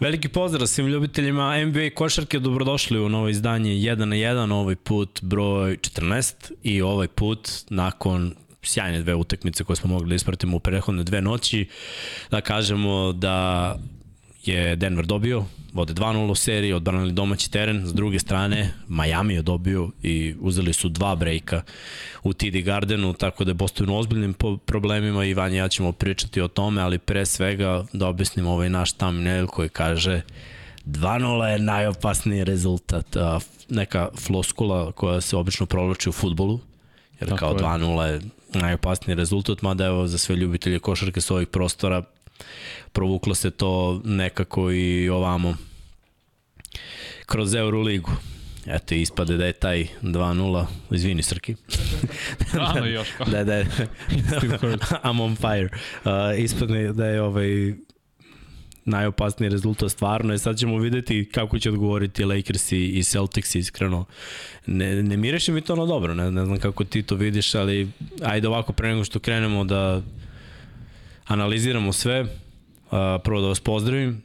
Veliki pozdrav svim ljubiteljima NBA košarke, dobrodošli u novo izdanje 1 na 1, ovaj put broj 14 i ovaj put nakon sjajne dve utakmice koje smo mogli da ispratimo u prethodne dve noći, da kažemo da je Denver dobio, vode 2-0 u seriji, odbranili domaći teren, s druge strane Miami je dobio i uzeli su dva brejka u TD Gardenu, tako da je Boston u ozbiljnim problemima. I Vanja ja ćemo pričati o tome, ali pre svega da objasnimo ovaj naš thumbnail koji kaže 2-0 je najopasniji rezultat, neka floskula koja se obično provlači u futbolu, jer Tako kao 2-0 je najopasniji rezultat, mada evo za sve ljubitelje košarke s ovih prostora provuklo se to nekako i ovamo kroz Euroligu. Eto, ispade da je taj 2-0, izvini Srki. Rano još kao. da, da, I'm on fire. Uh, ispade da je ovaj najopasniji rezultat stvarno i sad ćemo videti kako će odgovoriti Lakers i, i Celtics iskreno. Ne, ne mireši mi to na dobro, ne, ne znam kako ti to vidiš, ali ajde ovako pre nego što krenemo da analiziramo sve, prvo da vas pozdravim,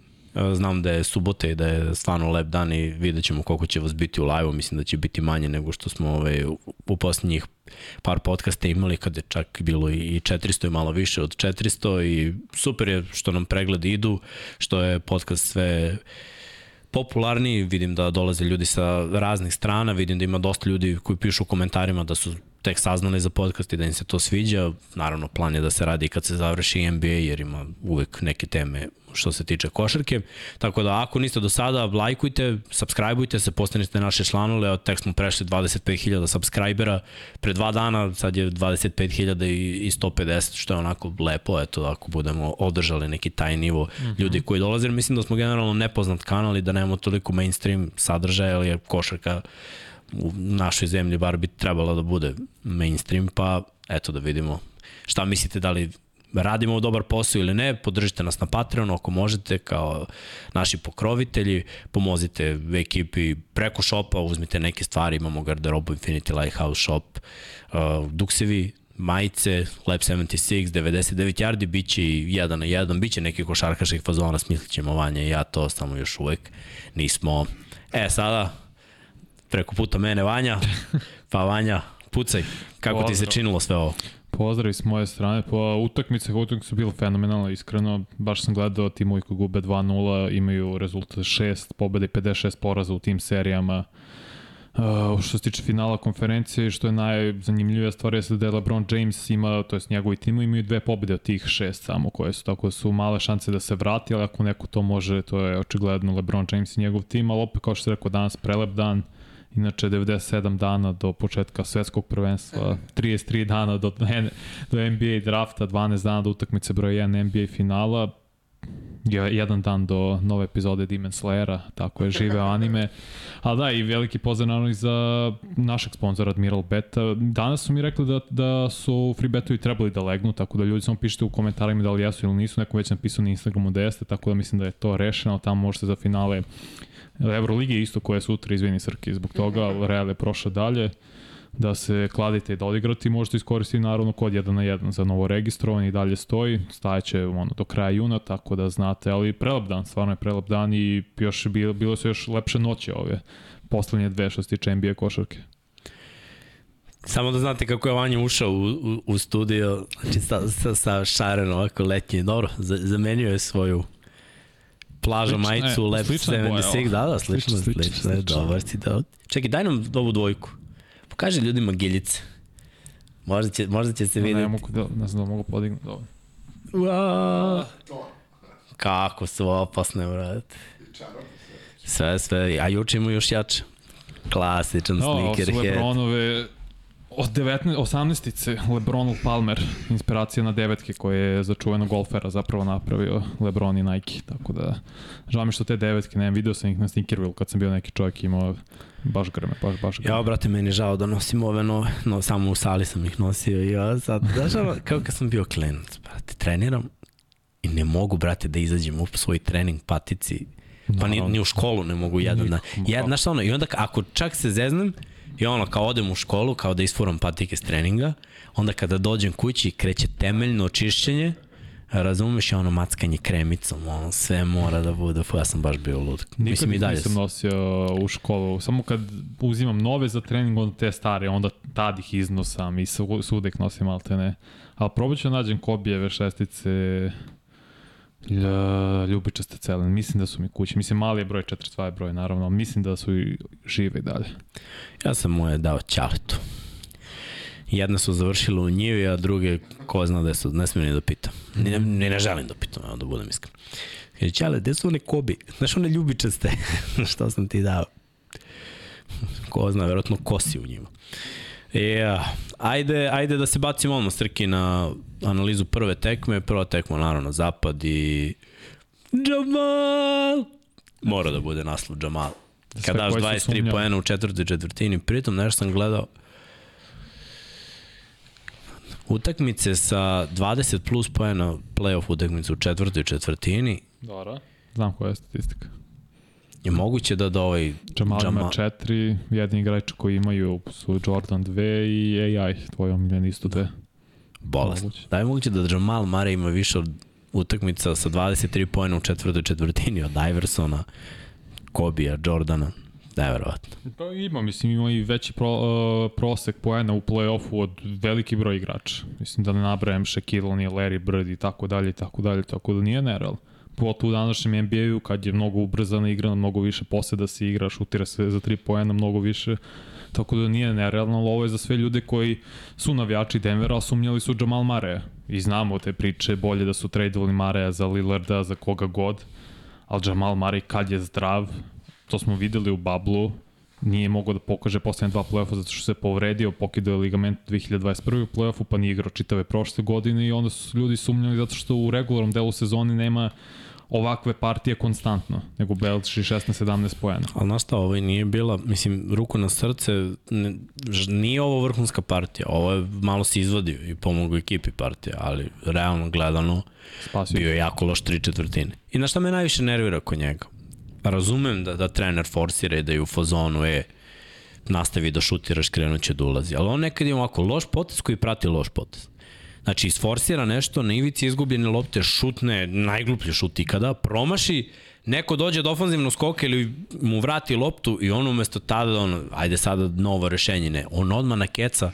znam da je subota i da je stvarno lep dan i vidjet ćemo koliko će vas biti u live-u, mislim da će biti manje nego što smo ovaj, u posljednjih par podcasta imali kad je čak bilo i 400 i malo više od 400 i super je što nam pregledi idu, što je podcast sve popularniji, vidim da dolaze ljudi sa raznih strana, vidim da ima dosta ljudi koji pišu u komentarima da su tek saznali za podcast i da im se to sviđa. Naravno, plan je da se radi kad se završi NBA, jer ima uvek neke teme što se tiče košarke. Tako da, ako niste do sada, lajkujte, subscribeujte se, postanite naše članule, od tek smo prešli 25.000 subscribera, pre dva dana sad je 25.000 i 150, što je onako lepo, eto, ako budemo održali neki taj nivo mm -hmm. ljudi koji dolaze, mislim da smo generalno nepoznat kanal i da nemamo toliko mainstream sadržaja, ali je košarka u našoj zemlji bar bi trebalo da bude mainstream, pa eto da vidimo šta mislite da li radimo dobar posao ili ne, podržite nas na Patreonu ako možete kao naši pokrovitelji, pomozite ekipi preko shopa, uzmite neke stvari, imamo garderobu Infinity Lighthouse shop, uh, duksevi, majice, Lab 76, 99 yardi, bit će i jedan na jedan, bit će neki košarkaških fazona, smislit ćemo vanje i ja to samo još uvek nismo. E, sada preko puta mene Vanja, pa Vanja, pucaj, kako Pozdrav. ti se činilo sve ovo? Pozdrav s moje strane, po utakmice, utakmice su bilo fenomenalno, iskreno, baš sam gledao timovi koji gube 2-0, imaju rezultat 6 pobjede i 56 poraza u tim serijama. Uh, što se tiče finala konferencije, što je najzanimljivija stvar je da je LeBron James ima, to jest njegovi timo imaju dve pobjede od tih šest samo koje su, tako da su male šanse da se vrati, ali ako neko to može, to je očigledno LeBron James i njegov tim, ali opet kao što se rekao danas prelep dan, uh, Inače, 97 dana do početka svetskog prvenstva, 33 dana do, do NBA drafta, 12 dana do utakmice broj 1 NBA finala, jedan dan do nove epizode Demon Slayera, tako je, žive anime. Ali da, i veliki pozdrav naravno i za našeg sponzora Admiral Beta. Danas su mi rekli da, da su free betovi trebali da legnu, tako da ljudi samo pišite u komentarima da li jesu ili nisu. Neko već napisao na Instagramu da jeste, tako da mislim da je to rešeno. Tamo možete za finale Euroligi isto koja je sutra, izvini Srki, zbog toga Real je prošao dalje da se kladite i da odigrati, možete iskoristiti naravno kod 1 na 1 za novo registrovanje i dalje stoji, stajeće ono, do kraja juna, tako da znate, ali prelep dan, stvarno je prelep dan i još bilo, bilo su još lepše noće ove poslednje dve što se tiče NBA košarke. Samo da znate kako je Vanja ušao u, u, u studio, znači sa, sa, sa šaren ovako letnji, dobro, zamenio je svoju plaža slična, majicu, Lab 76, da, da, slično, slično, slično, slično, dobar si da. Čekaj, daj nam ovu dvojku. Pokaži ljudima giljice. Možda će, možda će se vidjeti. Ne, mogu da, ne znam da mogu podignuti ovo. Ua, kako su opasne, brate. Sve, sve, a juče imamo još jače. Klasičan no, sneakerhead. Ovo su Lebronove od 19, 18-ice Lebron Palmer, inspiracija na devetke koje je za čuvenog golfera zapravo napravio Lebron i Nike, tako da žao mi što te devetke, ne, video sam ih na Sneakerville kad sam bio neki čovjek imao baš grme, baš, baš grme. Ja, brate, meni žao da nosim ove nove, no, samo u sali sam ih nosio i ja sad, znaš, ono, kao kad sam bio klinac, brate, treniram i ne mogu, brate, da izađem u svoj trening patici, pa ni, ni u školu ne mogu jedan da, ja, znaš ono, i onda ako čak se zeznem, I ono, kao odem u školu, kao da isfuram patike s treninga, onda kada dođem kući kreće temeljno očišćenje, razumeš je ono mackanje kremicom, ono sve mora da bude, ja sam baš bio lud. Nikad Mislim, i dalje nisam nosio u školu, samo kad uzimam nove za trening, onda te stare, onda tad ih iznosam i sudek nosim, ali te ne. Ali probat ću da nađem kobijeve šestice, ljubičaste cele. Mislim da su mi kući. Mislim, mali je broj, 42 je broj, naravno, ali mislim da su i žive i dalje. Ja sam moje dao Ćaletu. Jedna su završile u njivi, a druge, ko zna da su, ne smijem ni da pitam. Ni, ne, ni ne želim da pitam, evo da budem iskren. Kaže, Ćale, gde su one kobi? Znaš one ljubičaste? Što sam ti dao? Ko zna, verovatno kosi u njima. Ja, ajde, ajde da se bacimo odmah Srki na analizu prve tekme. Prva tekma, naravno, zapad i... Jamal! Mora da bude naslov Jamal. Kad daš 23 poena u četvrtoj četvrtini, pritom nešto sam gledao, utakmice sa 20 plus poena playoff utakmice u četvrtoj četvrtini. Dobro, znam koja je statistika. Je moguće da da ovaj... Jamal, Jamal... ima četiri, jedni igrači koji imaju su Jordan 2 i AI, tvoj omiljen isto dve. Bolest. Da je moguće da Jamal Mare ima više od utakmica sa 23 pojena u četvrtoj četvrtini od Iversona, Kobija, Jordana. Neverovatno. Pa ima, mislim, ima i veći pro, uh, prosek poena u play-offu od veliki broj igrača. Mislim da ne nabrajem Shaquille O'Neal, Larry Bird i tako dalje i tako dalje, tako da nije nereal. Pogotovo u današnjem NBA-u kad je mnogo ubrzana igra, mnogo više poseda se igra, šutira se za tri poena, mnogo više tako da nije nerealno, ali ovo je za sve ljude koji su navijači Denvera, a sumnjali su Jamal Mare. I znamo te priče, bolje da su tradeovali Mareja za Lillarda, za koga god, ali Jamal Mare kad je zdrav, to smo videli u Bablu, nije mogao da pokaže poslednje dva play-offa zato što se povredio, pokidao je ligament 2021. u play-offu, pa nije igrao čitave prošle godine i onda su ljudi sumnjali zato što u regularnom delu sezoni nema ovakve partije konstantno, nego Belči 16-17 pojena. Ali znaš šta, ovo nije bila, mislim, ruku na srce, ne, nije ovo vrhunska partija, ovo je malo se izvodio i pomogao ekipi partija, ali realno gledano Spasio. bio je jako loš tri četvrtine. I na šta me najviše nervira kod njega? razumem da, da trener forsira i da je u fazonu, e, nastavi da šutiraš, krenut će da ulazi. Ali on nekad ima ovako loš potez koji prati loš potez. Znači, isforsira nešto, na ivici izgubljene lopte, šutne, najgluplje šut ikada, promaši, neko dođe do ofanzivnog skoka ili mu vrati loptu i on umesto tada, on, ajde sada novo rešenje, ne, on odmah na keca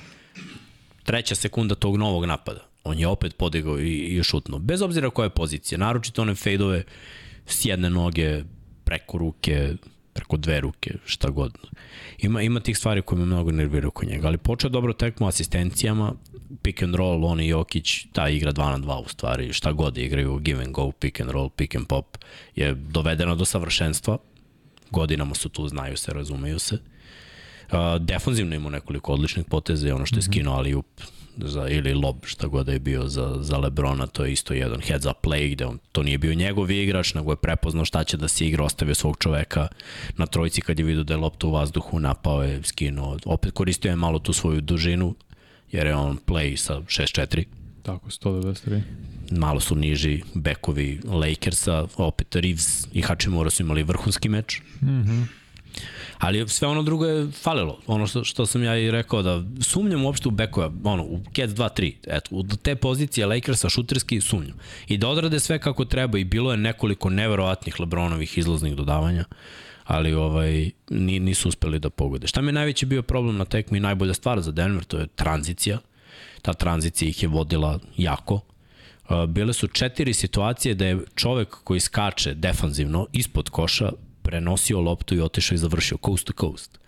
treća sekunda tog novog napada. On je opet podigao i, i šutno. Bez obzira koja je pozicija, naročito one fejdove s jedne noge, preko ruke, preko dve ruke, šta god. Ima, ima tih stvari koje me mnogo nerviraju kod njega, ali počeo dobro tekmo asistencijama, pick and roll, on i Jokić, ta igra 2 na 2 u stvari, šta god igraju, give and go, pick and roll, pick and pop, je dovedena do savršenstva, godinama su tu, znaju se, razumeju se. Uh, defanzivno ima nekoliko odličnih poteza i ono što je mhm. skinuo ali up za, ili lob, šta god da je bio za, za Lebrona, to je isto jedan heads up play gde on, to nije bio njegov igrač, nego je prepoznao šta će da se igra, ostavio svog čoveka na trojci kad je vidio da je lopta u vazduhu, napao je, skinuo, opet koristio je malo tu svoju dužinu, jer je on play sa 6-4. Tako, 193. Malo su niži bekovi Lakersa, opet Reeves i Hachimura su imali vrhunski meč. Mhm. Mm Ali sve ono drugo je falilo. Ono što, što sam ja i rekao da sumnjam uopšte u bekova, ono, u Cats 2-3. Eto, u te pozicije Lakersa šuterski sumnjam. I da odrade sve kako treba i bilo je nekoliko neverovatnih Lebronovih izlaznih dodavanja ali ovaj nisu uspeli da pogode. Šta mi je najveći bio problem na tekmi i najbolja stvar za Denver, to je tranzicija. Ta tranzicija ih je vodila jako. Bile su četiri situacije da je čovek koji skače defanzivno ispod koša prenosio loptu i otišao i završio coast to coast.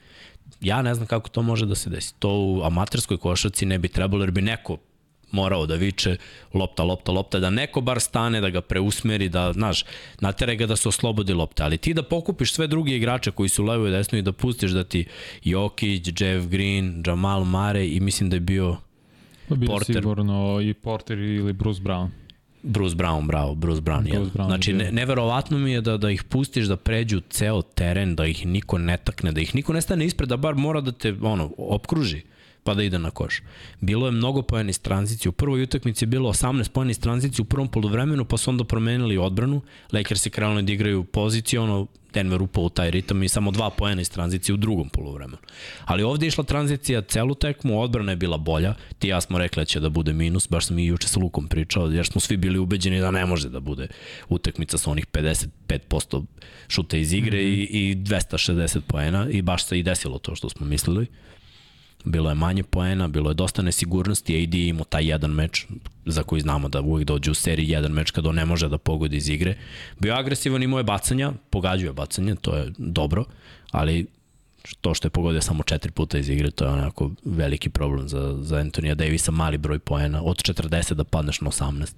Ja ne znam kako to može da se desi. To u amaterskoj košarci ne bi trebalo jer bi neko morao da viče lopta, lopta, lopta, da neko bar stane, da ga preusmeri, da, znaš, natere ga da se oslobodi lopta, ali ti da pokupiš sve druge igrače koji su levo i desno i da pustiš da ti Jokić, Jeff Green, Jamal Mare i mislim da je bio Porter. sigurno i Porter ili Bruce Brown. Bruce Brown, bravo, Bruce Brown. Bruce Brown znači, ne, neverovatno mi je da, da ih pustiš da pređu ceo teren, da ih niko ne takne, da ih niko ne stane ispred, da bar mora da te ono, opkruži. Pa da ide na koš. Bilo je mnogo pojena iz tranzicije. U prvoj utakmici je bilo 18 pojena iz tranzicije u prvom polovremenu, pa su onda promenili odbranu. Lakers se krenuli da igraju poziciono, Denver upao u taj ritam i samo dva pojena iz tranzicije u drugom polovremenu. Ali ovde je išla tranzicija celu tekmu, odbrana je bila bolja, ti ja smo rekli da će da bude minus, baš sam i juče sa Lukom pričao, jer smo svi bili ubeđeni da ne može da bude utakmica sa onih 55% šuta iz igre mm -hmm. i, i 260 poena i baš se i desilo to što smo mislili bilo je manje poena, bilo je dosta nesigurnosti, AD je imao taj jedan meč za koji znamo da uvijek dođe u seriji jedan meč kada on ne može da pogodi iz igre. Bio agresivan, imao je bacanja, pogađuje bacanje, to je dobro, ali to što je pogodio samo četiri puta iz igre, to je onako veliki problem za, za Antonija Davisa, mali broj poena, od 40 da padneš na 18.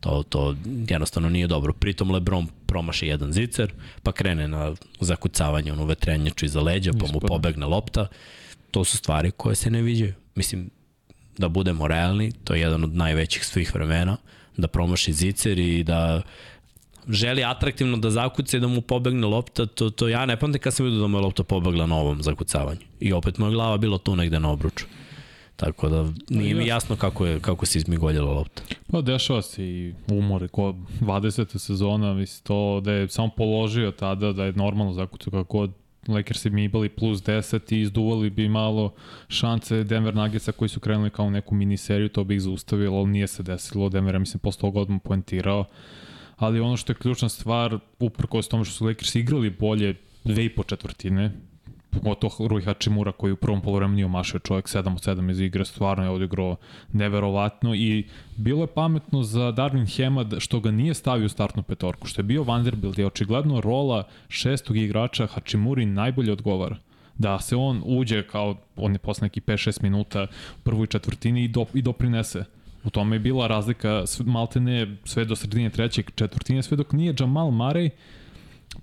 To, to jednostavno nije dobro. Pritom Lebron promaše jedan zicer, pa krene na zakucavanje, ono vetrenjaču iza leđa, pa mu pobegne lopta to su stvari koje se ne viđaju. Mislim, da budemo realni, to je jedan od najvećih svih vremena, da promaši zicer i da želi atraktivno da zakuca i da mu pobegne lopta, to, to ja ne pamte kad sam vidio da mu je lopta pobegla na ovom zakucavanju. I opet moja glava bila tu negde na obruču. Tako da nije mi jasno kako, je, kako se izmigoljila lopta. Pa dešava se i umore, ko 20. sezona, misli to da je samo položio tada, da je normalno zakucao kako god Lakersi bi imali plus 10 i izduvali bi malo šance Denver Nuggetsa koji su krenuli kao neku mini seriju, to bi ih zaustavilo, ali nije se desilo. Denver, mislim, posle toga odmah poentirao. Ali ono što je ključna stvar, uprko s tome što su Lakers igrali bolje dve i po četvrtine, pogotovo Rui Hachimura koji u prvom polovremenu nije omašio čovjek 7 od 7 iz igre, stvarno je odigrao neverovatno i bilo je pametno za Darwin Hema što ga nije stavio u startnu petorku, što je bio Vanderbilt je očigledno rola šestog igrača Hachimuri najbolje odgovara. Da se on uđe kao on je posle neki 5-6 minuta u prvoj četvrtini i, do, i doprinese. U tome je bila razlika maltene sve do sredine trećeg četvrtine, sve dok nije Jamal Murray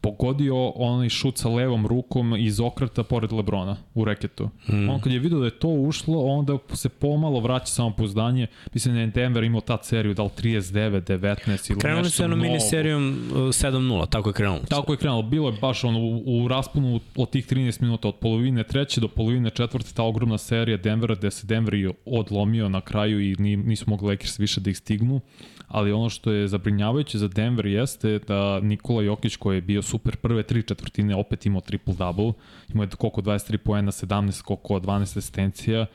pogodio onaj šut sa levom rukom iz okreta pored Lebrona u reketu. Mm. On kad je vidio da je to ušlo, onda se pomalo vraća samo pouzdanje. Mislim da je Denver imao ta seriju, da li 39, 19 ili Krenuli su jednom miniserijom 7-0, uh, tako je krenulo. Tako je krenulo. Bilo je baš ono u, u raspunu od tih 13 minuta, od polovine treće do polovine četvrte, ta ogromna serija Denvera, gde se Denver i odlomio na kraju i nisu mogli Lakers više da ih stignu ali ono što je zabrinjavajuće za Denver jeste da Nikola Jokić koji je bio super prve tri četvrtine opet imao triple-double, imao je koliko 23 poena, 17, koliko 12 asistencija,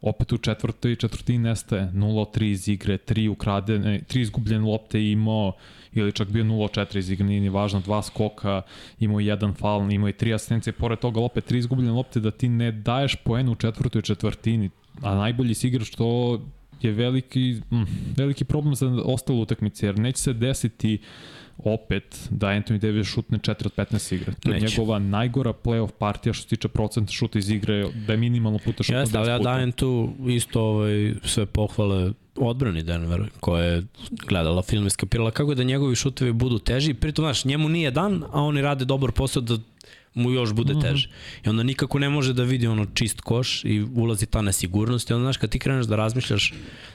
opet u četvrtoj četvrtini nestaje. 0-3 iz igre, 3 ukradene, 3 izgubljene lopte imao ili čak bio 0-4 iz igre, nije ni važno, dva skoka, imao jedan faul, imao i tri asistencije, pored toga opet tri izgubljene lopte da ti ne daješ poenu u četvrtoj četvrtini, a najbolji si igrač to je veliki, mm, veliki problem za ostale utakmice, jer neće se desiti opet da Anthony Davis šutne 4 od 15 igre. To je njegova najgora playoff partija što se tiče procenta šuta iz igre, da je minimalno puta šutno Jeste, ali ja dajem tu isto ovaj, sve pohvale odbrani Denver koja je gledala film i skapirala kako da njegovi šutevi budu teži. Pritom, znaš, njemu nije dan, a oni rade dobar posao da mu još bude mhm. teže. I onda nikako ne može da vidi ono čist koš i ulazi ta nesigurnost i onda znaš kad ti kreneš da razmišljaš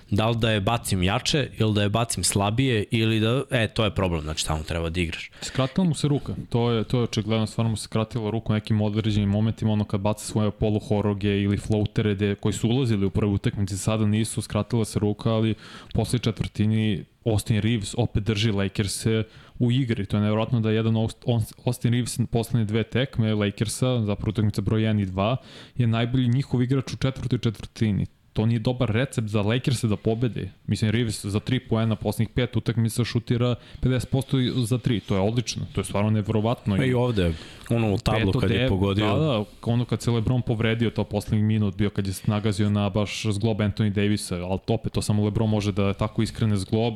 da li da je bacim jače ili da je bacim slabije ili da, e, to je problem, znači tamo treba da igraš. Skratila mu se ruka, to je, to je očigledno, stvarno mu se skratila ruka u nekim određenim momentima, ono kad baca svoje poluhoroge ili floatere de, koji su ulazili u prvu utakmici, sada nisu, skratila se ruka, ali posle četvrtini Austin Reeves opet drži Lakers-e u igri. To je nevjerojatno da jedan Austin Reeves poslednje dve tekme Lakersa, zapravo utakmica broj 1 i 2, je najbolji njihov igrač u četvrtoj četvrtini to nije dobar recept za Lakers da pobede. Mislim, Reeves za 3 poena poslednjih pet utakmica šutira 50% za 3. To je odlično. To je stvarno nevjerovatno. Pa i ovde, ono u tablu kad je pogodio. Da, da, ono kad se Lebron povredio to poslednjih minut, bio kad je nagazio na baš zglob Anthony Davisa, ali to opet, to samo Lebron može da tako iskrene zglob,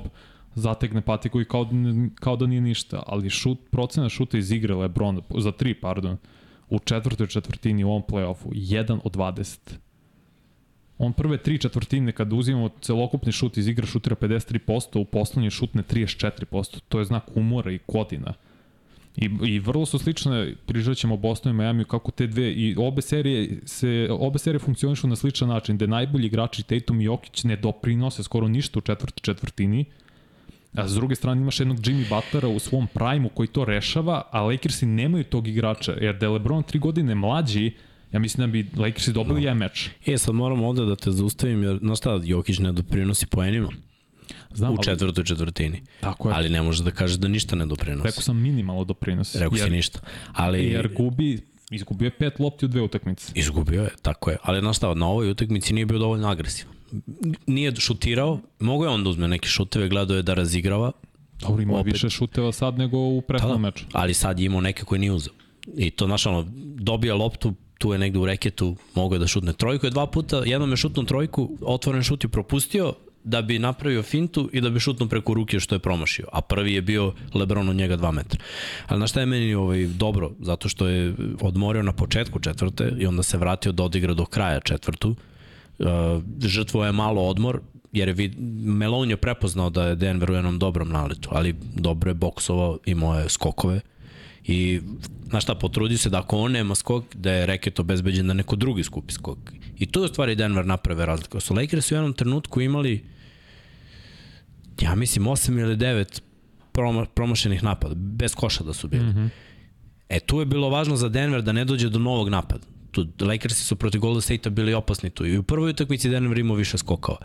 zategne patiku i kao, kao da nije ništa, ali šut, procena šuta iz igre Lebron, za 3, pardon, u četvrtoj četvrtini u ovom play-offu, 1 od 20 On prve tri četvrtine kad uzimamo celokupni šut iz igre šutira 53%, u poslednje šutne 34%. To je znak umora i kodina. I, I vrlo su slične, prižat ćemo Boston i Miami, kako te dve, i obe serije, se, obe serije funkcionišu na sličan način, gde najbolji igrači Tatum i Jokić ne doprinose skoro ništa u četvrti četvrtini, a s druge strane imaš jednog Jimmy Butlera u svom prajmu koji to rešava, a Lakersi nemaju tog igrača, jer da je LeBron tri godine mlađi, Ja mislim da bi Lakersi dobili no. jedan meč. E, sad moram ovde da te zaustavim, jer, znaš šta, Jokić ne doprinosi poenima. Znam, u četvrtoj četvrtini. Tako je. Ali ne može da kaže da ništa ne doprinosi. Rekao sam minimalno doprinosi. Rekao si ništa. Ali... Jer gubi Izgubio je pet lopti u dve utakmice. Izgubio je, tako je. Ali šta, na ovoj utakmici nije bio dovoljno agresivan. Nije šutirao, mogo je on da uzme neke šuteve, gledao je da razigrava. Dobro, ima Opet. više šuteva sad nego u prethodnom da, meču. Ali sad je imao neke koje nije uzeo. I to, znaš, ono, dobija loptu, tu je negde u reketu, mogo je da šutne trojku, je dva puta, jednom je šutnu trojku, otvoren šut je propustio, da bi napravio fintu i da bi šutnuo preko ruke što je promašio. A prvi je bio Lebron od njega 2 metra. Ali na šta je meni ovaj, dobro? Zato što je odmorio na početku četvrte i onda se vratio da odigra do kraja četvrtu. Uh, žrtvo je malo odmor, jer je vid, Melon je prepoznao da je Denver u jednom dobrom naletu, ali dobro je boksovao, i moje skokove. I, znaš šta, potrudi se da ako on nema skok, da je reket obezbeđen da neko drugi skupi skok. I tu je u stvari Denver naprave razliku. Su Lakers u jednom trenutku imali ja mislim 8 ili 9 promo, promošenih napada, bez koša da su bili. Mm -hmm. E, tu je bilo važno za Denver da ne dođe do novog napada. Tu, Lakersi su protiv Golden State-a bili opasni tu. I u prvoj utakmici Denver imao više skokova.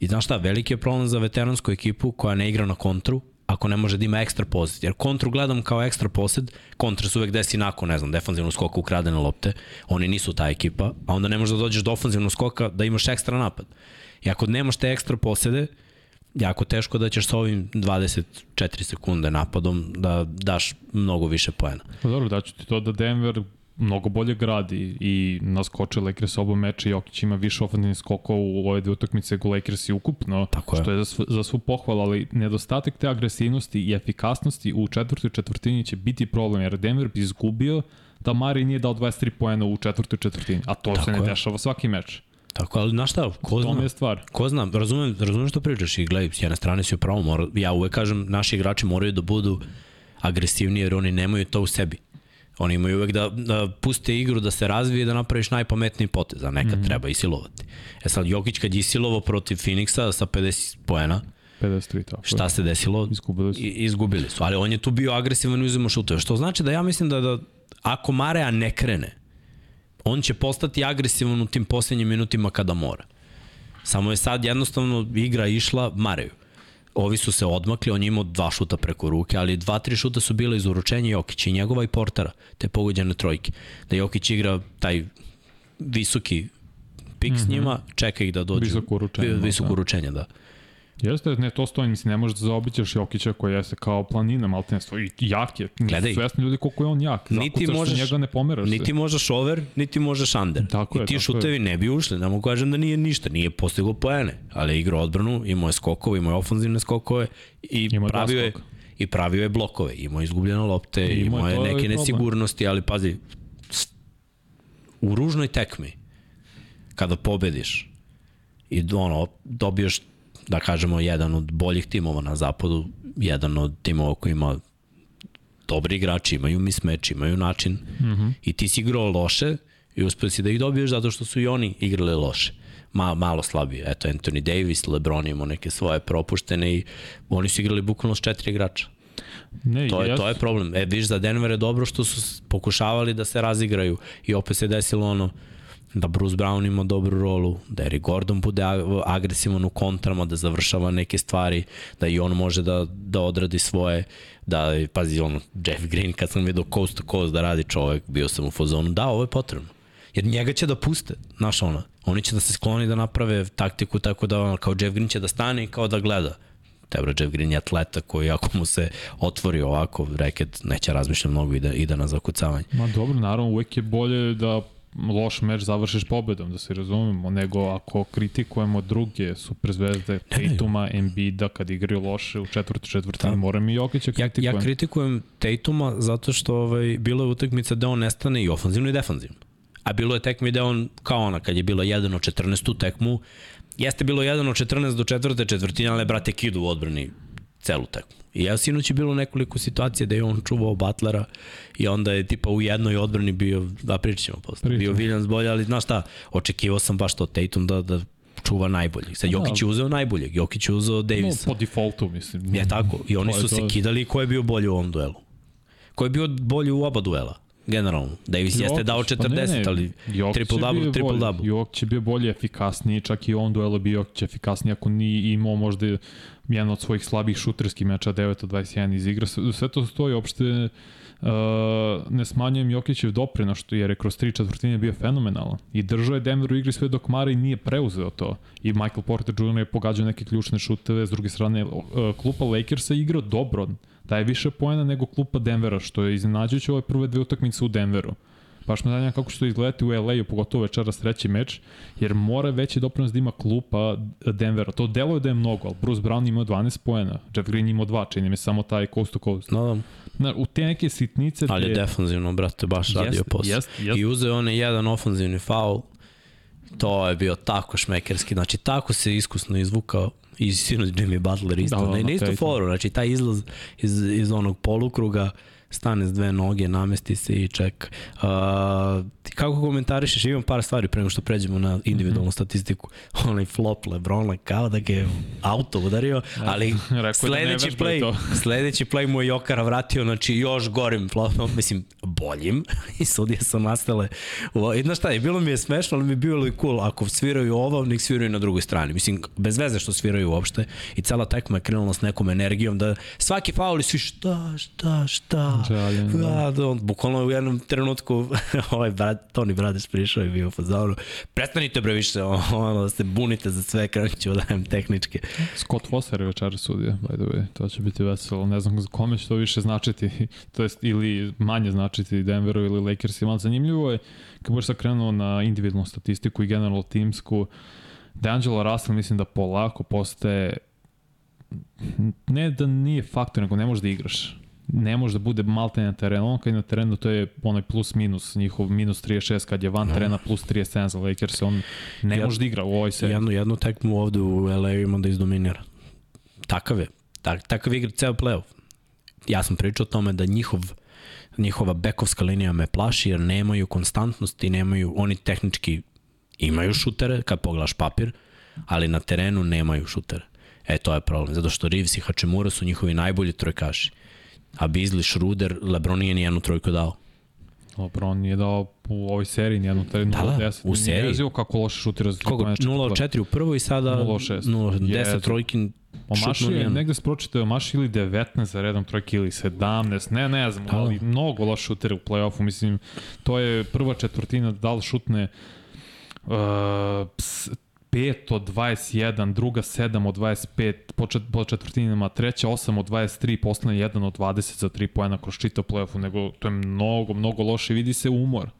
I znaš šta, veliki je problem za veteransku ekipu koja ne igra na kontru, ako ne može da ima ekstra posed. Jer kontru gledam kao ekstra posed, kontra se uvek desi nakon, ne znam, defanzivnu skoka ukradene lopte, oni nisu ta ekipa, a onda ne možeš da dođeš do ofanzivnog skoka da imaš ekstra napad. I ako nemaš te ekstra posede, jako teško da ćeš sa ovim 24 sekunde napadom da daš mnogo više poena. Pa dobro, daću ti to da Denver mnogo bolje gradi i naskoče Lakers oba meča i Jokić ima više ofenzivnih skokova u ove dve utakmice nego Lakers i ukupno, Tako je. što je za, sv, za svu pohvalu, ali nedostatak te agresivnosti i efikasnosti u četvrtoj četvrtini će biti problem, jer Denver bi izgubio da Mari nije dao 23 poena u četvrtoj četvrtini, a to Tako se ne je. dešava svaki meč. Tako, ali znaš šta, ko zna? je stvar. Ko zna, razumem, razumem što pričaš i gledaj, s jedne strane si upravo, mora, ja uvek kažem, naši igrači moraju da budu agresivni jer oni nemaju to u sebi. Oni imaju uvek da, da puste igru, da se razvije, da napraviš najpametniji potez, a nekad mm treba i silovati. E sad, Jokić kad je silovo protiv Phoenixa sa 50 poena, 53, tako. Šta se desilo? Izgubili su. I, izgubili su, ali on je tu bio agresivan i uzemo šutove. Što znači da ja mislim da, da ako Marea ne krene, on će postati agresivan u tim poslednjim minutima kada mora. Samo je sad jednostavno igra išla Mareju. Ovi su se odmakli, on je imao dva šuta preko ruke, ali dva, tri šuta su bila iz uručenja Jokića i njegova i Portara, te pogođene trojke. Da Jokić igra taj visoki pik mm -hmm. s mhm. njima, čeka ih da dođu. Visoko uručenje. Visoko da. uručenje, da. Jeste, ne, to stoji, mislim, ne možeš da zaobićeš Jokića koji jeste kao planina, malo te i jak je. Gledaj. Svesni ljudi koliko je on jak. Niti možeš, njega ne pomeraš niti se. možeš over, niti možeš under. Tako I ti šutevi je. ne bi ušli, da mogu kažem da nije ništa, nije postiglo poene, ali je igrao odbranu, imao je skokove, imao je ofanzivne skokove i ima pravio je i pravio je blokove, imao je izgubljene lopte, I imao je neke nesigurnosti, ali pazi, u ružnoj tekmi, kada pobediš, i ono, dobiješ da kažemo, jedan od boljih timova na zapadu, jedan od timova koji ima dobri igrači, imaju mismeč, imaju način mm -hmm. i ti si igrao loše i uspio si da ih dobiješ zato što su i oni igrali loše. Ma, malo slabije. Eto, Anthony Davis, LeBron imao neke svoje propuštene i oni su igrali bukvalno s četiri igrača. Ne, to, je, to je problem. E, viš, za Denver je dobro što su pokušavali da se razigraju i opet se desilo ono, da Bruce Brown ima dobru rolu, da Eric Gordon bude agresivan u kontrama, da završava neke stvari, da i on može da, da odradi svoje, da, pazi, ono, Jeff Green, kad sam vidio coast to coast da radi čovek, bio sam u fazonu, da, ovo je potrebno. Jer njega će da puste, znaš ona, oni će da se skloni da naprave taktiku tako da ono, kao Jeff Green će da stane i kao da gleda. Tebra Jeff Green je atleta koji ako mu se otvori ovako reket, neće razmišljati mnogo i da ide na zakucavanje. Ma dobro, naravno uvek je bolje da loš meč završiš pobedom, da se razumemo, nego ako kritikujemo druge superzvezde, Tatuma, Embiida, kad igraju loše u četvrti četvrtini, da. moram i Jokića kritikujem. Ja, ja kritikujem Tatuma zato što ovaj, bilo je utakmica da on nestane i ofanzivno i defanzivno. A bilo je tekmi da on, kao ona, kad je bilo 1 od 14 u tekmu, jeste bilo 1 od 14 do četvrte četvrtine, ali brate kidu u odbrani celu tekmu. I ja sinoć je bilo nekoliko situacija da je on čuvao Butlera i onda je tipa u jednoj odbrani bio, da pričat ćemo posle, Pričam. bio Williams bolje, ali znaš šta, očekivao sam baš to Tatum da, da čuva najboljeg. Sad Jokić je uzeo najboljeg, Jokić je uzeo Davisa. No, po defaultu, mislim. Je tako. I oni su se kidali ko je bio bolji u ovom duelu. Ko je bio bolji u oba duela. generalno. Davis Jokić, jeste dao 40, pa ne, ne, ali triple double, triple double. Jokić će bio bolje efikasniji, čak i on duelo bio Jokić efikasniji ako ni imao možda jedan od svojih slabih šuterskih meča 9 od 21 iz igra. Sve to stoji opšte Uh, ne smanjujem Jokićev doprinos, što jer je kroz tri četvrtine bio fenomenalan. I držao je Denver u igri sve dok Mari nije preuzeo to. I Michael Porter Jr. je pogađao neke ključne šuteve, s druge strane uh, klupa Lakersa igrao dobro, daje više poena nego klupa Denvera, što je iznenađujuće ove prve dve utakmice u Denveru. Baš me zanima kako će to izgledati u LA-u, pogotovo večeras treći meč, jer mora veći doprinos da ima klupa Denvera. To deluje da je mnogo, ali Bruce Brown imao 12 poena, Jeff Green imao 2, čini mi samo taj coast to coast. No, da. Na, u te neke sitnice... Ali je defanzivno, brate, baš jest, radio posao. Jest, jest. I uzeo onaj jedan ofanzivni faul, to je bio tako šmekerski, znači tako se iskusno izvukao i sinoć Jimmy Butler isto, da, da, ne, ne isto foru, znači taj izlaz iz, iz onog polukruga, stane s dve noge, namesti se i čeka. Uh, kako komentarišeš, imam par stvari prema što pređemo na individualnu mm -hmm. statistiku. Onaj flop Lebrona kao da ga je auto udario, ali da sledeći da play, sledeći play mu je Jokara vratio, znači još gorim flopom, mislim, boljim i sudije su nastale. I znaš šta je, bilo mi je smešno, ali mi je bilo i cool, ako sviraju ovo, nek sviraju na drugoj strani. Mislim, bez veze što sviraju uopšte i cela tekma je krenula s nekom energijom da svaki faul i svi šta, šta, šta, Žaljen, da. da, da, on, bukvalno u jednom trenutku ovaj brat, Toni Brades prišao i bio u fazonu, prestanite bre više, ono, da se bunite za sve, krenut ću da dajem tehničke. Scott Foster je večer sudija, by the way, to će biti veselo, ne znam kome će to više značiti, to jest ili manje značiti Denveru ili Lakersima, zanimljivo je, kad budeš sad krenuo na individualnu statistiku i general timsku, D'Angelo Russell mislim da polako postaje ne da nije faktor, nego ne možeš da igraš ne može da bude malte na terenu. On kad je na terenu, to je onaj plus minus, njihov minus 36 kad je van no. terena plus 37 za Lakers, on ne Jed, može da igra u ovoj seriji. Jednu, jednu tekmu ovde u LA ima da izdominira. Takav je. Tak, takav igra ceo playoff. Ja sam pričao o tome da njihov njihova bekovska linija me plaši jer nemaju konstantnost i nemaju, oni tehnički imaju šutere kad pogledaš papir, ali na terenu nemaju šutere. E, to je problem, zato što Reeves i Hačemura su njihovi najbolji trojkaši A Beasley, Schroeder, Lebron nije nijednu trojku dao. Lebron nije dao u ovoj seriji nijednu trojku. Da, da, 10. u seriji. Nije kako loše šutira za Koga? 0-4 u prvoj i sada 0-10 trojki Omaši je, negde se pročitao, Omaši ili 19 za redom trojke ili 17, ne, ne znam, da. ali mnogo loš šutera u play-offu, mislim, to je prva četvrtina da li šutne uh, 5 od 21, druga 7 od 25 po, čet, po četvrtinama, treća 8 od 23, poslednja 1 od 20 za 3 poena kroz čitav play-offu, nego to je mnogo, mnogo loše. Vidi se umor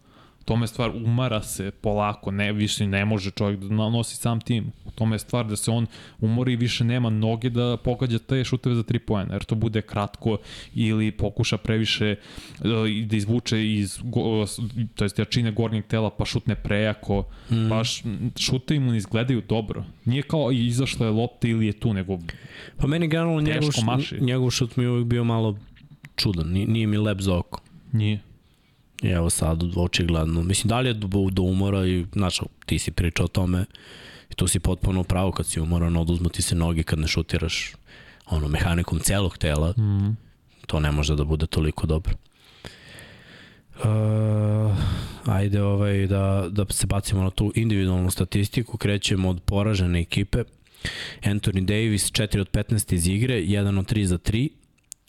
tome je stvar, umara se polako, ne, više ne može čovjek da nosi sam tim. U tome je stvar da se on umori i više nema noge da pogađa te šuteve za tri pojene, jer to bude kratko ili pokuša previše uh, da izvuče iz, to jest jačine gornjeg tela pa šutne prejako, mm. baš šute mu izgledaju dobro. Nije kao izašla je lopta ili je tu, nego Pa meni generalno njegov, njegov šut mi je uvijek bio malo čudan, nije, nije mi lep za oko. Nije. I evo sad, očigledno. Mislim, da li je do, do umora i, znaš, ti si pričao o tome i tu si potpuno pravo kad si umoran, oduzmu ti se noge kad ne šutiraš ono, mehanikom celog tela. Mm. To ne može da bude toliko dobro. Uh, ajde ovaj, da, da se bacimo na tu individualnu statistiku. Krećemo od poražene ekipe. Anthony Davis 4 od 15 iz igre, 1 od 3 za 3,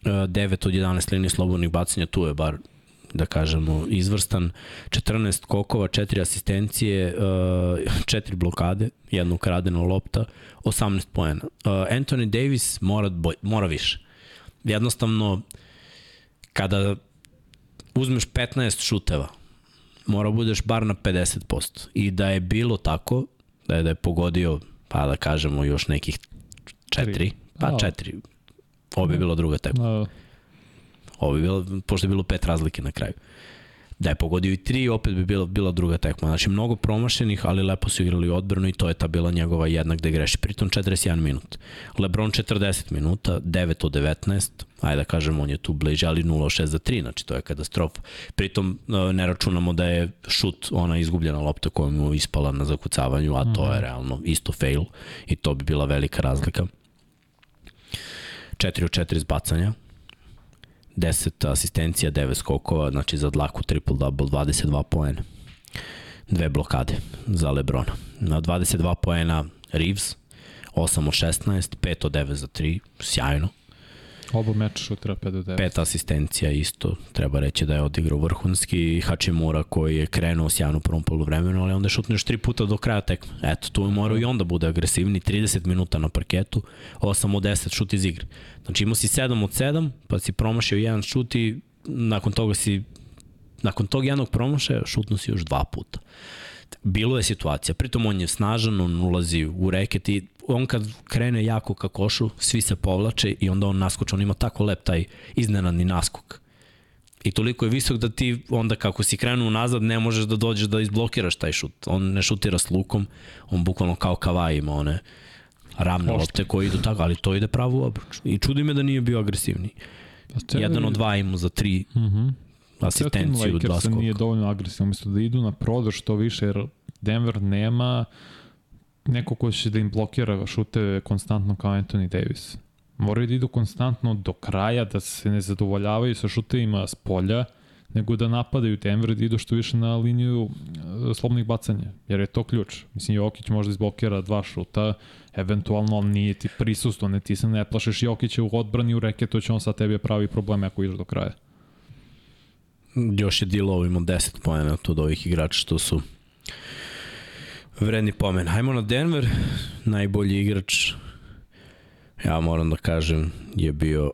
9 od 11 linije slobodnih bacanja, tu je bar da kažemo, izvrstan. 14 kokova, 4 asistencije, 4 uh, blokade, jednu kradenu lopta, 18 poena. Uh, Anthony Davis mora, boj, mora više. Jednostavno, kada uzmeš 15 šuteva, mora budeš bar na 50%. I da je bilo tako, da je, da je pogodio, pa da kažemo, još nekih 4, pa 4, ovo bi bilo druga tekma. Ovo bi bilo, pošto je bilo pet razlike na kraju. Da je pogodio i tri, opet bi bila, bila druga tekma. Znači, mnogo promašenih, ali lepo su igrali odbranu i to je ta bila njegova jedna gde greši. Pritom 41 minut. Lebron 40 minuta, 9 od 19, ajde da kažemo, on je tu bliže, ali 0-6 za 3, znači to je katastrofa. Pritom e, ne računamo da je šut, ona izgubljena lopta koja mu ispala na zakucavanju, a to je mhm. realno isto fail i to bi bila velika razlika. 4 od 4 zbacanja, 10 asistencija, 9 skokova, znači za dlaku triple-double, 22 poena. Dve blokade za Lebrona. Na 22 poena Reeves, 8 od 16, 5 od 9 za 3, sjajno. Oba meča šutira 5 do 9. Pet asistencija isto, treba reći da je odigrao vrhunski. Hachimura koji je krenuo sjajno u prvom polovremenu, ali onda je šutno još tri puta do kraja tekme. Eto, tu je morao i onda bude agresivni, 30 minuta na parketu, 8 od 10 šut iz igre. Znači imao si 7 od 7, pa si promašio jedan šut i nakon toga si nakon tog jednog promašaja šutno si još dva puta. Bilo je situacija, pritom on je snažan, on ulazi u reket i on kad krene jako ka košu, svi se povlače i onda on naskoče, on ima tako lep taj iznenadni naskok. I toliko je visok da ti onda kako si krenuo nazad ne možeš da dođeš da izblokiraš taj šut. On ne šutira s lukom, on bukvalno kao kavaj ima one ravne Ošte. lopte koje idu tako, ali to ide pravo u obruč. I čudi me da nije bio agresivni. Pa Jedan od dva ima za tri Mhm. Mm asistenciju, dva Lakersa nije skoka. dovoljno agresivan, umesto da idu na prodor što više, jer Denver nema neko ko će da im blokira šute konstantno kao Anthony Davis. Moraju da idu konstantno do kraja, da se ne zadovoljavaju sa šutevima s polja, nego da napadaju Denver da idu što više na liniju e, slobodnih bacanja, jer je to ključ. Mislim, Jokić možda izblokira dva šuta, eventualno on nije ti prisustvo, ne ti se ne plašeš Jokića u odbrani u reketu, će on sad tebi pravi probleme ako ideš do kraja. Još je Dilo imao 10 pojena od ovih igrača što su vredni pomen. Hajmo na Denver, najbolji igrač, ja moram da kažem, je bio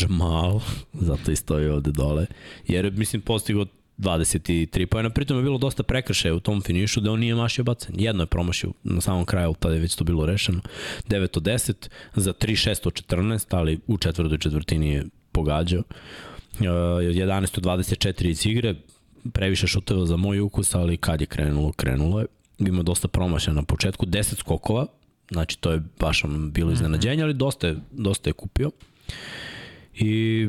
Jamal, zato i stoji ovde dole, jer je, mislim, postigao 23 pojena, pritom je bilo dosta prekršaja u tom finišu da on nije mašio bacanje. Jedno je promašio na samom kraju, tada je već to bilo rešeno. 9 od 10, za 3 6 od 14, ali u četvrtoj četvrtini je pogađao. Uh, 11 od 24 iz igre, previše šuteva za moj ukus, ali kad je krenulo, krenulo je. Ima dosta promašaja na početku, 10 skokova, znači to je baš ono bilo iznenađenje, ali dosta je, dosta je kupio. I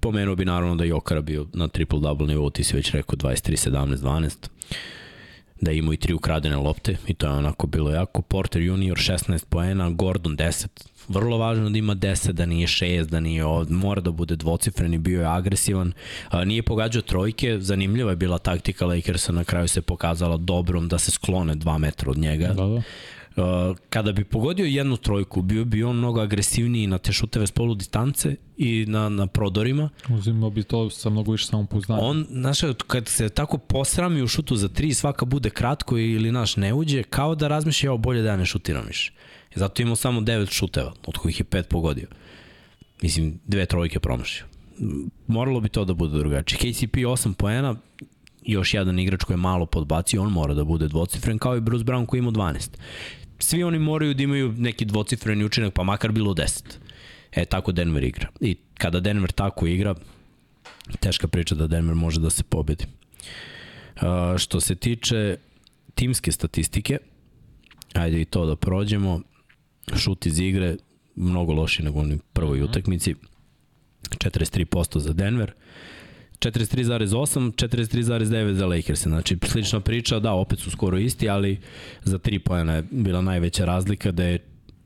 pomenuo bi naravno da je Jokara bio na triple-double nivou, ti si već rekao 23, 17, 12 da je imao i tri ukradene lopte i to je onako bilo jako. Porter junior 16 poena, Gordon 10. Vrlo važno da ima 10, da nije 6, da nije od, mora da bude dvocifren i bio je agresivan. A, nije pogađao trojke, zanimljiva je bila taktika Lakersa, na kraju se pokazala dobrom da se sklone 2 metra od njega. Da, da. Uh, kada bi pogodio jednu trojku, bio bi on mnogo agresivniji na te šuteve s polu distance i na, na prodorima. Uzimao bi to sa mnogo više samopouzdanja. On, znaš, kad se tako posrami u šutu za tri, svaka bude kratko ili naš ne uđe, kao da razmišlja, evo bolje da ja ne šutiram više. I zato imao samo devet šuteva, od kojih je pet pogodio. Mislim, dve trojke promašio. Moralo bi to da bude drugačije. KCP 8 poena, još jedan igrač koji je malo podbacio, on mora da bude dvocifren, kao i Bruce Brown koji ima 12. Svi oni moraju da imaju neki dvocifreni učinak, pa makar bilo 10. E, tako Denver igra. I kada Denver tako igra, teška priča da Denver može da se pobedi. Uh, što se tiče timske statistike, ajde i to da prođemo, šut iz igre, mnogo loši nego u prvoj utakmici, 43% za Denver, 43,8, 43,9 za Lakers. Znači, slična priča, da, opet su skoro isti, ali za 3 pojena je bila najveća razlika da je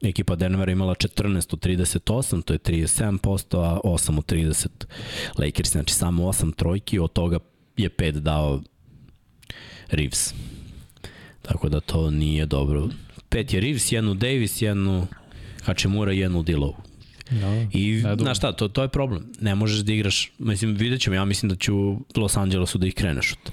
ekipa Denvera imala 14 od 38, to je 37%, a 8 od 30 Lakers, znači samo 8 trojki, od toga je 5 dao Reeves. Tako da to nije dobro. Pet je Reeves, jednu Davis, jednu Hachimura i jednu Dillow. Da, I, znaš šta, to, to je problem. Ne možeš da igraš, mislim, vidjet ćemo, ja mislim da će u Los Angelesu da ih kreneš od.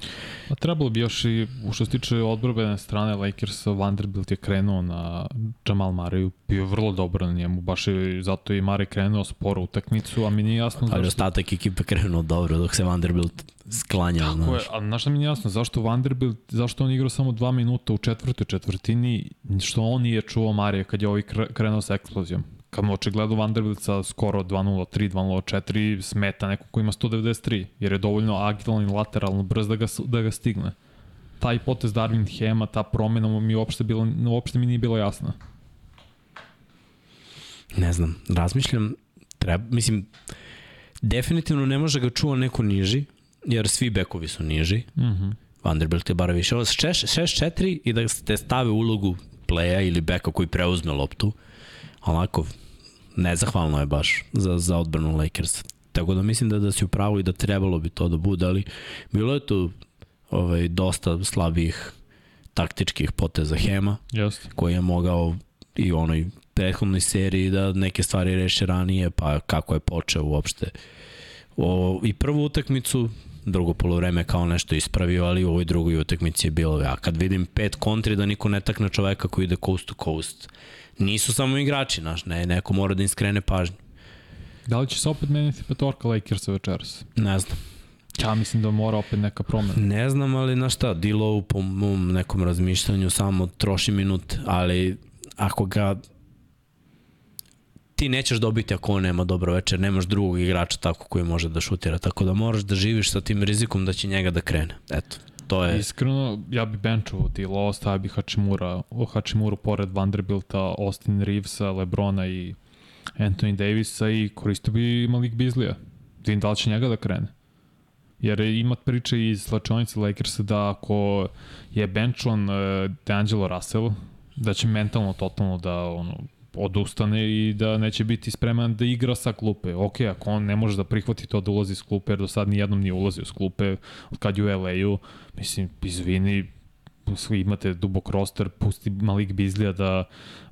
Pa trebalo bi još i, u što se tiče odbrbene strane Lakersa, Vanderbilt je krenuo na Jamal Mariju, bio je vrlo dobro na njemu, baš je zato i Mari krenuo sporo utakmicu, a mi nije jasno Ali zašto... ostatak ekipe krenuo dobro dok se Vanderbilt sklanjao. Tako je, Znaš. a znaš šta mi nije jasno, zašto Vanderbilt, zašto on igrao samo dva minuta u četvrtoj četvrtini, što on nije čuvao Marija kad je ovaj kre- krenuo sa eksplozijom. Kad mu očigledno Vanderbilt sa skoro 2.03, 2.04 smeta neko ko ima 193, jer je dovoljno agilan i lateralno brz da ga, da ga stigne. Taj potez Darvin Hema, ta promena mi uopšte, bilo, uopšte mi nije bilo jasna. Ne znam, razmišljam, treba, mislim, definitivno ne može ga čuva neko niži, jer svi bekovi su niži. Mm -hmm. Vanderbilt je bar više. Ovo 6-4 i da te stave ulogu playa ili beka koji preuzme loptu, onako nezahvalno je baš za, za odbranu Lakers. Tako da mislim da da si u pravu i da trebalo bi to da bude, ali bilo je tu ovaj, dosta slabih taktičkih poteza Hema, Jeste. koji je mogao i u onoj prethodnoj seriji da neke stvari reše ranije, pa kako je počeo uopšte. O, I prvu utakmicu, drugo polovreme kao nešto ispravio, ali u ovoj drugoj utakmici je bilo, ja kad vidim pet kontri da niko ne takne čoveka koji ide coast to coast, nisu samo igrači, naš, ne, neko mora da im skrene pažnju. Da li će se opet meniti petorka Lakersa večeras? Ne znam. Ja mislim da mora opet neka promena. Ne znam, ali na šta, Dilo po mom nekom razmišljanju samo troši minut, ali ako ga ti nećeš dobiti ako on nema dobro večer, nemaš drugog igrača tako koji može da šutira, tako da moraš da živiš sa tim rizikom da će njega da krene. Eto, to je... Iskreno, ja bi benchovao Dilo, ostavio bi Hachimura, o Hachimuru pored Vanderbilta, Austin Reevesa, Lebrona i Anthony Davisa i koristio bi Malik Bizlija. Vidim da li će njega da krene. Jer ima priče iz slačionice Lakersa da ako je benchon uh, D'Angelo Russell, da će mentalno totalno da ono, odustane i da neće biti spreman da igra sa klupe. Ok, ako on ne može da prihvati to da ulazi s klupe, jer do sad nijednom nije ulazio s klupe od kad je u LA-u, mislim, izvini, svi imate dubok roster, pusti Malik Bizlija da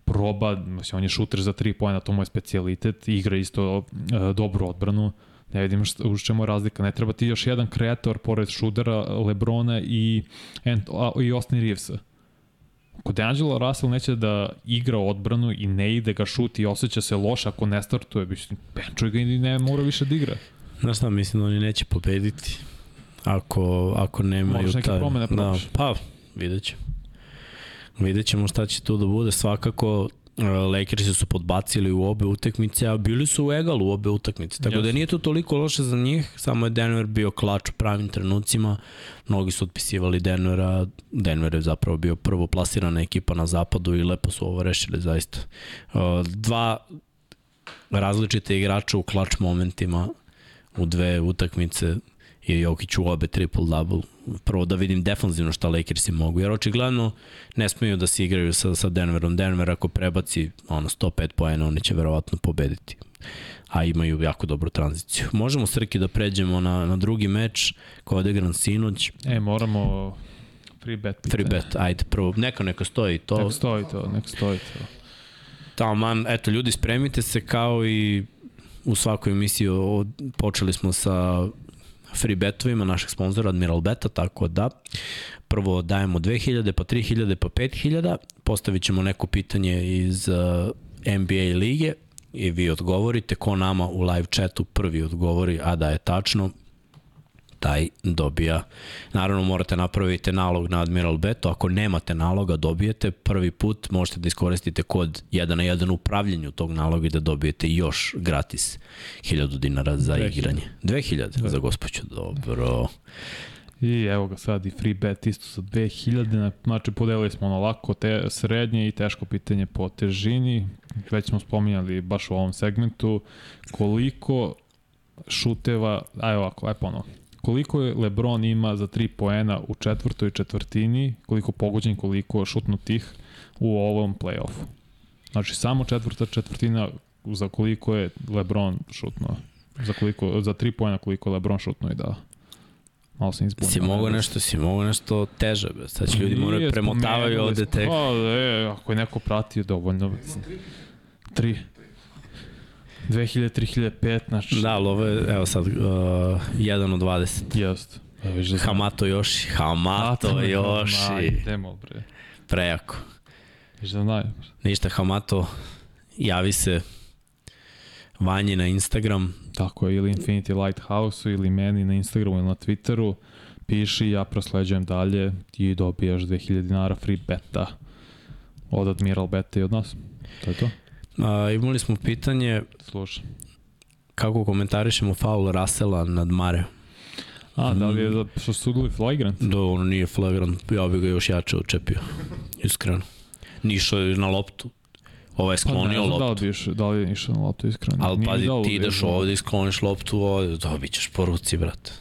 proba, mislim, on je šuter za tri pojena, to mu je specialitet, igra isto uh, dobru odbranu, ne vidim šta, u čemu je razlika. Ne treba ti još jedan kreator pored Šudera, Lebrona i, Ant, i Austin Reevesa. Kod Angela Russell neće da igra odbranu i ne ide ga šuti i osjeća se loš ako ne startuje. Mislim, benčuj ga i ne mora više da igra. Znaš šta, mislim da oni neće pobediti ako, ako nemaju... Moraš neke taj, promene da. Pa, vidjet ćemo. Vidjet ćemo šta će tu da bude. Svakako, Lakersi su podbacili u obe utakmice, a bili su u egalu u obe utakmice. Tako yes. da nije to toliko loše za njih, samo je Denver bio klač u pravim trenucima. Mnogi su otpisivali Denvera, Denver je zapravo bio prvo plasirana ekipa na zapadu i lepo su ovo rešili zaista. Uh, dva različite igrača u klač momentima u dve utakmice i Jokić u obe triple-double. Prvo da vidim defanzivno šta Lakersi mogu, jer očigledno ne smeju da se igraju sa, sa Denverom. Denver ako prebaci ono, 105 poena, oni će verovatno pobediti a imaju jako dobru tranziciju. Možemo Srki da pređemo na, na drugi meč koji je odigran sinoć. E, moramo free bet pitanje. Free bet, ajde prvo. Neka neka stoji to. Nek stoji to, nek stoji to. Taman, eto ljudi spremite se kao i u svakoj emisiji o, počeli smo sa free betovima našeg sponzora Admiral Beta, tako da prvo dajemo 2000, pa 3000, pa 5000, postavit ćemo neko pitanje iz uh, NBA lige i vi odgovorite, ko nama u live chatu prvi odgovori, a da je tačno, taj dobija. Naravno morate napraviti nalog na Admiral Beto, ako nemate naloga dobijete, prvi put možete da iskoristite kod 1 na 1 u upravljanju tog naloga i da dobijete još gratis 1000 dinara za 2000. igranje. 2000 za gospođu, dobro. I evo ga sad i free bet isto sa 2000, znači podelili smo ono lako, te, srednje i teško pitanje po težini, već smo spominjali baš u ovom segmentu, koliko šuteva, aj ovako, aj ponovo, koliko je Lebron ima za 3 poena u četvrtoj četvrtini, koliko pogođen, koliko šutnutih u ovom play-offu. Znači samo četvrta četvrtina za koliko je Lebron šutnuo. Za koliko za 3 poena koliko je Lebron šutnuo i dao. Malo sam izbunio. Si mogo nešto, si mogo nešto teže, be. sad će ljudi moraju premotavaju ovde tek. Pa, e, ako je neko pratio dovoljno. 3. 2000, 3005, znači... Da, ali ovo je, evo sad, uh, 1 od 20. Jest. Da. Hamato Yoshi, Hamato Ma, Yoshi. idemo, bre. Prejako. Viš da znaju. Ništa, Hamato, javi se Vanji na Instagram. Tako je, ili Infinity Lighthouse-u, ili meni na Instagramu ili na Twitteru. Piši, ja prosleđujem dalje i dobijaš 2000 dinara free beta od Admiral Beta i od nas. To je to. A, imali smo pitanje Slušaj. kako komentarišemo faul Rasela nad Mare. A, da li je da što su sudili flagrant? Da, ono nije flagrant, ja bih ga još jače učepio, iskreno. Nišao je na loptu. Ovo je Pa ne sklonio znam da li, loptu. bi išao, da li je išao na loptu iskreno. Ali pazi, ti ideš uvijek. ovde i skloniš loptu ovde, dobit ćeš po ruci, brate.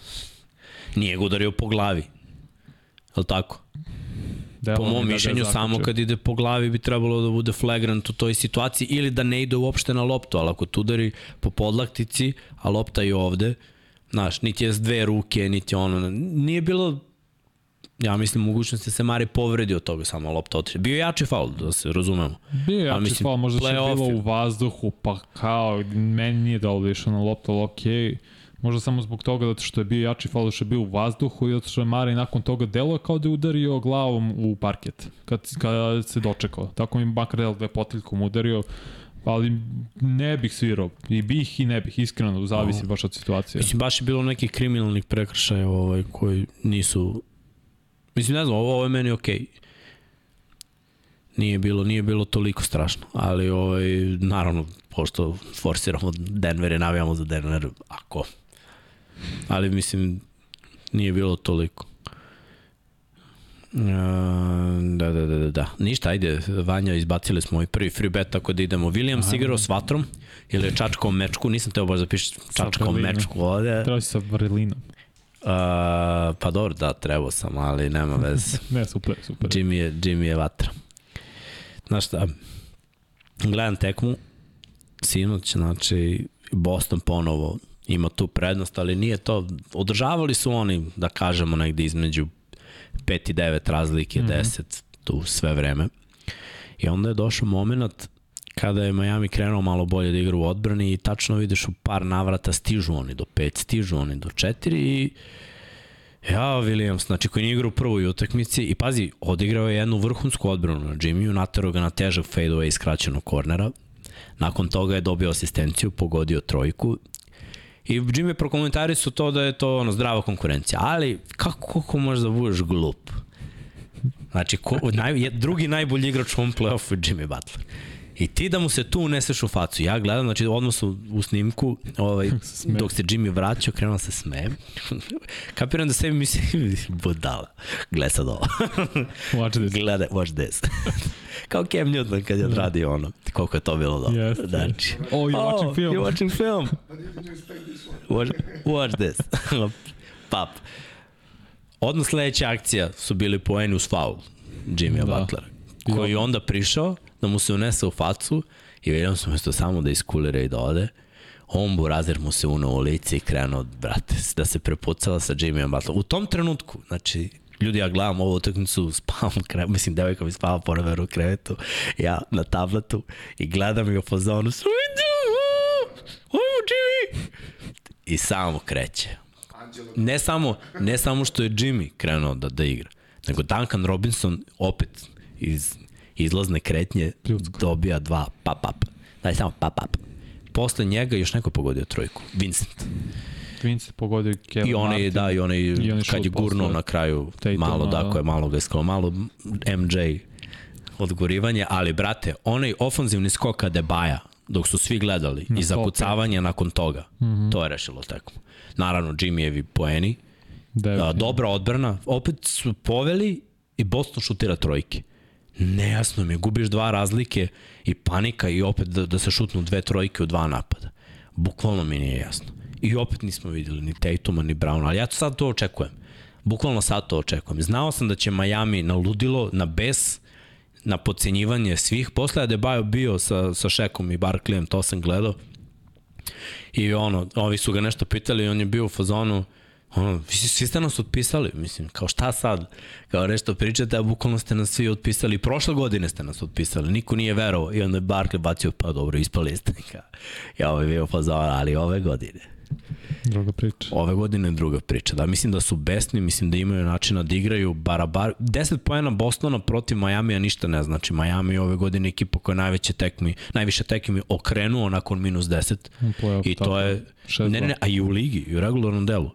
Nije ga udario po glavi. Je li tako? Po mom da mišljenju, samo kad ide po glavi bi trebalo da bude flagrant u toj situaciji ili da ne ide uopšte na loptu, ali ako tu udari po podlaktici, a lopta je ovde, znaš, niti je s dve ruke, niti ono, nije bilo ja mislim mogućnost da se Mari povredi od toga samo lopta otiče. Bio jači faul, da se razumemo. Bio jači mislim, faul, možda će bilo u vazduhu, pa kao, meni nije dalo više na lopta, ali okej. Okay Možda samo zbog toga zato što je bio jači faul što je bio u vazduhu i zato što je Mari nakon toga delo kao da je udario glavom u parket kad, kad se dočekao. Tako mi makar da je potiljkom udario ali ne bih svirao i bih i ne bih iskreno zavisi baš od situacije mislim baš je bilo nekih kriminalnih prekršaja ovaj koji nisu mislim ne znam ovo, ovo je meni okej okay. nije bilo nije bilo toliko strašno ali ovaj naravno pošto forsiramo Denver i navijamo za Denver ako ali mislim nije bilo toliko. Uh, da, da, da, da, da. Ništa, ajde, Vanja, izbacili smo i prvi free bet, tako da idemo. Williams igrao s vatrom, ili je čačkao mečku, nisam teo baš da pišeš čačkao mečku ovde. Treba si sa vrlinom. Uh, pa dobro, da, trebao sam, ali nema veze. ne, super, super. Jimmy je, Jimmy je vatra. Znaš šta, gledam tekmu, sinoć, znači, Boston ponovo ima tu prednost, ali nije to, održavali su oni, da kažemo, negde između 5 i 9 razlike, mm -hmm. 10 tu sve vreme. I onda je došao moment kada je Miami krenuo malo bolje da igra u odbrani i tačno vidiš u par navrata stižu oni do 5, stižu oni do 4 i Ja, Williams, znači koji nije igrao u prvoj utakmici i pazi, odigrao je jednu vrhunsku odbranu na Jimmyu, natero ga na težak fadeaway iz kraćenog kornera. Nakon toga je dobio asistenciju, pogodio trojku I Jimmy prokomentari su to da je to ono, zdrava konkurencija. Ali kako, kako možeš da budeš glup? Znači, ko, naj, drugi najbolji igrač u ovom playoffu je Jimmy Butler. I ti da mu se tu uneseš u facu. Ja gledam, znači odmah su u snimku, ovaj, dok se Jimmy vraćao, krenuo se smejem. Kapiram da sebi misli, budala, gledaj sad ovo. watch this. Gledaj, watch this. Kao Cam Newton kad je da. odradio ono, koliko je to bilo dobro. Yes, znači, oh, you're oh, watching film. You're watching film. watch, watch this. Pap. Odmah sledeća akcija su bili poeni uz faul Jimmy da. Butlera, koji onda prišao, da mu se unese u facu i vidim sam mesto samo da iskulira i da ode. On burazer mu se uno u lice i krenuo, brate, da se prepucala sa Jimmy Butler. U tom trenutku, znači, ljudi, ja gledam ovu utakmicu, spavam, kre, mislim, devojka mi spava po u krevetu, ja na tabletu i gledam i u fazonu, Ajmo, Jimmy! I samo kreće. Ne samo, ne samo što je Jimmy krenuo da, da igra, nego Duncan Robinson opet iz izlazne kretnje Ljudsko. dobija dva pap pap. Daj samo pap pap. Posle njega još neko pogodio trojku. Vincent. Vincent pogodio Kevin I onaj, da, i onaj, I onaj kad je gurnuo na kraju, Tatum, malo, da, dakle, malo ga iskalo, malo MJ odgorivanje, ali brate, onaj ofanzivni skok Adebaja, dok su svi gledali, na i zakucavanje nakon toga, mm -hmm. to je rešilo tekmu. Naravno, Jimmyevi poeni, da, dobra odbrana, opet su poveli i Boston šutira trojke nejasno mi je, gubiš dva razlike i panika i opet da, da se šutnu dve trojke u dva napada. Bukvalno mi nije jasno. I opet nismo videli ni Tatuma ni Browna, ali ja to sad to očekujem. Bukvalno sad to očekujem. Znao sam da će Miami na ludilo, na bes, na pocenjivanje svih. Posle je Bajo bio sa, sa Šekom i Barkleyem, to sam gledao. I ono, ovi su ga nešto pitali i on je bio u fazonu, ono, svi ste nas otpisali, mislim, kao šta sad? Kao nešto pričate, a bukvalno ste nas svi otpisali. Prošle godine ste nas otpisali, niko nije verovao. I onda je Barkley bacio, pa dobro, ispali ste. ja ovaj bio fazon, ali ove godine. Druga priča. Ove godine je druga priča. Da, mislim da su besni, mislim da imaju načina da igraju barabar. 10 pojena Bostona protiv Majamija ništa ne znači. Miami ove godine ekipa koja najveće tekmi, najviše tekmi okrenuo nakon minus 10. I to je, ne, ne, a i u ligi, i u regularnom delu.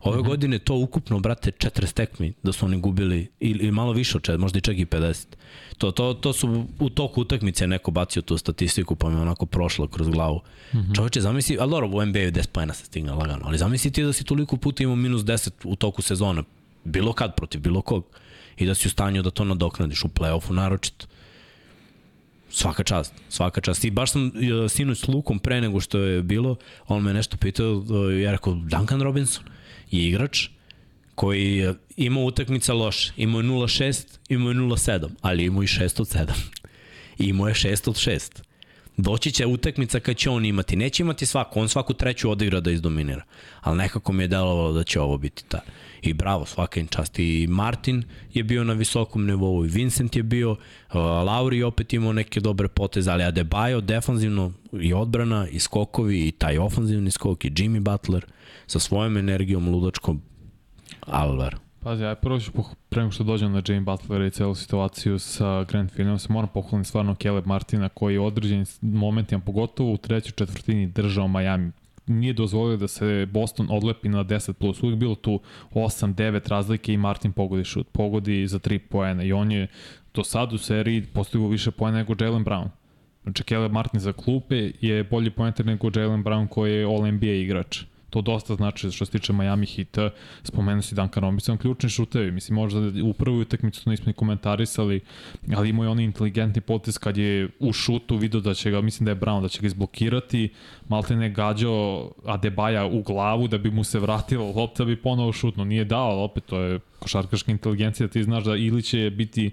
Ove mhm. -huh. godine to ukupno, brate, 40 tekmi da su oni gubili, ili, malo više od čet, možda i čak i 50. To, to, to su u toku utakmice neko bacio tu statistiku pa mi onako prošlo kroz glavu. Mhm. -huh. Čovječe, zamisli, ali dobro, u NBA-u 10 pojena se stigne lagano, ali zamisli ti da si toliko puta imao minus 10 u toku sezona, bilo kad protiv bilo kog, i da si u stanju da to nadoknadiš u play-offu naročito. Svaka čast, svaka čast. I baš sam uh, sinoć s Lukom pre nego što je bilo, on me nešto pitao, uh, ja rekao, Duncan Robinson? Je igrač koji ima utakmica loše. Imao je 0-6, imao je 0-7, ali imao i 6 od 7. Imao je 6 od 6. Doći će utakmica kad će on imati. Neće imati svako, on svaku treću odigra da izdominira. Ali nekako mi je delovalo da će ovo biti ta. I bravo, svaka im čast. I Martin je bio na visokom nivou, i Vincent je bio, Lauri opet imao neke dobre poteze, ali Adebayo defanzivno i odbrana, i skokovi, i taj ofanzivni skok, i Jimmy Butler sa svojom energijom ludačkom Alvar. Pazi, ja prvo ću, pre što dođem na Jane Butler i celu situaciju sa Grant Williams, moram pohvaliti stvarno Caleb Martina koji je određen momentima, pogotovo u trećoj četvrtini držao Miami nije dozvolio da se Boston odlepi na 10 plus. Uvijek bilo tu 8, 9 razlike i Martin pogodi šut. Pogodi za 3 poena i on je do sad u seriji postigao više poena nego Jalen Brown. Znači, Caleb Martin za klupe je bolji poenter nego Jalen Brown koji je All-NBA igrač to dosta znači što se tiče Miami Hita, spomenuo si Duncan Robinson, ključni šutevi, mislim možda u prvoj utakmici to nismo ni komentarisali, ali imao je onaj inteligentni potis kad je u šutu video da će ga, mislim da je Brown, da će ga izblokirati, malte ne gađao Adebaja u glavu da bi mu se vratila lopta da bi ponovo šutno, nije dao, ali opet to je košarkaška inteligencija, da ti znaš da ili će biti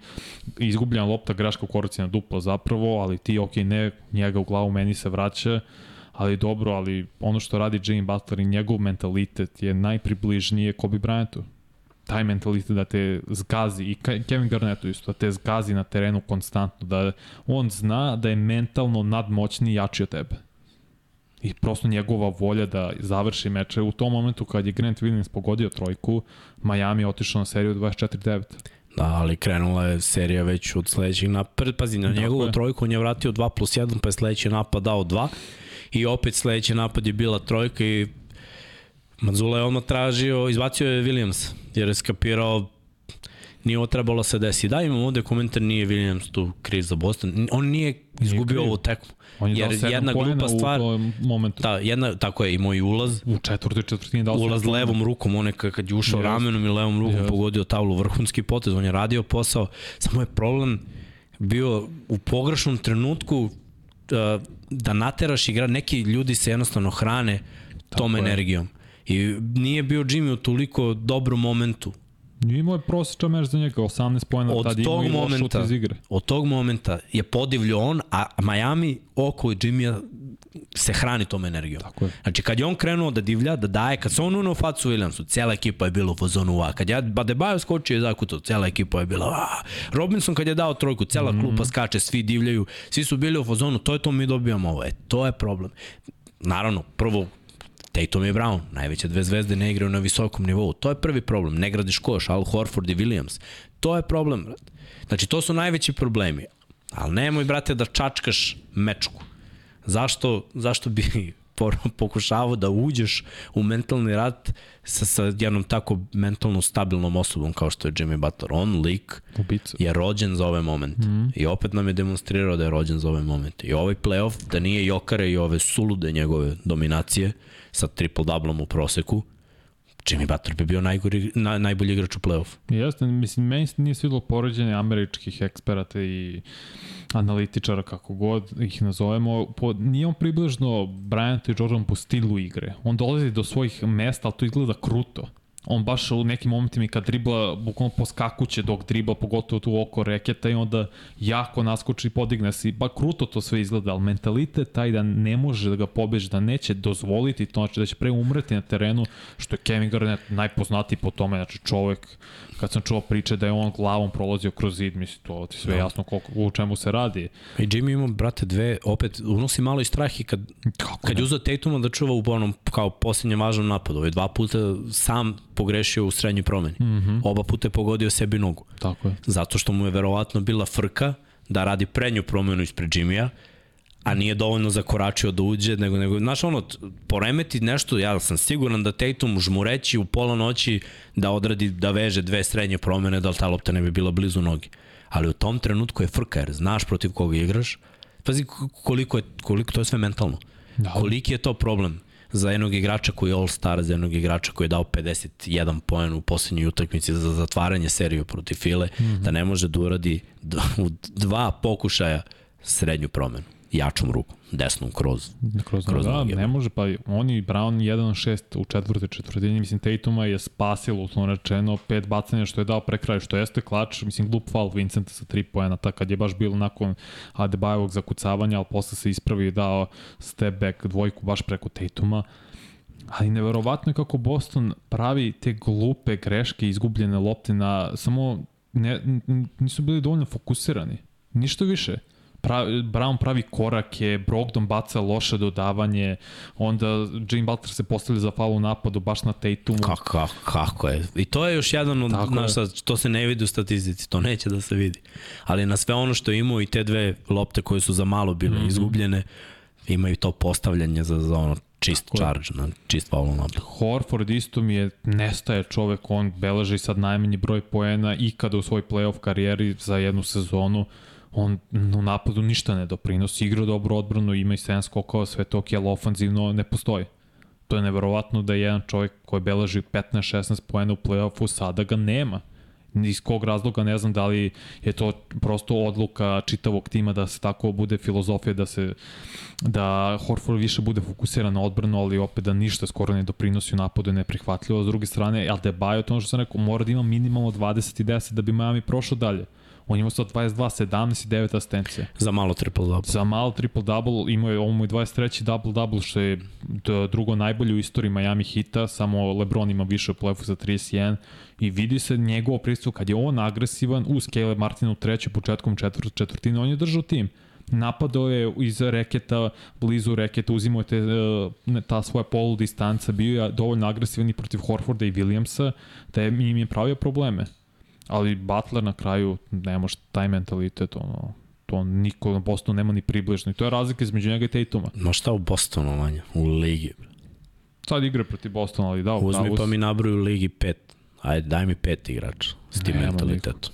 izgubljena lopta greška u na dupla zapravo, ali ti, ok, ne, njega u glavu meni se vraća, ali dobro, ali ono što radi Jimmy Butler i njegov mentalitet je najpribližnije Kobe Bryantu. Taj mentalitet da te zgazi i Kevin Garnettu isto, da te zgazi na terenu konstantno, da on zna da je mentalno nadmoćni i jači od tebe. I prosto njegova volja da završi meče. U tom momentu kad je Grant Williams pogodio trojku, Miami je otišao na seriju 24-9. Da, ali krenula je serija već od sledećeg napada. Pazi, na njegovu trojku on je vratio 2 plus 1, pa je sledeći napad dao 2 i opet sledeći napad je bila trojka i Manzula je odmah tražio, izbacio je Williams, jer je skapirao nije ovo trebalo se desi. Da, imam ovde komentar, nije Williams tu kriv za Boston. On nije izgubio ovu tekmu. On je jer jedna glupa stvar, u momentu. Da, jedna, tako je, i moj ulaz. U četvrtoj četvrtini dao Ulaz levom rukom, on je kad je ušao yes. ramenom i levom rukom yes. pogodio tavlu, vrhunski potez, on je radio posao. Samo je problem bio u pogrešnom trenutku da nateraš igra, neki ljudi se jednostavno hrane Tako tom je. energijom. I nije bio Jimmy u toliko dobrom momentu. Imao je prosječan meš za njega, 18 pojena, od tad tog momenta, iz igre. Od tog momenta je podivljo on, a Miami oko Jimmy se hrani tom energijom. Tako je. Znači, kad je on krenuo da divlja, da daje, kad se on unuo facu Williamsu, cijela ekipa je bila u fazonu A. Kad je Badebajo skočio i zakuto, cijela ekipa je bila A. Robinson kad je dao trojku, cijela mm -hmm. klupa skače, svi divljaju, svi su bili u fazonu, to je to mi dobijamo ovo. E, to je problem. Naravno, prvo Tatum i Brown, najveće dve zvezde ne igraju na visokom nivou. To je prvi problem. Ne gradiš koš, Al Horford i Williams. To je problem. Znači, to su najveći problemi. Ali nemoj, brate, da čačkaš mečku. Zašto, zašto bi pokušavao da uđeš u mentalni rat sa, sa jednom tako mentalno stabilnom osobom kao što je Jimmy Butler. On lik Ubica. je rođen za ove momente. Mm -hmm. I opet nam je demonstrirao da je rođen za ove momente. I ovaj playoff, da nije Jokare i ove sulude njegove dominacije sa triple-doublom u proseku, Jimmy Butler bi bio najgori, na, najbolji igrač u play-off. Jeste, mislim, meni se nije svidilo poređenje američkih eksperata i analitičara, kako god ih nazovemo. Po, nije on približno Bryant i Jordan po stilu igre. On dolazi do svojih mesta, ali to izgleda kruto on baš u nekim momentima kad dribla, bukvalno poskakuće dok dribla, pogotovo tu oko reketa i onda jako naskoči i podigne se. Ba kruto to sve izgleda, ali mentalitet taj da ne može da ga pobeže, da neće dozvoliti to, znači da će pre umreti na terenu, što je Kevin Garnett najpoznatiji po tome, znači čovek kad sam čuo priče da je on glavom prolazio kroz zid, mislim, to ti sve no. Da. jasno koliko, u čemu se radi. I Jimmy ima, brate, dve, opet, unosi malo i strah i kad, Kako kad je uzao Tatuma da čuva u onom, kao posljednjem važnom napadu, ovaj dva puta sam pogrešio u srednjoj promeni. Mm -hmm. Oba puta je pogodio sebi nogu. Tako je. Zato što mu je verovatno bila frka da radi prednju promenu ispred Jimmya, a nije dovoljno zakoračio da uđe, nego, nego znaš ono, poremeti nešto, ja sam siguran da Tatum reći u pola noći da odradi, da veže dve srednje promene, da li ta lopta ne bi bila blizu noge. Ali u tom trenutku je frka, jer znaš protiv koga igraš, pazi koliko je, koliko to je sve mentalno. Da. Koliki je to problem za jednog igrača koji je all-star, za jednog igrača koji je dao 51 poen u poslednjoj utakmici za zatvaranje seriju protiv File, mm -hmm. da ne može da uradi u dva pokušaja srednju promenu. Jačom rukom, desnom kroz. Kroz, kroz da, noge. ne može, pa oni Brown 1-6 u četvrte četvrtini, mislim Tatuma je spasilo, uslovno rečeno, pet bacanja što je dao pre kraja, što jeste klač, mislim glup faul Vincenta sa 3 poena, tako kad je baš bilo nakon Adebayevog zakucavanja, ali posle se ispravi i dao step back dvojku baš preko Tatuma. Ali neverovatno je kako Boston pravi te glupe greške, izgubljene lopte na samo ne, nisu bili dovoljno fokusirani. Ništa više pravi, Brown pravi korake, Brogdon baca loše dodavanje, onda Jim Butler se postavlja za faul napadu baš na Tatumu. Kako, kako, kako je? I to je još jedan od, znaš, to se ne vidi u statistici, to neće da se vidi. Ali na sve ono što imao i te dve lopte koje su za malo bile mm -hmm. izgubljene, imaju to postavljanje za, za ono čist Tako charge, na čist faul napad. Horford isto mi je, nestaje čovek, on beleži sad najmanji broj poena ikada u svoj playoff karijeri za jednu sezonu on u napadu ništa ne doprinosi, igra dobro odbranu, ima i 7 skokova, sve to ali ofanzivno ne postoji. To je neverovatno da je jedan čovjek koji beleži 15-16 poena u play-offu, sada ga nema. Iz kog razloga ne znam da li je to prosto odluka čitavog tima da se tako bude filozofija da se da Horford više bude fokusiran na odbranu, ali opet da ništa skoro ne doprinosi u napadu je neprihvatljivo. S druge strane, Aldebayo, to ono što sam rekao, mora da ima minimalno 20 i 10 da bi Miami prošao dalje. On ima 122, 17 i 9 asistencije. Za malo triple-double. Za malo triple-double, imao je ovo mu 23. double-double, što je drugo najbolje u istoriji Miami Hita, samo LeBron ima više u playoffu za 31 i vidi se njegovo pristup kad je on agresivan uz Caleb Martina u trećoj početkom četvrt, četvrtine, on je držao tim napadao je iz reketa, blizu reketa, uzimao je te, e, ta svoja polu distanca, bio je dovoljno agresivan i protiv Horforda i Williamsa, da je, im je pravio probleme. Ali Butler na kraju ne može taj mentalitet, ono, to niko na Bostonu nema ni približno. I to je razlika između njega i Tatuma. Ma šta u Bostonu, manje? U ligi. Sad igra protiv Bostona, ali da, u Uzmi pa mi nabroju u ligi pet. Ajde, daj mi pet igrača s tim mentalitetom.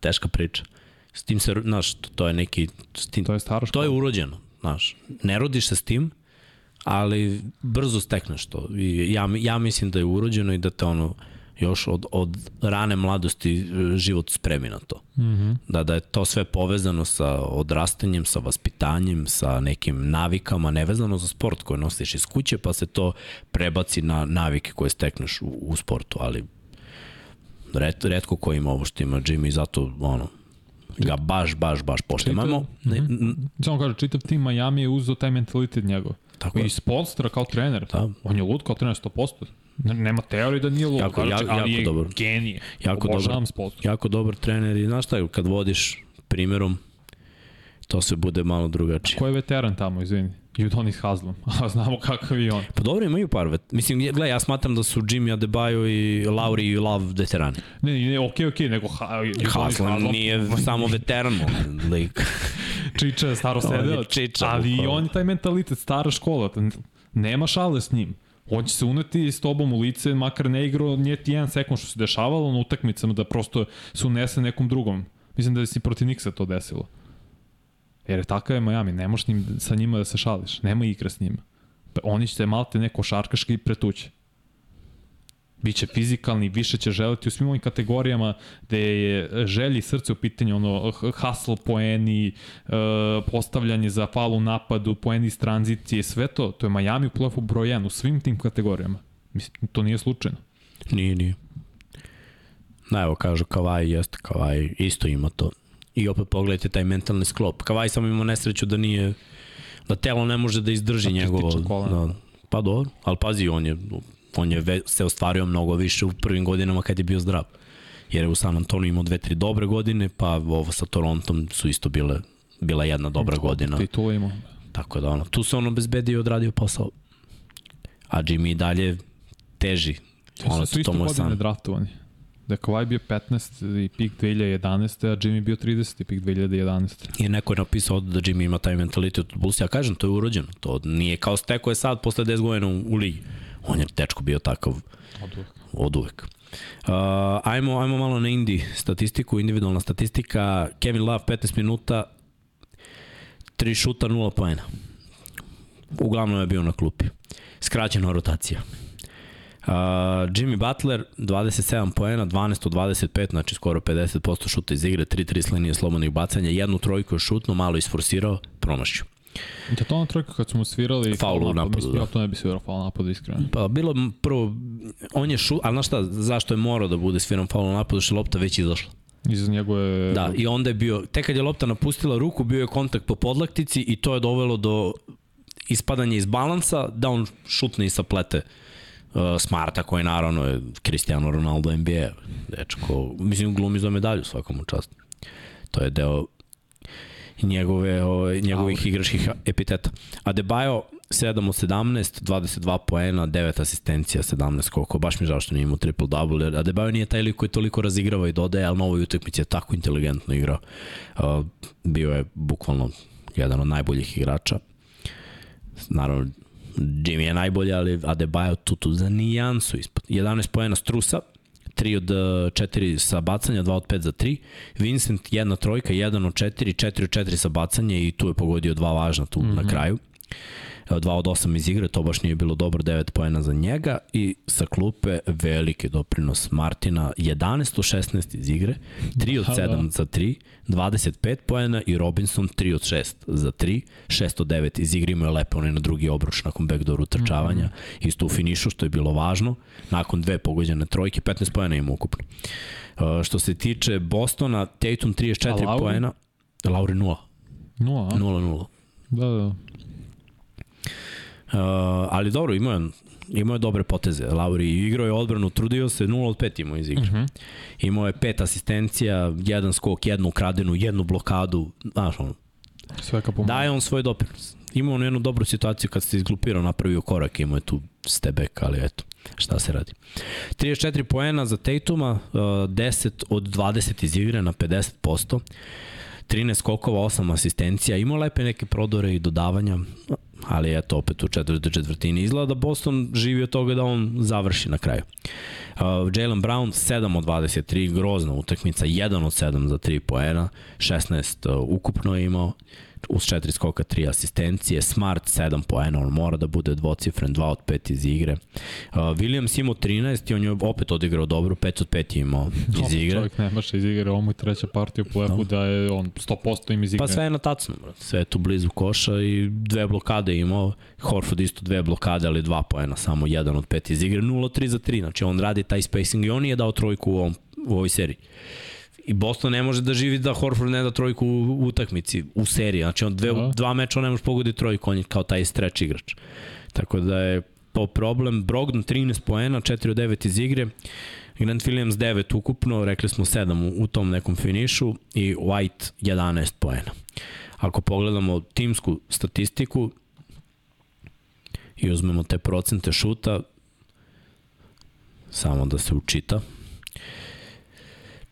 Teška priča. S tim se, znaš, to, je neki... S tim, to je staro To je urođeno, znaš. Ne rodiš se s tim, ali brzo stekneš to. I ja, ja mislim da je urođeno i da te ono još od, od rane mladosti e, život spremi na to. Mm -hmm. da, da je to sve povezano sa odrastanjem, sa vaspitanjem, sa nekim navikama, nevezano za sport koje nosiš iz kuće, pa se to prebaci na navike koje stekneš u, u sportu, ali red, redko ko ima ovo što ima Jimmy, zato ono, ga baš, baš, baš poštimamo. Mm -hmm. Samo kaže, čitav tim Miami je uzao taj mentalitet njegov. Tako I Spolstra kao trener. Da. On je lud kao trener 100%. Nema teorije da nije lud, jako, jako, ali jako je dobar. genije. Jako dobar, jako dobar trener i znaš šta, kad vodiš primerom, to se bude malo drugačije. Ko je veteran tamo, izvini? Udonis Haslem, a znamo kakav je on. Pa dobro, imaju par vet. Mislim, gledaj, ja smatram da su Jimmy Adebayo i Lauri i Love veterani. Ne, ne, okej, okej, nego ha, Haslem, Haslem nije samo veteran, lik. Čiča je staro sedeo, ali i on je taj mentalitet, stara škola, nema šale s njim. On će se uneti s tobom u lice, makar ne igrao njeti jedan sekund što se dešavalo na utakmicama, da prosto se unese nekom drugom. Mislim da si protiv Niksa to desilo. Jer je takav je Miami, ne možeš njim, sa njima da se šališ, nema igra s njima. Pa oni će se malte neko šarkaški pretući. Biće fizikalni, više će želiti u svim ovim kategorijama gde je želji i srce u pitanju, ono, hustle poeni, e, postavljanje za falu napadu, poeni iz tranzicije, sve to, to je Miami u playoffu broj 1 u svim tim kategorijama. Mislim, to nije slučajno. Nije, nije. Na evo, kažu Kavaj, jeste Kavaj, isto ima to. I opet pogledajte taj mentalni sklop. Kavaj samo ima nesreću da nije, da telo ne može da izdrži njegovo. Da, pa dobro, ali pazi, on je, on je ve, se ostvario mnogo više u prvim godinama kad je bio zdrav. Jer je u San Antonio imao dve, tri dobre godine, pa ovo sa Torontom su isto bile, bila jedna dobra to, godina. Titula imao. Tako da ono, tu se on obezbedio i odradio posao. A Jimmy i dalje teži. Ono, to su isto godine draftovani. Da je Kawhi bio 15 i pik 2011. a Jimmy bio 30 i pik 2011. I neko je napisao da Jimmy ima taj mentalitet od Bulls. Ja kažem, to je urođeno. To nije kao steko je sad posle 10 godina u, u ligi. On je tečko bio takav od uvek. Od uvek. Uh, ajmo, ajmo malo na Indi statistiku, individualna statistika. Kevin Love 15 minuta, 3 šuta, 0 poena. Uglavnom je bio na klupi. Skraćena rotacija. Uh, Jimmy Butler, 27 poena, 12 od 25, znači skoro 50% šuta iz igre, 3-3 s linije slobodnih bacanja, jednu trojku je šutno, malo isforsirao, promašio. Da to ona trojka kad smo svirali faul u napadu, mislim, da. ja to ne bi svirao faul napadu, iskreno. Pa bilo prvo, on je šu, ali znaš šta, zašto je morao da bude sviran faul u napadu, što je lopta već izašla. Iz njegove... Da, i onda je bio, tek kad je lopta napustila ruku, bio je kontakt po podlaktici i to je dovelo do ispadanja iz balansa, da on šutne i saplete uh, Smarta koji naravno je Cristiano Ronaldo NBA. Dečko, mislim glumi za medalju svakom čast. To je deo njegove, ove, njegovih igračkih epiteta. Adebayo 7 od 17, 22 poena, 9 asistencija, 17 koliko. Baš mi žao što nije imao triple-double, jer Adebayo nije taj lik koji toliko razigrava i dodaje, ali na ovoj utakmici je tako inteligentno igrao. Uh, bio je bukvalno jedan od najboljih igrača. Naravno, Jimmy je najbolji, ali Adebayo tu tu za nijansu ispod. 11 poena Strusa, 3 od 4 sa bacanja, 2 od 5 za 3. Vincent jedna trojka, 1 od 4, 4 od 4 sa bacanja i tu je pogodio dva važna tu mm -hmm. na mhm. kraju. 2 od 8 iz igre, to baš nije bilo dobro, 9 poena za njega i sa klupe veliki doprinos Martina, 11 od 16 iz igre, 3 od 7 da. za 3, 25 poena i Robinson 3 od 6 za 3, 6 od 9 iz igre imao je lepo onaj na drugi obruč nakon backdoor utrčavanja, mm -hmm. isto u finišu što je bilo važno, nakon dve pogođene trojke, 15 poena ima ukupno. Uh, što se tiče Bostona, Tatum 34 poena, Lauri 0. 0, 0-0. Da, da. Uh, ali dobro, imao je, imao je dobre poteze. Lauri igrao je odbranu, trudio se, 0 od 5 imao iz igre. Uh mhm. -huh. Imao je pet asistencija, jedan skok, jednu ukradenu, jednu blokadu, znaš ono. Sve ka Daje on svoj doprinos. Imao on jednu dobru situaciju kad se izglupirao, napravio korak, imao je tu stebek, ali eto, šta se radi. 34 poena za Tatuma, uh, 10 od 20 iz igre na 50%. 13 skokova, 8 asistencija, imao lepe neke prodore i dodavanja, ali eto opet u četvrtoj četvrtini izgleda da Boston živi od toga da on završi na kraju. Uh, Jalen Brown 7 od 23, grozna utakmica, 1 od 7 za 3 poena, 16 uh, ukupno je imao uz 4 skoka, 3 asistencije, Smart 7 poena, on mora da bude dvocifren, 2 od 5 iz igre. Uh, Williams imao 13 i on je opet odigrao dobro, 5 od 5 je imao iz igre. Čovjek nemaš iz igre, ovo mu je treća partija u plefu no. da je on 100% im iz igre. Pa sve je na tacnu, sve je tu blizu koša i dve blokade imao, Horford isto dve blokade, ali dva poena, samo jedan od 5 iz igre, 0-3 za 3, znači on radi taj spacing i on je dao trojku u, ovom, u ovoj seriji. I Boston ne može da živi da Horford ne da trojku u utakmici, u seriji. Znači, on dve, da. dva meča on ne može pogoditi trojku, on je kao taj stretch igrač. Tako da je to problem. Brogdon 13 poena, 4 od 9 iz igre. Grant Williams 9 ukupno, rekli smo 7 u, u tom nekom finišu i White 11 poena. Ako pogledamo timsku statistiku i uzmemo te procente šuta, samo da se učita,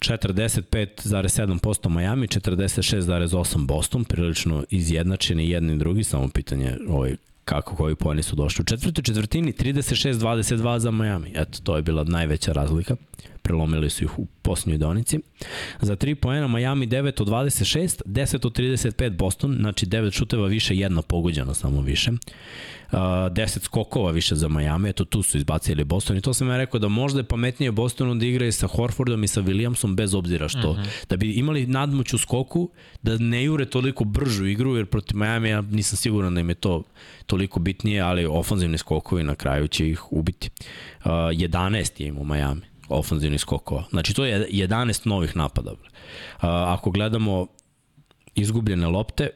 45,7% Miami, 46,8% Boston, prilično izjednačeni jedni i drugi, samo pitanje ovaj, kako koji pojeni su došli. U četvrtoj četvrtini 36-22 za Miami. Eto, to je bila najveća razlika. Prelomili su ih u posljednjoj donici. Za 3 poena Miami 9 od 26, 10 od 35 Boston, znači 9 šuteva više, jedna pogođena samo više. Uh, 10 skokova više za Miami, eto tu su izbacili Boston i to sam ja rekao da možda je pametnije Bostonu da igra i sa Horfordom i sa Williamsom bez obzira što. Uh mhm. -huh. Da bi imali nadmoć u skoku, da ne jure toliko bržu igru, jer protiv Miami ja nisam siguran da im je to toliko bitnije, ali ofanzivni skokovi na kraju će ih ubiti. Uh, 11 je imao Miami ofanzivnih skokova. Znači to je 11 novih napada. Uh, ako gledamo izgubljene lopte,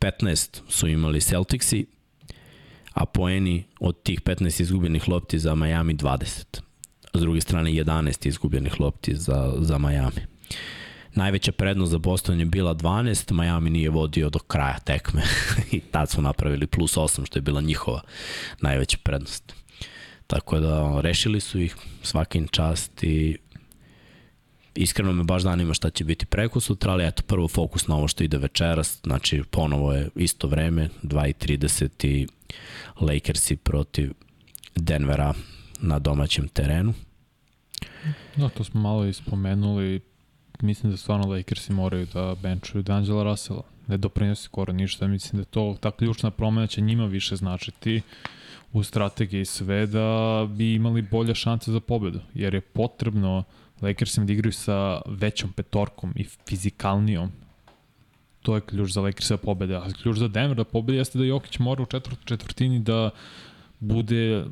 15 su imali Celticsi, a poeni od tih 15 izgubljenih lopti za Miami 20. S druge strane 11 izgubljenih lopti za, za Miami. Najveća prednost za Boston je bila 12, Miami nije vodio do kraja tekme i tad su napravili plus 8 što je bila njihova najveća prednost. Tako da rešili su ih svakim čast i iskreno me baš zanima šta će biti preko sutra, ali eto prvo fokus na ovo što ide večeras, znači ponovo je isto vreme, 2.30 i Lakersi protiv Denvera na domaćem terenu. Da, to smo malo ispomenuli. Mislim da stvarno Lakersi moraju da benčuju D'Angela Russella. Ne doprinosi skoro ništa. Mislim da to, ta ključna promena će njima više značiti u strategiji sve da bi imali bolje šanse za pobedu. Jer je potrebno Lakersima da igraju sa većom petorkom i fizikalnijom to je ključ za Lakers da pobede, a ključ za Denver da pobede jeste da Jokić mora u četvrt, četvrtini da bude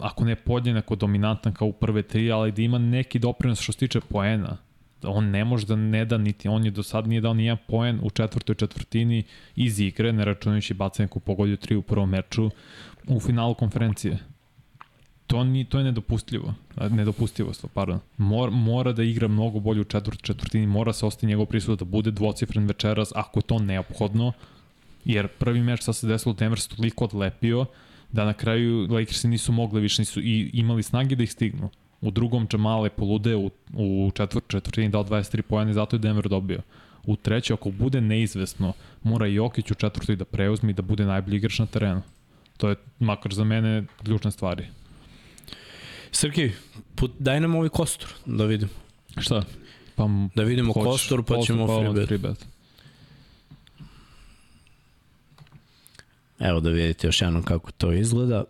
ako ne podjednako dominantan kao u prve tri, ali da ima neki doprinos što se tiče poena. On ne može da ne da niti, on je do sad nije dao ni jedan poen u četvrtoj četvrtini iz igre, ne računajući bacanje ko pogodio tri u prvom meču u finalu konferencije. To, ni, to je nedopustljivo, nedopustivo, pardon. Mor, mora da igra mnogo bolje u četvrtoj četvrtini, mora se ostati njegov prisut da bude dvocifren večeras ako je to neophodno, jer prvi meč sa se desilo Denver se toliko odlepio, da na kraju Lakersi nisu mogli više, nisu i imali snage da ih stignu. U drugom Jamale polude u, u četvrt, četvrtini dao 23 pojene, zato je Denver dobio. U trećoj, ako bude neizvesno, mora Jokić u četvrtoj da preuzme i da bude najbolji igrač na terenu. To je, makar za mene, ključne stvari. Srki, put, daj nam ovaj kostur da vidimo. Šta? Pa, da vidimo hoć, kostur pa ćemo free bet. Free bet. Evo da vidite još jednom kako to izgleda.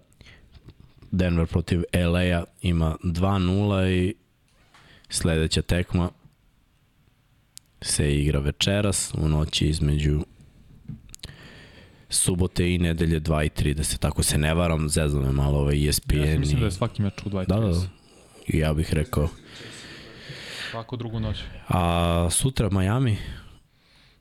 Denver protiv LA-a ima 2-0 i sledeća tekma se igra večeras u noći između subote i nedelje 2.30. Tako se ne varam, zezno me malo ovaj ESPN. Ja mislim da je svaki meč u 2.30. Da, da, I ja bih rekao. Svako drugu noć. A sutra Miami?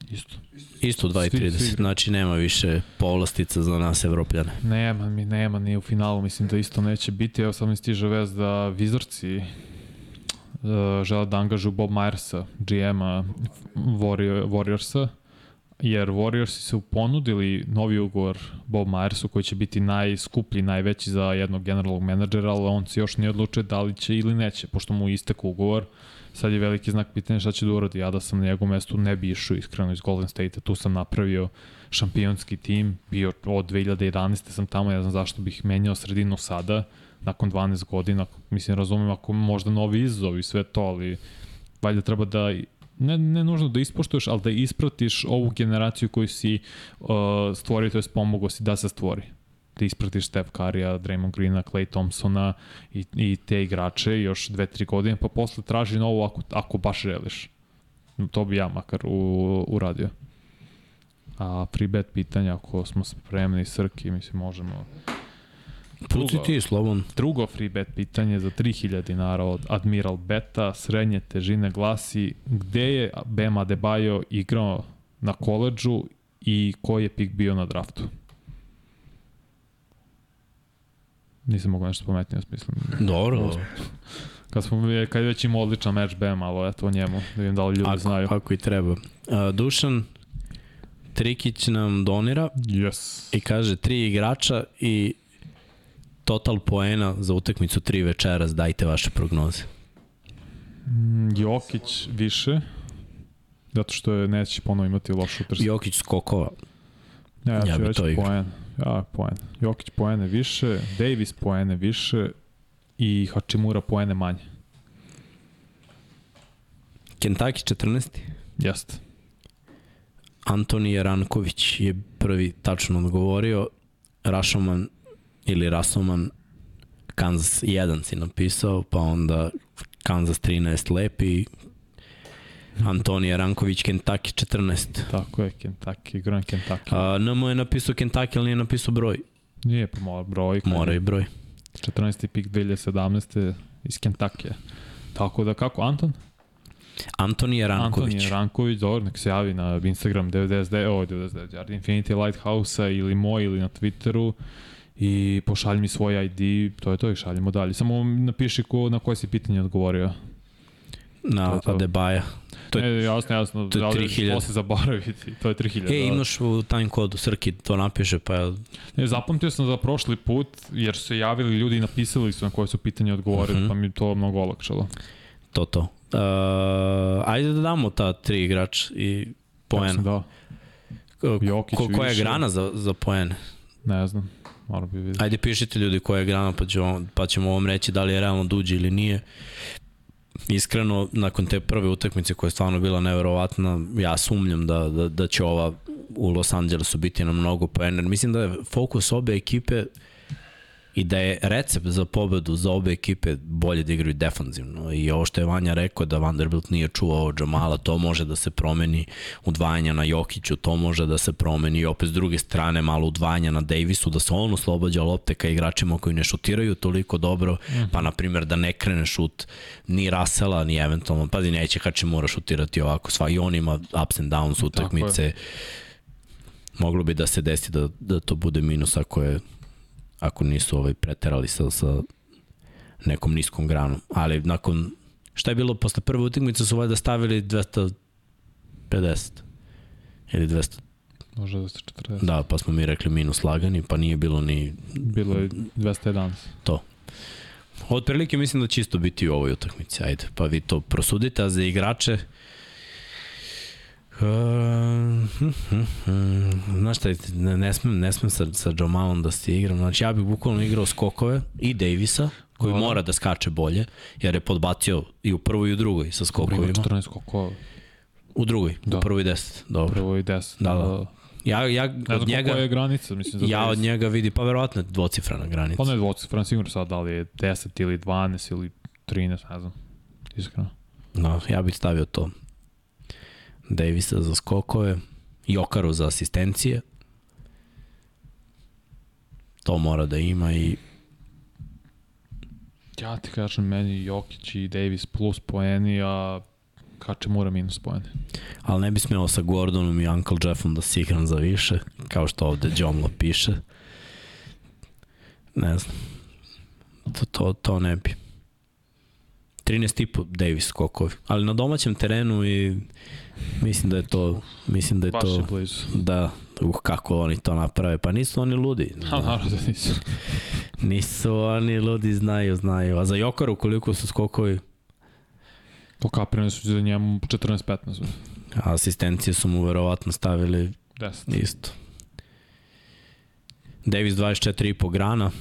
Isto. Isto 2.30, znači nema više povlastica za nas evropljane. Nema, mi nema ni u finalu, mislim da isto neće biti. Evo sad mi stiže vez da Vizorci uh, žele da angažuju Bob Myersa, GM-a Warrior, Warriorsa, jer Warriorsi su ponudili novi ugovor Bob Myersu koji će biti najskuplji, najveći za jednog generalnog menadžera, ali on se još nije odlučio da li će ili neće, pošto mu istek ugovor. Sad je veliki znak pitanja šta će da uradi. Ja da sam na njegovom mestu ne bi išao iskreno iz Golden State-a. Tu sam napravio šampionski tim, bio od 2011. sam tamo, ja znam zašto bih menjao sredinu sada, nakon 12 godina, mislim, razumem ako možda novi izazov i sve to, ali valjda treba da ne, ne nužno da ispoštuješ, ali da ispratiš ovu generaciju koju si uh, stvorio, to je pomogao si da se stvori da ispratiš Steph Curry-a, Draymond Greena, Clay Thompsona i, i te igrače još dve, tri godine, pa posle traži novo ako, ako baš želiš. To bi ja makar u, uradio. A free bet pitanja, ako smo spremni Srki, mislim, možemo... Puci ti, Slovan. Drugo free bet pitanje za 3000 dinara od Admiral Beta, srednje težine glasi gde je Bema Adebayo igrao na koleđu i koji je pik bio na draftu? Nisam mogu nešto spomenuti, ja mislim. Dobro. Kad, smo, kad već imao odličan meč BM, ali eto o njemu, da vidim da li ljudi ako, znaju. Ako i treba. Uh, Dušan Trikić nam donira yes. i kaže tri igrača i total poena za utakmicu tri večeras, dajte vaše prognoze. Mm, Jokić više, zato što je neće ponovo imati lošu utrstu. Jokić skokova. Ja, ja, ja ću reći poen. Ja, poen. Jokić poene više, Davis poene više i Hachimura poene manje. Kentucky 14. Jeste. Antoni Ranković je prvi tačno odgovorio. Rašoman ili Rasoman Kansas 1 si napisao, pa onda Kansas 13 lepi, Antonija Ranković, Kentucky 14. Tako je, Kentucky, Grand Kentucky. A, NM je napisao Kentucky, ali nije napisao broj. Nije, pa mora broj. Mora i broj. 14. pik 2017. iz Kentucky. Tako da kako, Anton? Antonija Ranković. Antonija Ranković, dobro, nek se javi na Instagram 99, ovo 99, Yard Infinity Lighthouse-a ili moj ili na Twitteru i pošalj mi svoj ID, to je to i šaljemo dalje. Samo napiši ko, na koje si pitanje odgovorio. Na Adebaja. To je, e, jasno, jasno, to je 3000. Posle zaboraviti, to je 3000. E, imaš u time kodu, Srki to napiše, pa ja... Ne, zapamtio sam za prošli put, jer su se javili ljudi i napisali su na koje su pitanje odgovorili, uh mhm. -huh. pa mi to mnogo olakšalo. To, to. Uh, ajde da damo ta tri igrač i poen. Da. Jokić ko, koja je grana za, za poen? Ne znam, moram bi vidjeti. Ajde pišite ljudi koja je grana, pa ćemo, pa ćemo ovom reći da li je realno duđe ili nije iskreno, nakon te prve utakmice koja je stvarno bila neverovatna, ja sumnjam da, da, da će ova u Los Angelesu biti na mnogo poena. Mislim da je fokus obe ekipe i da je recept za pobedu za obe ekipe bolje da igraju defanzivno. I ovo što je Vanja rekao da Vanderbilt nije čuvao Džamala, to može da se promeni udvajanja na Jokiću, to može da se promeni i opet s druge strane malo udvajanja na Davisu, da se on oslobađa lopte ka igračima koji ne šutiraju toliko dobro, mm pa na primjer da ne krene šut ni Rasela, ni eventualno, pazi neće Hači mora šutirati ovako, sva i on ima ups and downs utakmice, moglo bi da se desi da, da to bude minus ako je ako nisu ovaj preterali sa, sa nekom niskom granom. Ali nakon, šta je bilo posle prve utakmice su valjda stavili 250 ili 200 Može 240. Da, pa smo mi rekli minus lagani, pa nije bilo ni... Bilo je 211. To. Od prilike mislim da će isto biti u ovoj utakmici, ajde, pa vi to prosudite, a za igrače, Uh. Znaš šta, ne, ne smem, ne smem sa, sa Jamalom da se igram. Znači, ja bih bukvalno igrao skokove i Davisa, koji Hvala. mora da skače bolje, jer je podbacio i u prvoj i u drugoj sa skokovima. 14 skokova. U drugoj, da. u prvoj 10, dobro. Prvoj 10, da, da. da. Ja, ja ne od njega, je granica, mislim. Za ja od njega vidi, pa verovatno dvocifrana granica. Pa ne dvocifrana, sigurno sad da li je 10 ili 12 ili 13, ne znam. Iskreno. No, ja bih stavio to. Davisa za skokove, Jokaru za asistencije. To mora da ima i Ja ti kažem, meni Jokić i Davis plus poeni, a Kače mora minus poeni. Ali ne bi smelo sa Gordonom i Uncle Jeffom da se igram za više, kao što ovde Jomlo piše. Ne znam. To, to, to ne bi. 13,5 Davis skokovi. Ali na domaćem terenu i Mislim da je to, mislim da je Baš to, je blizu. da, uh, kako oni to naprave, pa nisu oni ludi. Da. naravno da nisu. nisu oni ludi, znaju, znaju. A za Jokaru koliko su skokovi? Po kapirane su za njemu 14-15. A asistencije su mu verovatno stavili 10. isto. Davis 24,5 grana.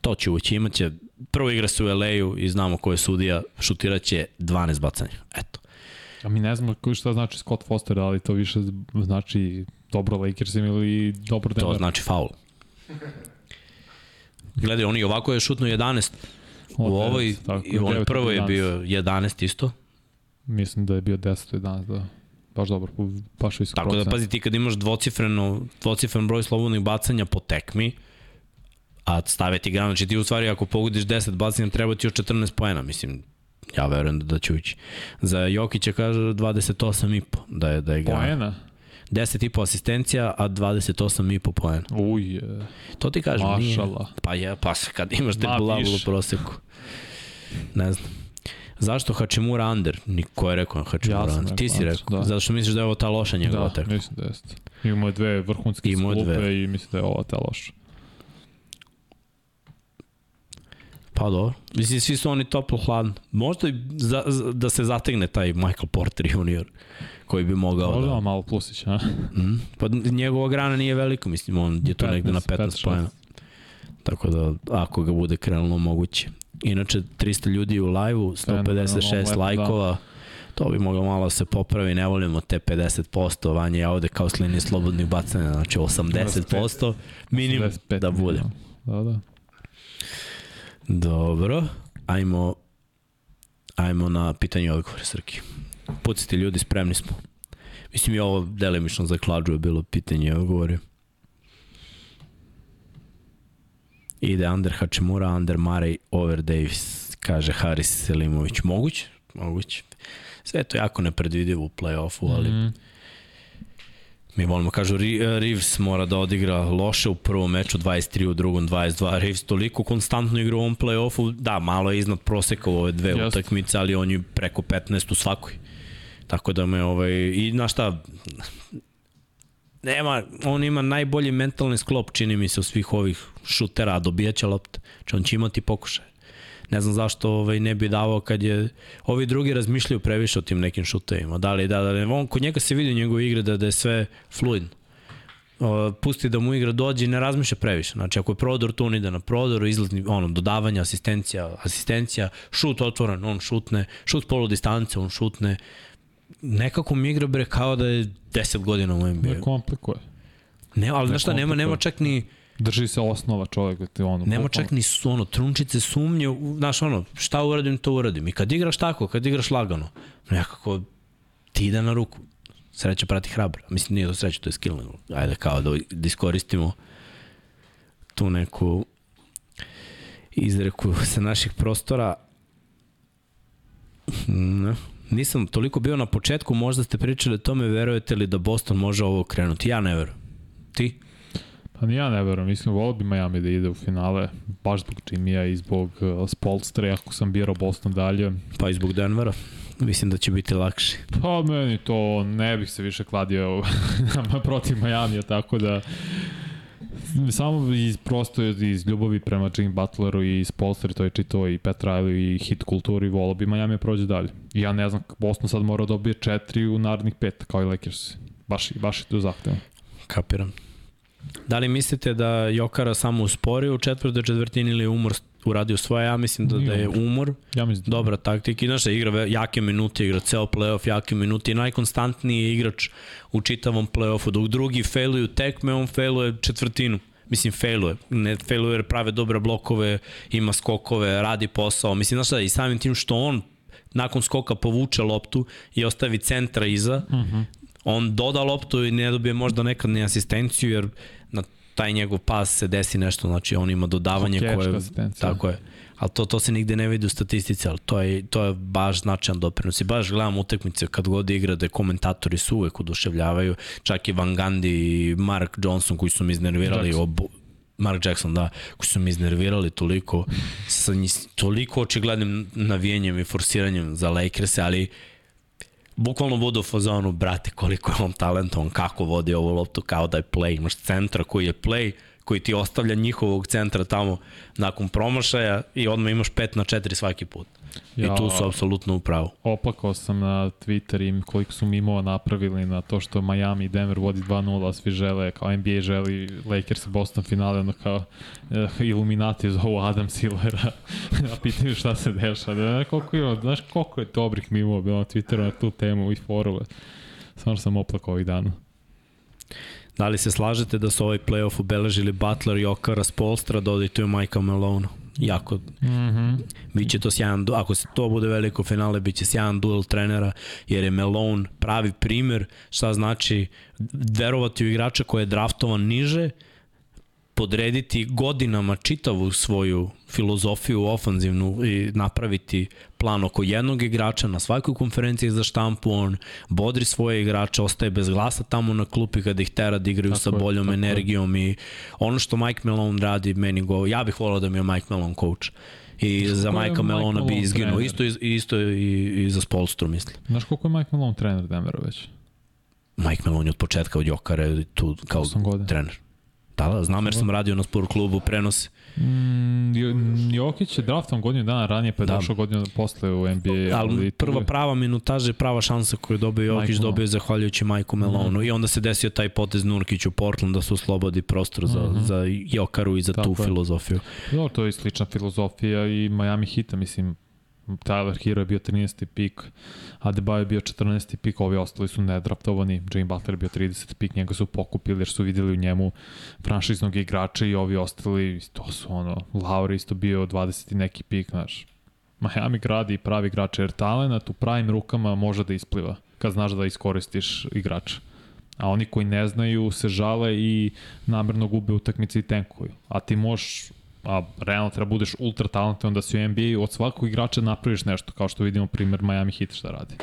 To će ući, imaće prvo igra se u LA-u i znamo ko je sudija, šutiraće 12 bacanja. Eto. A mi ne znamo šta znači Scott Foster, ali to više znači dobro Lakersima ili dobro Denver. To znači faul. Gledaj, on i ovako je šutno 11 u ovoj, i on prvo je bio 11 isto. Mislim da je bio 10 11, da. Baš dobro, baš visok Tako da pazi ti kad imaš dvocifreno, dvocifren broj slobodnih bacanja po tekmi, a stave ti gran, znači ti u stvari ako pogodiš 10 bacanja treba ti još 14 poena, mislim, Ja verujem da, će ući. Za Jokića kaže 28,5 da je, da je igra. Poena? 10,5 asistencija, a 28,5 poena. Uj, To ti kažem, Mašala. nije. Pa je, pa kad imaš te bulavu u proseku. Ne znam. Zašto Hačimura under? Niko je rekao Hačimura ja under. Ti si rekao. Da. Zato što misliš da je ovo ta loša njegova da, tekma. Da, mislim da jeste. Imamo dve vrhunske sklupe i mislim da je ovo ta loša. Pa dobro. Mislim, svi su oni toplo hladno. Možda i za, za, da se zategne taj Michael Porter junior koji bi mogao Možda da... malo plusić, a? Mm, pa njegova grana nije velika, mislim, on je tu negde na 15, 15 pojena. Tako da, ako ga bude krenulo moguće. Inače, 300 ljudi u live-u, 156 da. lajkova. Da. To bi moglo malo se popravi, ne volimo te 50%, vanje ja ovde kao slini slobodnih bacanja, znači 80% minimum da bude. Da, da. Dobro, ajmo, ajmo na pitanje i odgovore, Srki. Pucite ljudi, spremni smo. Mislim i ovo delimično za klađu bilo pitanje i odgovore. Ide Ander Hačemura, Ander Marej, Over Davis, kaže Haris Selimović. Moguće? Moguće. Sve je to jako nepredvidivo u play-offu, ali mm -hmm. Mi volimo, kažu, Reeves mora da odigra loše u prvom meču, 23 u drugom, 22. Reeves toliko konstantno igra u ovom play-offu, da, malo je iznad proseka u ove dve Just. utakmice, ali on je preko 15 u svakoj. Tako da me, ovaj, i na šta, nema, on ima najbolji mentalni sklop, čini mi se, u svih ovih šutera, a dobijaće lopte. Znači on će imati pokušaj ne znam zašto ovaj, ne bi davao kad je ovi drugi razmišljaju previše o tim nekim šutevima. Da li da, da, da on kod njega se vidi u njegove igre da, da je sve fluidno. O, pusti da mu igra dođe i ne razmišlja previše. Znači ako je prodor, tu on ide na prodor, izlazni, ono, dodavanja, asistencija, asistencija, šut otvoren, on šutne, šut polu distance, on šutne. Nekako mi igra bre kao da je 10 godina u NBA. Ne komplikuje. Ne, ali znaš šta, nema, nema čak ni Drži se osnova čovjek. Te ono, Nema čak ni su, ono, trunčice sumnje, znaš, ono, šta uradim, to uradim. I kad igraš tako, kad igraš lagano, nekako ti ide na ruku. Sreća prati hrabra. Mislim, nije to sreća, to je skill. Ajde, kao da, da iskoristimo tu neku izreku sa naših prostora. Ne. Nisam toliko bio na početku, možda ste pričali o tome, verujete li da Boston može ovo krenuti? Ja ne verujem. Ti? Pa ni ja ne verujem, mislim, volio bi Miami da ide u finale, baš zbog Jimmya i zbog uh, Spolstra, ako sam birao Boston dalje. Pa i zbog Denvera. Mislim da će biti lakše. Pa meni to ne bih se više kladio protiv Majamija, tako da samo iz prosto iz ljubavi prema Jimmy Butleru i Spolsteri, to je čito i Pat Riley i hit kulturi, volio bi Miami prođe dalje. I ja ne znam, Boston sad mora da dobije četiri u narednih pet, kao i Lakers. Baš, baš je to zahtevno. Kapiram. Da li mislite da Jokara samo usporio u četvrtoj četvrtini ili umor uradio svoje? Ja mislim da, da je umor Ja mislim da dobra taktika. I znaš da igra jake minute, igra ceo playoff, jake minute i najkonstantniji je igrač u čitavom playoffu. Dok drugi failuju tekme, on failuje četvrtinu. Mislim, failuje. Ne failuje jer prave dobre blokove, ima skokove, radi posao. Mislim, znaš da, i samim tim što on nakon skoka povuče loptu i ostavi centra iza, uh -huh. on doda loptu i ne dobije možda nekad ni asistenciju, jer taj njegov pas se desi nešto, znači on ima dodavanje Hokejaška koje... asistencija. Tako je. Ali to, to se nigde ne vidi u statistici, ali to je, to je baš značajan doprinos. I baš gledam utakmice kad god igra da komentatori su uvek oduševljavaju, čak i Van Gundy i Mark Johnson koji su mi iznervirali Jackson. obu, Mark Jackson, da, koji su mi iznervirali toliko, sa toliko očiglednim navijenjem i forsiranjem za Lakers, ali bukvalno budu u fazonu, brate, koliko je on talentovan, kako vodi ovu loptu, kao da je play, imaš centra koji je play, koji ti ostavlja njihovog centra tamo nakon promašaja i odmah imaš 5 na 4 svaki put. Ja. I tu su apsolutno u pravu. Oplakao sam na Twitter im koliko su mimova napravili na to što Miami i Denver vodi 2-0, a svi žele, kao NBA želi Lakers i Boston finale, ono kao eh, Illuminati zovu Adam Silvera, a pitaju šta se dešava. Da, koliko ima, znaš koliko je dobrih mimova bilo na Twitteru na tu temu i forove. Samo sam oplakao ovih dana. Da li se slažete da su ovaj playoff obeležili Butler, Jokara, Spolstra, dodajte u Majka Malone? Jako, Mm -hmm. Biće to sjajan, ako se to bude veliko finale, biće sjajan duel trenera, jer je Melon pravi primer šta znači verovati u igrača koji je draftovan niže, podrediti godinama čitavu svoju filozofiju ofanzivnu i napraviti plan oko jednog igrača na svakoj konferenciji za štampu, on bodri svoje igrače, ostaje bez glasa tamo na klupi kada ih tera da igraju Tako sa je, boljom je. energijom i ono što Mike Malone radi meni go, ja bih volao da mi je Mike Malone coach i za ko je Majka Mike Melona bi izginuo. Isto, isto i, i za Spolstru, mislim. Znaš koliko je Mike Malone trener Denvera već? Mike Malone je od početka od Jokara tu kao trener. Da, da, znam jer sam radio na sport klubu prenos. Mm, Jo- Jokić je draftom godinu dana ranije, pa je Da. da. došao godinu posle u NBA. Ali prva prava minutaža i prava šansa koju je dobio Jokić Malone. dobio je zahvaljujući Majku Melonu i onda se desio taj potez Nurkić u Portland da se oslobodi prostor za, Mhm. za Jokaru i za Tako tu je. filozofiju. Dobro, to je slična filozofija i Miami Hita, mislim, Tyler Hero je bio 13. pik, Adebayo je bio 14. pik, ovi ostali su nedraftovani, Jimmy Butler je bio 30. pik, njega su pokupili jer su videli u njemu franšiznog igrača i ovi ostali, to su ono, Lauri isto bio 20. i neki pik, znaš. Miami gradi i pravi igrače, jer talent u pravim rukama može da ispliva, kad znaš da iskoristiš igrača. A oni koji ne znaju se žale i namerno gube utakmice i tenkuju. A ti možeš a realno treba budeš ultra talentovan da si u NBA od svakog igrača napraviš nešto, kao što vidimo primer Miami Heat šta radi.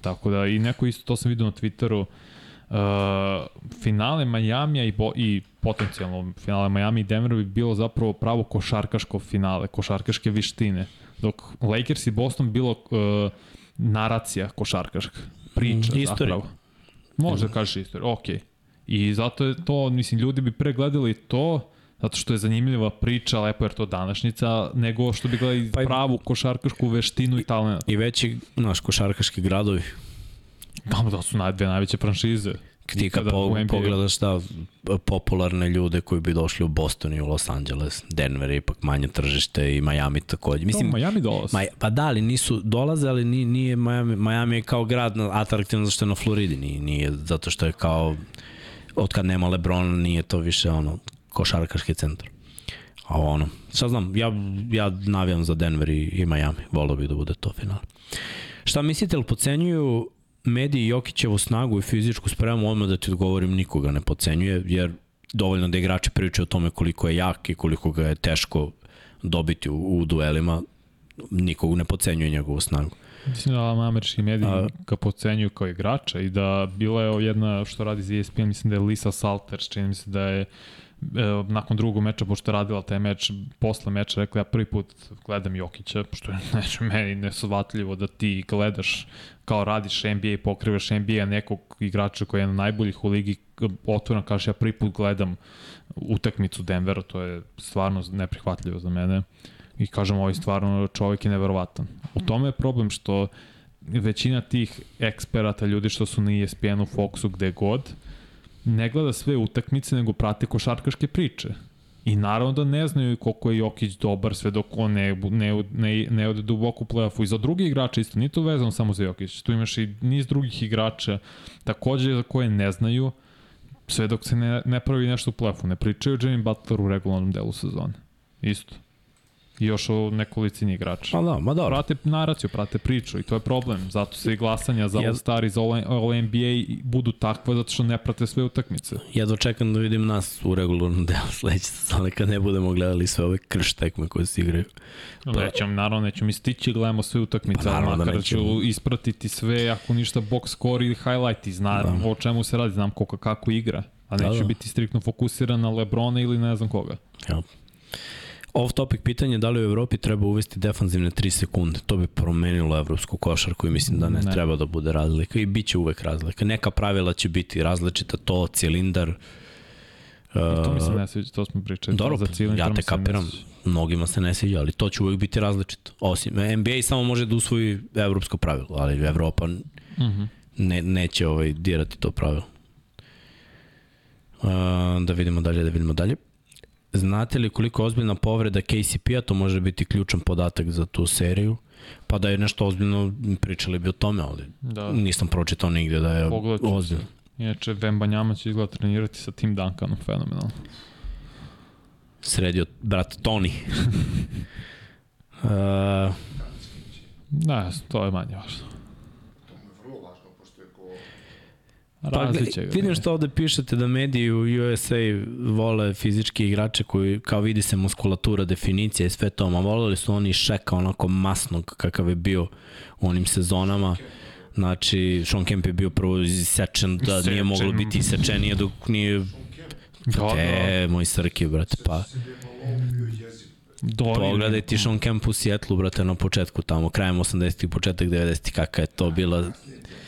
Tako da i neko isto, to sam vidio na Twitteru, uh, finale Majamija i, bo, i potencijalno finale Miami i Denver bi bilo zapravo pravo košarkaško finale, košarkaške vištine. Dok Lakers i Boston bilo uh, naracija košarkaška, priča Mm, zapravo. Može da kažeš istoriju, okej. I zato je to, mislim, ljudi bi pre gledali to, zato što je zanimljiva priča, lepo jer to današnjica, nego što bi gledali Pa i- pravu košarkašku veštinu i talent. I veći, naš, košarkaški gradovi. Da, da su naj, dve najveće franšize. Ti kad po, pogledaš da popularne ljude koji bi došli u Boston i u Los Angeles, Denver je ipak manje tržište i Miami takođe. Mislim, to Miami dolazi. Ma, pa da, ali nisu dolaze, ali nije, nije Miami, Miami je kao grad atraktivan zato što je na Floridi, nije, nije zato što je kao od kad nema Lebrona nije to više ono košarkaški centar. A ono, šta znam, ja, ja navijam za Denver i, i Miami, volio bih da bude to final. Šta mislite, li pocenjuju mediji Jokićevu snagu i fizičku spremu, odmah da ti odgovorim, nikoga ne pocenjuje, jer dovoljno da igrači pričaju o tome koliko je jak i koliko ga je teško dobiti u, u duelima, nikog ne pocenjuje njegovu snagu. Mislim da američki mediji A... ga pocenjuju kao igrača i da bila je jedna što radi za ESPN, mislim da je Lisa Salters, čini mi se da je e, nakon drugog meča, pošto je radila taj meč, posle meča rekla ja prvi put gledam Jokića, pošto je nešto meni nesvatljivo da ti gledaš kao radiš NBA i pokrivaš NBA nekog igrača koji je jedan najboljih u ligi, otvorno kažeš ja prvi put gledam utakmicu Denvera, to je stvarno neprihvatljivo za mene. I kažem, ovaj stvarno čovjek je neverovatan. U tome je problem što većina tih eksperata, ljudi što su na ESPN-u, Foxu, gde god, ne gleda sve utakmice, nego prate košarkaške priče. I naravno da ne znaju koliko je Jokić dobar sve dok on ne, ne, ne, ne ode duboko u play-offu. I za drugi igrače isto, nije to vezano samo za Jokić. Tu imaš i niz drugih igrača takođe za koje ne znaju sve dok se ne, ne pravi nešto u play-offu. Ne pričaju Jimmy Butler u regularnom delu sezone. Isto. I još o nekolicini igrača. Ma da, ma dobro. Prate naraciju, prate priču i to je problem. Zato se i glasanja za All-Star i za All-NBA budu takve zato što ne prate sve utakmice. Ja dočekam da vidim nas u regularnom delu sledeće sezone kad ne budemo gledali sve ove krš tekme koje se igraju. Pa, nećem, naravno, nećemo stići gledamo sve utakmice, pa, ali makar da ću ispratiti sve, ako ništa, box score ili highlight i znam da. o čemu se radi, znam koga kako igra. A neću da, da. biti striktno fokusiran na Lebrona ili ne znam koga. Ja. Off topic pitanje da li u Evropi treba uvesti defanzivne 3 sekunde. To bi promenilo evropsku košarku i mislim da ne, ne. treba da bude razlika i bit će uvek razlika. Neka pravila će biti različita, to, cilindar. I to mi se ne sviđa, to smo pričali. Dobro, za cilindar ja te kapiram, mnogima se ne sviđa, ali to će uvek biti različito. Osim, NBA samo može da usvoji evropsko pravilo, ali Evropa uh mhm. -huh. ne, neće ovaj, dirati to pravilo. Uh, da vidimo dalje, da vidimo dalje. Znate li koliko ozbiljna povreda KCP-a, to može biti ključan podatak za tu seriju, pa da je nešto ozbiljno, pričali bi o tome, ali da. nisam pročitao nigde da je ozbiljno. Inače, Vembanjama će izgleda trenirati sa Tim Duncanom, fenomenalno. Sredio brat Tony. uh, da, to je manje važno. Pa, vidim što ovde pišete da mediji u USA vole fizički igrače koji, kao vidi se muskulatura, definicija i sve to, ma voleli su oni šeka onako masnog kakav je bio u onim sezonama. Znači, Sean Kemp je bio prvo isečen, da nije moglo biti isečenije dok nije... Da, e, da. moj srki, brate, pa... Dori, Pogledaj ti Sean Kemp u Sjetlu, brate, na početku tamo, krajem 80-ih, početak 90-ih, kakva je to bila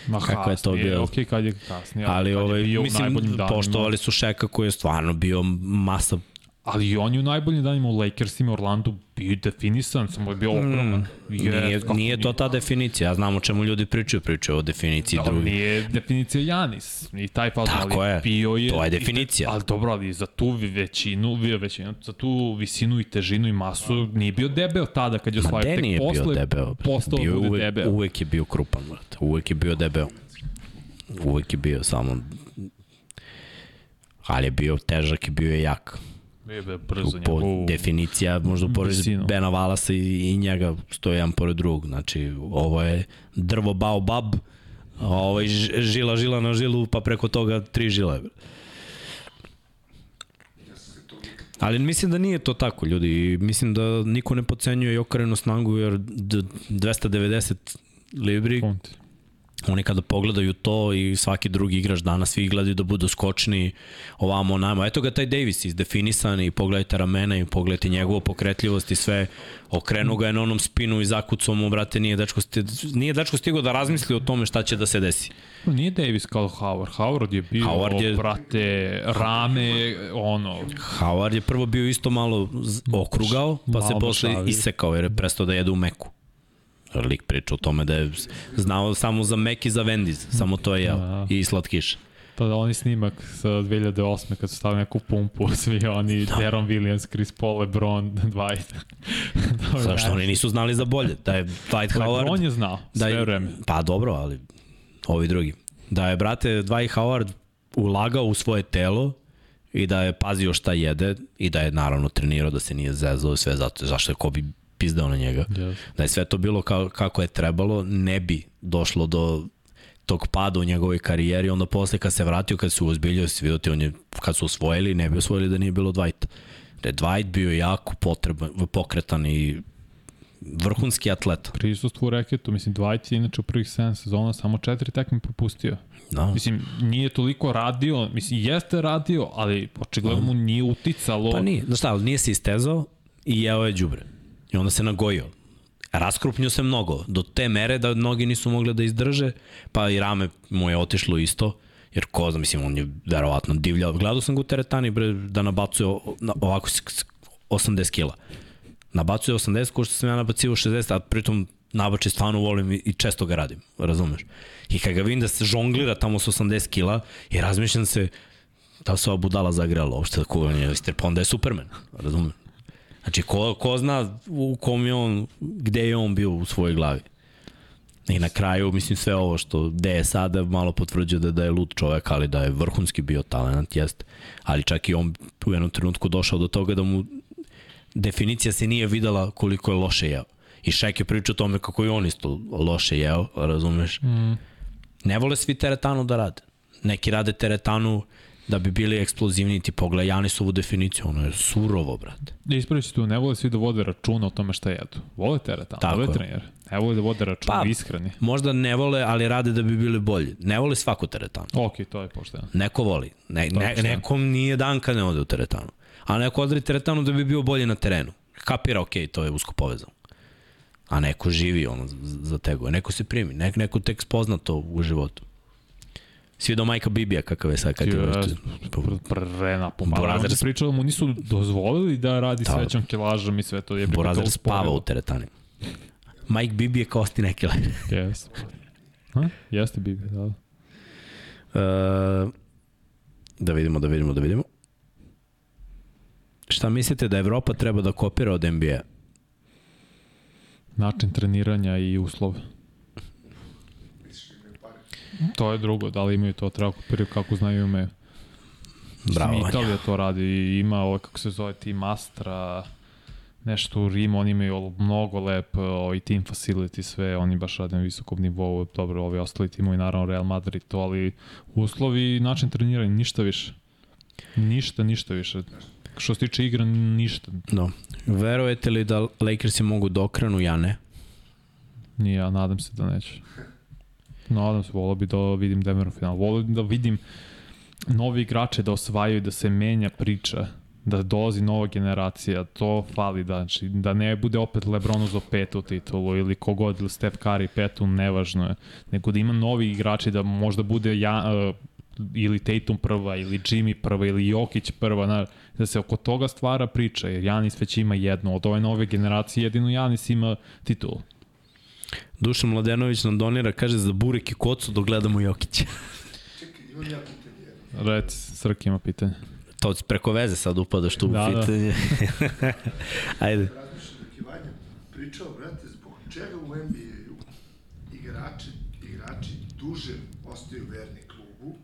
Ma kako je to bilo. Ok, kad je kasnije. Ali, ali ovaj, mislim, poštovali su Šeka koji je stvarno bio masa Ali i on je u najboljim danima u Lakersima, Orlandu bio definisan, samo je bio mm, ogroman. Mm, nije, nije to ta definicija, ja znam o čemu ljudi pričaju, pričaju o definiciji da, drugi. Nije definicija Janis, i taj faul, Tako ali je, bio je... to je definicija. Ali dobro, ali za tu većinu, bio većinu, za tu visinu i težinu i masu nije bio debel tada kad je osvajao. tek nije posle, bio debel? Postao bio uvek, debel. Uvek je bio krupan, brate. uvek je bio debel. Uvek je bio samo... Ali je bio težak i bio je jak. Be brzo po njegovu... definicija, možda pored Bena Valasa i, i njega stoji jedan pored drugog. Znači, ovo je drvo baobab, a ovo je žila, žila na žilu, pa preko toga tri žile. Ali mislim da nije to tako, ljudi. Mislim da niko ne pocenjuje Jokarenu snagu, jer 290 libri Fonti oni kada pogledaju to i svaki drugi igrač danas, svi gledaju da budu skočni ovamo nama. Eto ga taj Davis izdefinisan i pogledajte ramena i pogledajte njegovu pokretljivost i sve. Okrenu ga je na onom spinu i zakucao mu, brate, nije dečko, sti, nije dečko stigo da razmisli o tome šta će da se desi. Nije Davis kao Howard. Howard je bio, Howard je, brate, rame, ono... Howard je prvo bio isto malo okrugao, pa malo se posle isekao jer je prestao da jede u meku lik priča o tome da je znao samo za Mac i za Wendy's, samo to je jeo da. i slatkiš. Pa da oni snimak sa 2008. kad su stavili neku pumpu, svi oni, da. Deron Williams, Chris Paul, LeBron, Dwight. Zašto oni nisu znali za bolje? Da je Dwight Howard... LeBron je znao, da sve vreme. Pa dobro, ali ovi drugi. Da je, brate, Dwight Howard ulagao u svoje telo i da je pazio šta jede i da je naravno trenirao, da se nije zezao sve zato, zašto je Kobe pizdao na njega. Yes. Da je sve to bilo kao, kako je trebalo, ne bi došlo do tog pada u njegovoj karijeri, onda posle kad se vratio, kad se uzbiljio, se vidio ti on je, kad su osvojili, ne bi osvojili da nije bilo Dwighta. Da je Dwight bio jako potreban, pokretan i vrhunski atleta. Prisustvo u reketu, mislim, Dwight je inače u prvih 7 sezona samo četiri tekme propustio. Da. Mislim, nije toliko radio, mislim, jeste radio, ali očigledno mu nije uticalo. Pa nije, znaš šta, ali nije se istezao i jeo je đubre. I onda se nagojio. Raskrupnio se mnogo, do te mere da mnogi nisu mogli da izdrže, pa i rame mu je otišlo isto, jer ko zna, mislim, on je verovatno divljao. Gledao sam ga u teretani bre, da nabacuje ovako s- s- 80 kila. Nabacuje 80, ko što sam ja nabacio 60, a pritom nabače stvarno volim i, često ga radim, razumeš? I kad ga vidim da se žonglira tamo s 80 kila i razmišljam se da se ova budala zagrela uopšte da kuvan je ister, pa onda je Superman, razumeš? Znači, ko, ko zna u kom je on, gde je on bio u svojoj glavi. I na kraju, mislim, sve ovo što gde je sada malo potvrđuje da, da je lud čovek, ali da je vrhunski bio talent, jeste. Ali čak i on u jednom trenutku došao do toga da mu definicija se nije videla koliko je loše jeo. I Šek je pričao o tome kako i on isto loše jeo, razumeš? Mm. Ne vole svi teretanu da rade. Neki rade teretanu da bi bili eksplozivni, ti pogledaj Janisovu definiciju, ono je surovo, brate. Ispravi se tu, ne vole svi da vode računa o tome šta jedu. Vole teretanu, Tako vole je. trener. Ne vole da vode računa, Pa- iskreni. Možda ne vole, ali rade da bi bili bolji. Ne vole svaku teretanu. Ok, to je pošteno. Neko voli. Ne, ne, nekom nije dan kad ne ode u teretanu. A neko odri teretanu da bi bio bolji na terenu. Kapira, ok, to je usko povezano. A neko živi ono za tego. Neko se primi. Nek, neko tek spozna to u životu. Si vidio majka Bibija kakav je sad kad je Yes. vrtu. Pre napomala. Brothers- On se pričao da mu nisu dozvolili da radi Da. s većom kilažom i sve to je Borazer spava u teretani. Mike Bibi je kao Austin Eckler. Yes. Ha? Jeste Bibi, da. Uh, da vidimo, da vidimo, da vidimo. Šta mislite da Evropa treba da kopira od NBA? Način treniranja i uslov. To je drugo, da li imaju to, treba kopiraju kako znaju i umeju. Bravo, Mislim, Vanja. Italija to radi i ima ovo, kako se zove, Team Astra, nešto u Rimu, oni imaju mnogo lep ovaj team facility, sve, oni baš rade na visokom nivou, dobro, ovi ostali timovi, naravno Real Madrid, to, ali uslovi i način treniranja, ništa više. Ništa, ništa više. Što se tiče igra, ništa. No. Verujete li da Lakersi mogu da okrenu? Ja ne. Nije, ja nadam se da neće. Nadam se, volao bi da vidim Denver u finalu. Volao bi da vidim novi igrače da osvajaju, da se menja priča, da dolazi nova generacija, to fali, da, znači, da ne bude opet Lebron za petu titulu ili kogod, ili Steph Curry petu, nevažno je, nego da ima novi igrači, da možda bude ja, uh, ili Tatum prva, ili Jimmy prva, ili Jokić prva, na, da se oko toga stvara priča, jer Janis već ima jednu, od ove nove generacije jedino Janis ima titulu. Dušan Mladenović nam donira, kaže za Burek i Kocu dok gledamo Jokića. Čekaj, imam ja pitanje. Reci, Srki ima pitanje. To preko veze sad upadaš tu u Da, da. pitanje. Ajde. Razmišljam dok je Vanja pričao, brate, zbog čega u NBA-u igrači, igrači duže ostaju verni klubu,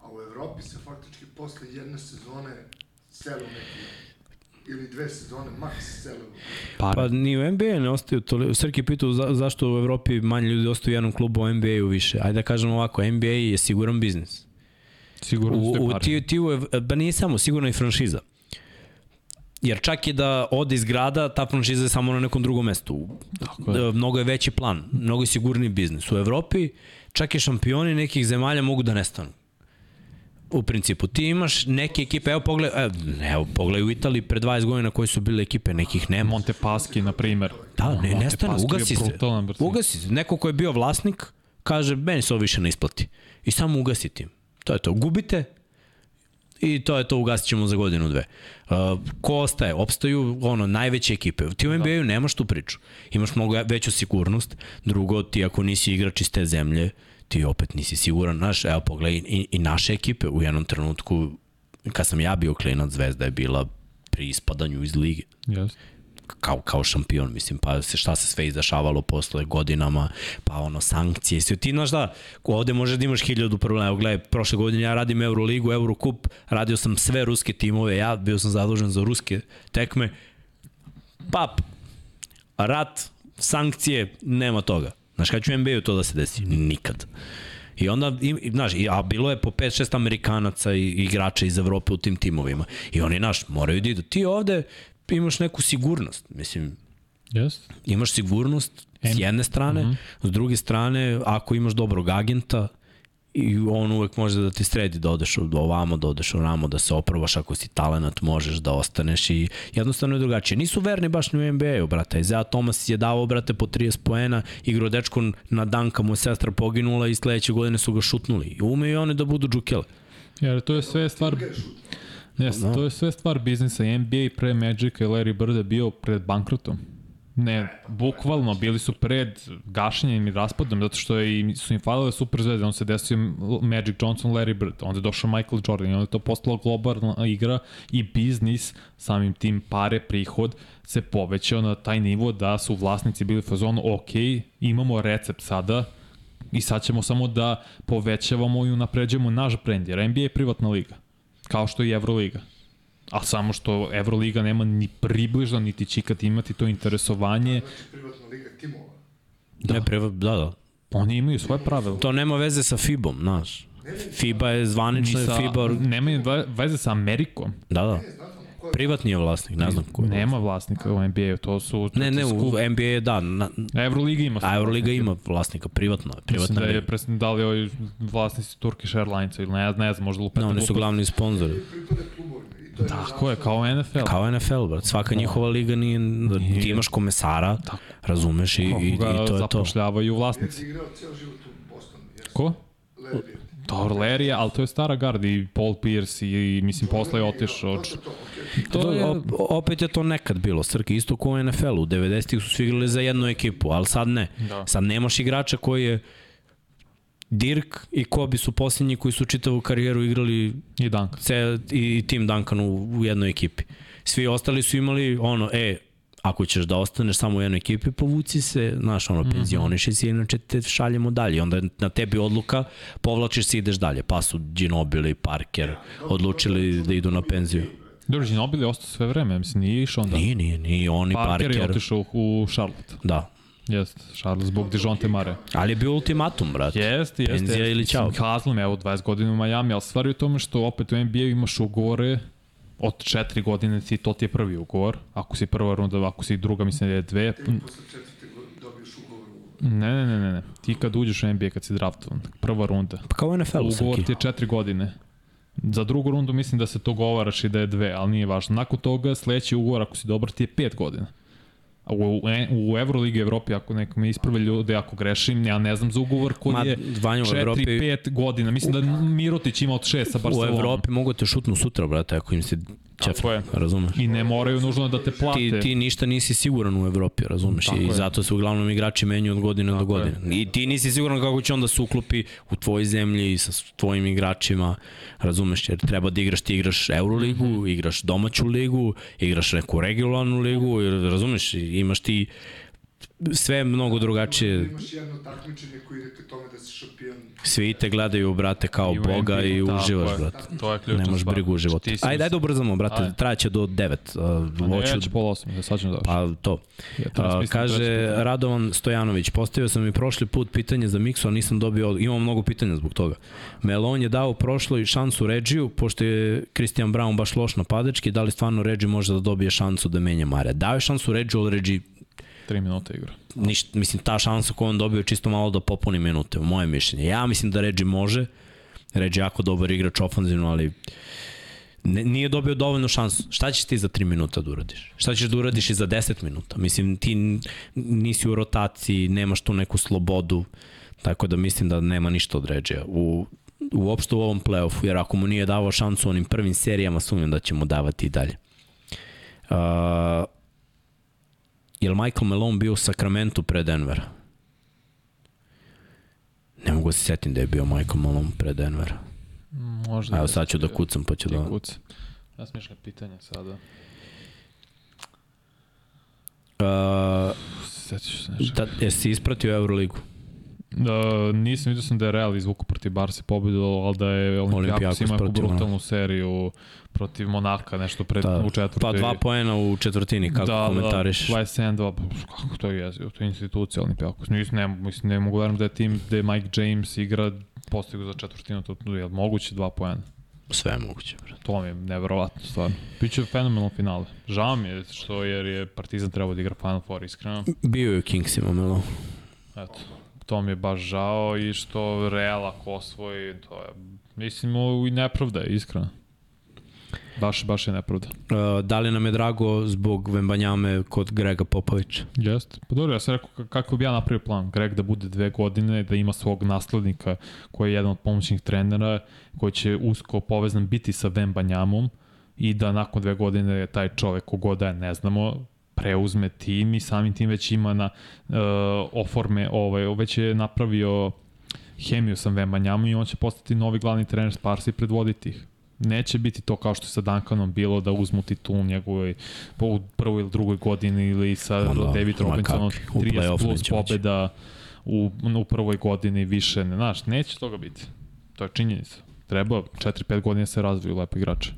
a u Evropi se faktički posle jedne sezone selu neki ili dve sezone, maks selu. Pare. Pa ni u NBA ne ostaju toliko. Srki pitao za, zašto u Evropi manje ljudi ostaju u jednom klubu, u NBA-u više. Ajde da kažemo ovako, NBA je siguran biznis. Sigurno U, ste u ti, ti, ba nije samo, sigurno i franšiza. Jer čak i da ode iz grada, ta franšiza je samo na nekom drugom mestu. Tako je. E, Mnogo je veći plan, mnogo je sigurniji biznis. U Evropi čak i šampioni nekih zemalja mogu da nestanu. U principu, ti imaš neke ekipe, evo pogledaj, evo, evo pogledaj u Italiji pre 20 godina koji su bile ekipe, nekih nema. Montepaschi, na primer. Da, ne, nestane, ugasi se. brutalan. Ugasi se. Neko ko je bio vlasnik, kaže, meni se ovo više ne isplati. I samo ugasi tim. To je to. Gubite i to je to, ugasit ćemo za godinu, dve. Uh, ko ostaje? Opstaju ono, najveće ekipe. Ti u NBA-u nemaš tu priču. Imaš mnogo veću sigurnost. Drugo, ti ako nisi igrač iz te zemlje, ti opet nisi siguran. Znaš, evo pogledaj i, i naše ekipe u jednom trenutku, kad sam ja bio klinac, Zvezda je bila pri ispadanju iz lige. Yes. kao, kao šampion, mislim, pa se, šta se sve izdešavalo posle godinama, pa ono, sankcije, sve. Ti znaš da, ovde možeš da imaš hiljadu problema. Evo, gledaj, prošle godine ja radim Euroligu, Eurocup, radio sam sve ruske timove, ja bio sam zadužen za ruske tekme, pa, rat, sankcije, nema toga. Znaš, kada ću NBA-u to da se desi? Nikad. I onda, i, znaš, i, a bilo je po 5-6 Amerikanaca i igrača iz Evrope u tim timovima. I oni, znaš, moraju da idu. Ti ovde imaš neku sigurnost. Mislim, Yes. imaš sigurnost s jedne strane, mm -hmm. s druge strane, ako imaš dobrog agenta, i on uvek može da ti sredi da odeš do ovamo, da odeš ovamo, da se oprobaš ako si talenat, možeš da ostaneš i jednostavno je drugačije. Nisu verni baš ni u NBA-u, brate. Isaiah Thomas je dao, brate, po 30 poena, igrao dečko na danka, mu je sestra poginula i sledeće godine su ga šutnuli. I umeju oni da budu džukele. Jer to je sve stvar... Jes, Da. to je sve stvar biznisa. NBA pre Magica i Larry Birda bio pred bankrotom. Ne, bukvalno, bili su pred gašenjem i raspadom, zato što je, su im falile super zvezde, on se desio Magic Johnson, Larry Bird, onda je došao Michael Jordan onda je to postalo globalna igra i biznis, samim tim pare, prihod, se povećao na taj nivo da su vlasnici bili fazonu, ok, imamo recept sada, i sad ćemo samo da povećavamo i unapređujemo naš brend, jer NBA je privatna liga, kao što i Euroliga. A samo što Euroliga nema ni približno, niti će ikad imati to interesovanje. Znači, privatna liga timova. Da. Ne, preva, da, da. Oni imaju svoje pravila. To nema veze sa FIBom, znaš. FIBA je Ni zvanična, sa, FIBA... nema ve- veze sa Amerikom. Da, da. Privatni je vlasnik, ne znam ko je. Nema vlasnika u NBA-u, to su... to Ne, ne, u. NBA je da, na, Euroliga ima. a Euroliga ima vlasnika, privatno je, Mislim da je presne da li ovi vlasnici Turkish Airlinesa ili ne, ne znam, možda lupete. No, oni su glavni sponzori. pripada klubovima. I to je Tako je, kao NFL. Kao NFL, brat. Svaka njihova liga nije, ti imaš komesara, razumeš, i, i, i to je to. zapošljavaju vlasnici. je igrao ceo život u Bostonu. Ko? Larry. Dobro, Larry je, ali to je stara garda i Paul Pierce i, i mislim posle je otišao. To, to, je, O- opet je to nekad bilo, Srki, isto kao u NFL-u. U 90-ih su svi igrali za jednu ekipu, ali sad ne. Da. Sad nemaš igrača koji je Dirk i Kobe su posljednji koji su čitavu karijeru igrali i Dunk. ce, i, i tim Duncan u, u jednoj ekipi. Svi ostali su imali ono, e, ako ćeš da ostaneš samo u jednoj ekipi, povuci se, znaš, ono, penzioniši se, inače te šaljemo dalje. Onda je na tebi odluka, povlačiš se i ideš dalje. Pa su Ginobili, Parker odlučili da idu na penziju. Dobro, Ginobili je ostao sve vreme, mislim, nije išao onda. Nije, nije, nije, oni Parker, Parker. je otišao u Charlotte. Da. Jeste, Charlotte zbog Dejonte Mare. Ali je bio ultimatum, brat. Jeste, jeste. Penzija jeste. ili. Mislim, Haslem, evo, 20 godina u Miami, ali stvar je u tome što opet u NBA imaš ugovore od 4 godine ti to ti je prvi ugovor. Ako si prva runda, ako si druga, mislim da je dve. Ti posle četvrte godine dobiješ ugovor Ne, ne, ne, ne, ne. Ti kad uđeš u NBA, kad si draftovan, prva runda, Pa kao u NFL-u, ugovor ti je 4 godine. Za drugu rundu mislim da se to govaraš i da je dve, ali nije važno. Nakon toga sledeći ugovor ako si dobar ti je 5 godina. U, u Euroligi Evropi, ako neko me isprave ljude, ako grešim, ja ne znam za ugovor koji Ma, je Vanja, u 4-5 Evropi- godina. Mislim da Mirotić ima od 6 sa U Barcelonom. Evropi mogu te šutnu sutra, brate, ako im se Tako je. razumeš? I ne moraju nužno da te plate. Ti, ti ništa nisi siguran u Evropi, razumeš? Tako I je. zato se uglavnom igrači menjaju od godine do godine. I ti nisi siguran kako će onda se uklopi u tvojoj zemlji i sa tvojim igračima, razumeš? Jer treba da igraš, ti igraš Euroligu, Mhm. igraš domaću ligu, igraš neku regionalnu ligu, razumeš? Imaš ti sve mnogo drugačije. Imaš jedno takmičenje koji ide ka tome da si šampion. Svi te gledaju, brate, kao I Boga i uživaš, je. brate. To je ključna Nemaš brigu u životu. Ajde, ajde ubrzamo, brate, Ajde. trajaće do 9. Uh, Pa ne, hoću- ja ću pola osam, da sad ćemo da Pa to. Ja to A, smislim kaže. Radovan Stojanović, postavio sam i prošli put pitanje za Miksu, ali nisam dobio, od- imam mnogo pitanja zbog toga. Melon je dao prošloj šansu Regiju, pošto je Christian Brown baš loš napadački, da li stvarno Regi može da dobije šansu da menja Mare? Dao je šansu Regiju, ali Regi, 3 minuta igra. ništa, mislim, ta šansa koju on dobio je čisto malo da popuni minute, moje mišljenje. Ja mislim da Regi može, Regi je jako dobar igrač ofanzivno, ali ne, nije dobio dovoljnu šansu. Šta ćeš ti za 3 minuta da uradiš? Šta ćeš da uradiš i za 10 minuta? Mislim, ti nisi u rotaciji, nemaš tu neku slobodu, tako da mislim da nema ništa od Regija. U, uopšte u ovom playoffu, jer ako mu nije davao šansu onim prvim serijama, sumnjam da će mu davati i dalje. Uh, je li Michael Malone bio u Sacramento pre Denvera? Ne mogu da se setim da je bio Michael Malone pre Denvera. Možda. Evo sad ću da kucam pa ću da... kuci. Ja smišljam pitanje sada. Uh, Sećaš se nešto. da, jesi ispratio Euroligu? Da, nisam vidio sam da je Real izvuku protiv Barse pobedu, ali da je Olimpijakos ima neku protiv, brutalnu seriju protiv Monaka, nešto pred, Da. u četvrtoj. Pa dva poena u četvrtini, kako da, komentariš? Da, 27 2, kako to je to je institucija Olimpijakos. Nisam, ne, mislim, ne mogu verujem da je tim gde Mike James igra postigu za četvrtinu, to je moguće dva poena. Sve je moguće, brate. To mi je neverovatno stvarno. Biće fenomenalno finale. Žao mi je što jer je Partizan trebao da igra Final Four, iskreno. Bio je u Kingsima, Melo. Eto, to mi je baš žao i što Real ako osvoji, to je, mislim, i nepravda je, iskreno. Baš, baš je nepravda. Uh, da li nam je drago zbog Vembanjame kod Grega Popovića? Jeste. Pa dobro, ja sam rekao kako bi ja napravio plan. Greg da bude dve godine, da ima svog naslednika koji je jedan od pomoćnih trenera, koji će usko povezan biti sa Vembanjamom i da nakon dve godine taj čovek kogoda je ne znamo, preuzme tim i samim tim već ima na uh, oforme, ovaj, već je napravio hemiju sa Vembanjamom i on će postati novi glavni trener Sparsa i predvoditi ih. Neće biti to kao što je sa Duncanom bilo da uzmu titul njegovoj po u prvoj ili drugoj godini ili sa Ma da, David Robinsonom kakvi, u 30 play-off plus pobeda u, u prvoj godini više, ne, znaš, neće toga biti. To je činjenica. Treba 4-5 godina se razviju lepo igrače.